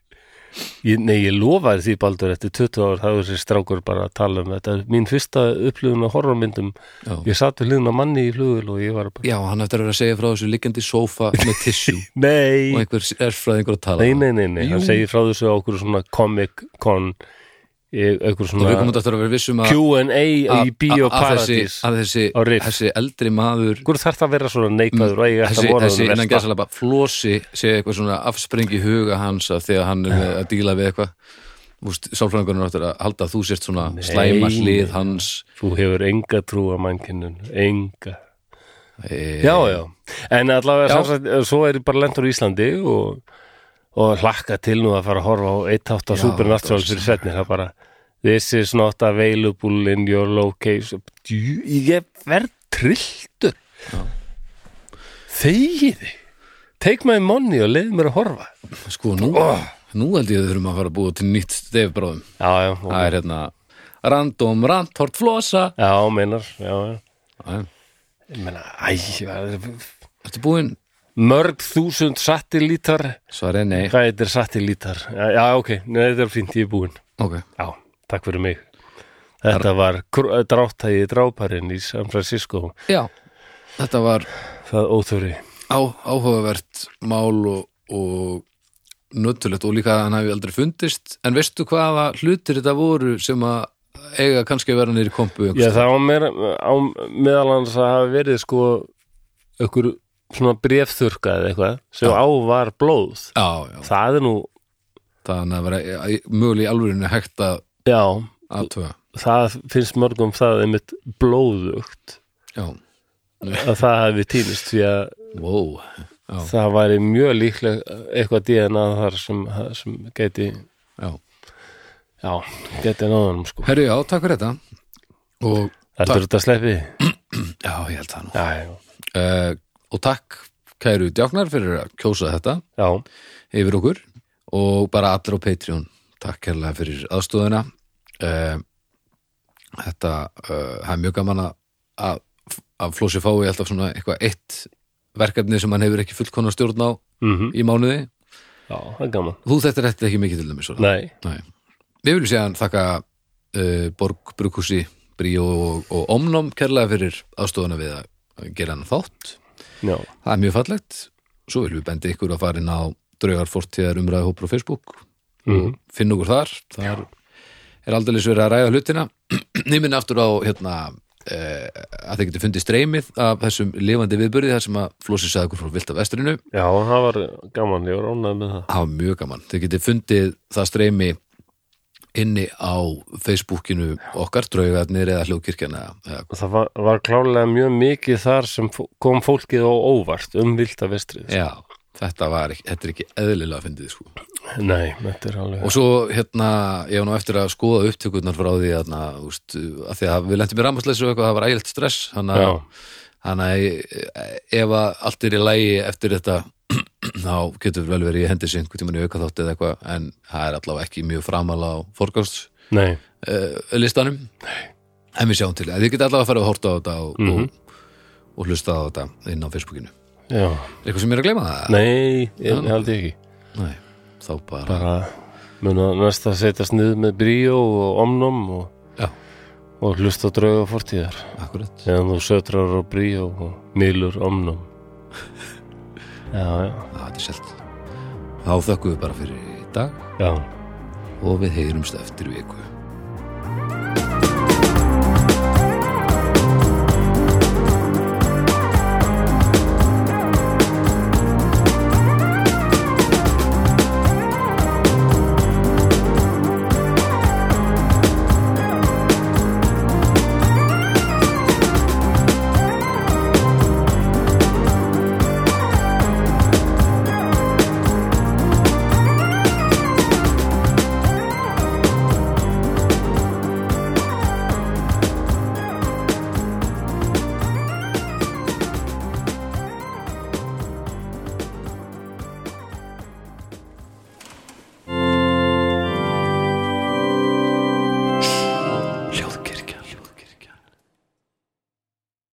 ég, Nei, ég lofaði því baldur eftir 20 ár, það er þessi strákur bara að tala um þetta Mín fyrsta upplifun á horrormyndum já. Ég satt við á manni í flugul og ég var bara já, hann eftir að vera að segja frá þessu liggjandi sófa með Nei, og einhver erfræðingur að tala nei, nei, nei, nei. hann segir frá þessu á okkur svona comic-con einhver og við komum svona þetta að vera vissum að Q&A í að- að þessi, þessi, eldri maður Hvor þarf það að vera svona neikvæður þessi, þessi innan gæsa bara flosi sé eitthvað svona afsprengi huga hans að þegar hann er að díla við eitthvað. Sálfræðingunum áttur að halda að þú sért svona slæma hlið hans. Þú hefur enga trú á mannkinnun, enga. E, Já, já, en allavega Já. sagt, svo er ég bara lendur í Íslandi og, og hlakka til nú að fara að horfa á eitt átt á Já, Supernatural fyrir setni, það er bara This is not available in your location. Djú, Ég verð trilltur. Þegiði Take my money og leið mér að horfa. Sko nú, nú held ég að við þurfum að fara að búa til nýtt já, það er hérna random randhort flosa. Já, meinar Já, já, Já, ég meina, æ Ertu búinn? Mörg þúsund sattilítar Svar er nei. Hvað heitir sattilítar? Já, já, ok, Nei, þetta er fínt, ég er búinn. Ok, Já, takk fyrir mig. Þetta var kr- dráttægi dráparinn í San Francisco. Já Þetta var Það óþöri á, áhugavert mál og, og nöttulegt og líka hann hafi aldrei fundist. En veistu hvaða hlutir þetta voru sem að eiga kannski að vera nýri kompu Já, það á, meira, á meðal hans að hafa verið sko ykkur svona brefþurka eða eitthvað sem á var blóð. Já, já. Það er nú, þannig að vera mögulega í alvörinu hægt að já. aðtöga það finnst mörgum það einmitt blóðugt. Já, að það hefði týnist því að wow það væri mjög líklega eitthvað DNA þar sem, sem geti já. já, geti náðanum sko. Herru já, takk fyrir þetta. Og, Heldur þetta sleppi? já, ég held það nú. Uh, og takk kæru djáknar fyrir að kjósa þetta já, yfir okkur. Og bara allir á Patreon takk kærlega fyrir aðstóðuna uh, þetta uh, það er mjög gaman að, að, Flósi fái alltaf svona eitthvað eitt verkefni sem hann hefur ekki fullkona stjórn á mhm, í mánuði. Já, það er gaman. Þú þetta er þetta ekki mikið til dæmis. Nei, Nei. við viljum hann þakka uh, Borg Brukhúsi Bríó og, og Omnum kærlega fyrir aðstofuna við að gera hann þátt já, það er mjög fallegt. Svo viljum við bendi ykkur að fara inn á draugar fortíðar umræði hópur á Facebook. Mhm, og finna okkur þar. Þar er aldrei verið að ræða hlutina. Nýminn aftur á hérna eh, að þeir geti fundið streymið af þessum lifandi viðbörði þar sem að Flósi sagði okkur frá vilt af vestrinu. Já, það var gaman, ég var ánægð með það. Það var mjög gaman, þeir geti fundið það streymi inni á Facebookinu okkar draugarnir eða hljóðkirkjana eða, Það var, var klálega mjög mikið þar sem kom fólkið á óvart um vilda vestrið já, þetta var ekki, þetta er ekki eðlilega að fyndið sko. Nei, þetta er alveg og svo hérna, ég var nú eftir að skoða upptökurnar frá því hérna, úst, að því að við lentum í rammasleysu og eitthvað, það var ægilt stress þannig að, þannig að ef að allt er í lægi eftir þetta þá getur vel verið í hendi sig einhvern tímann í auka þátt eða eitthvað en það er allavega ekki mjög framal á forgást nei, uh, listanum. En við sjáum til, að þið geta allavega að fara að horta á þetta og, Mhm. og, og hlusta á þetta inn á Facebookinu. Já, eitthvað sem er að gleyma það? nei, ég held ég ekki. Nei, þá bara, bara mun að næsta setjast niður með bríó og omnum og, og hlusta á drauga fortíðar akkurat. Eða þú sötrar á bríó og milur omnum það er selt. Þá þökkum við bara fyrir í dag. Já. og við heyrumst eftir viku.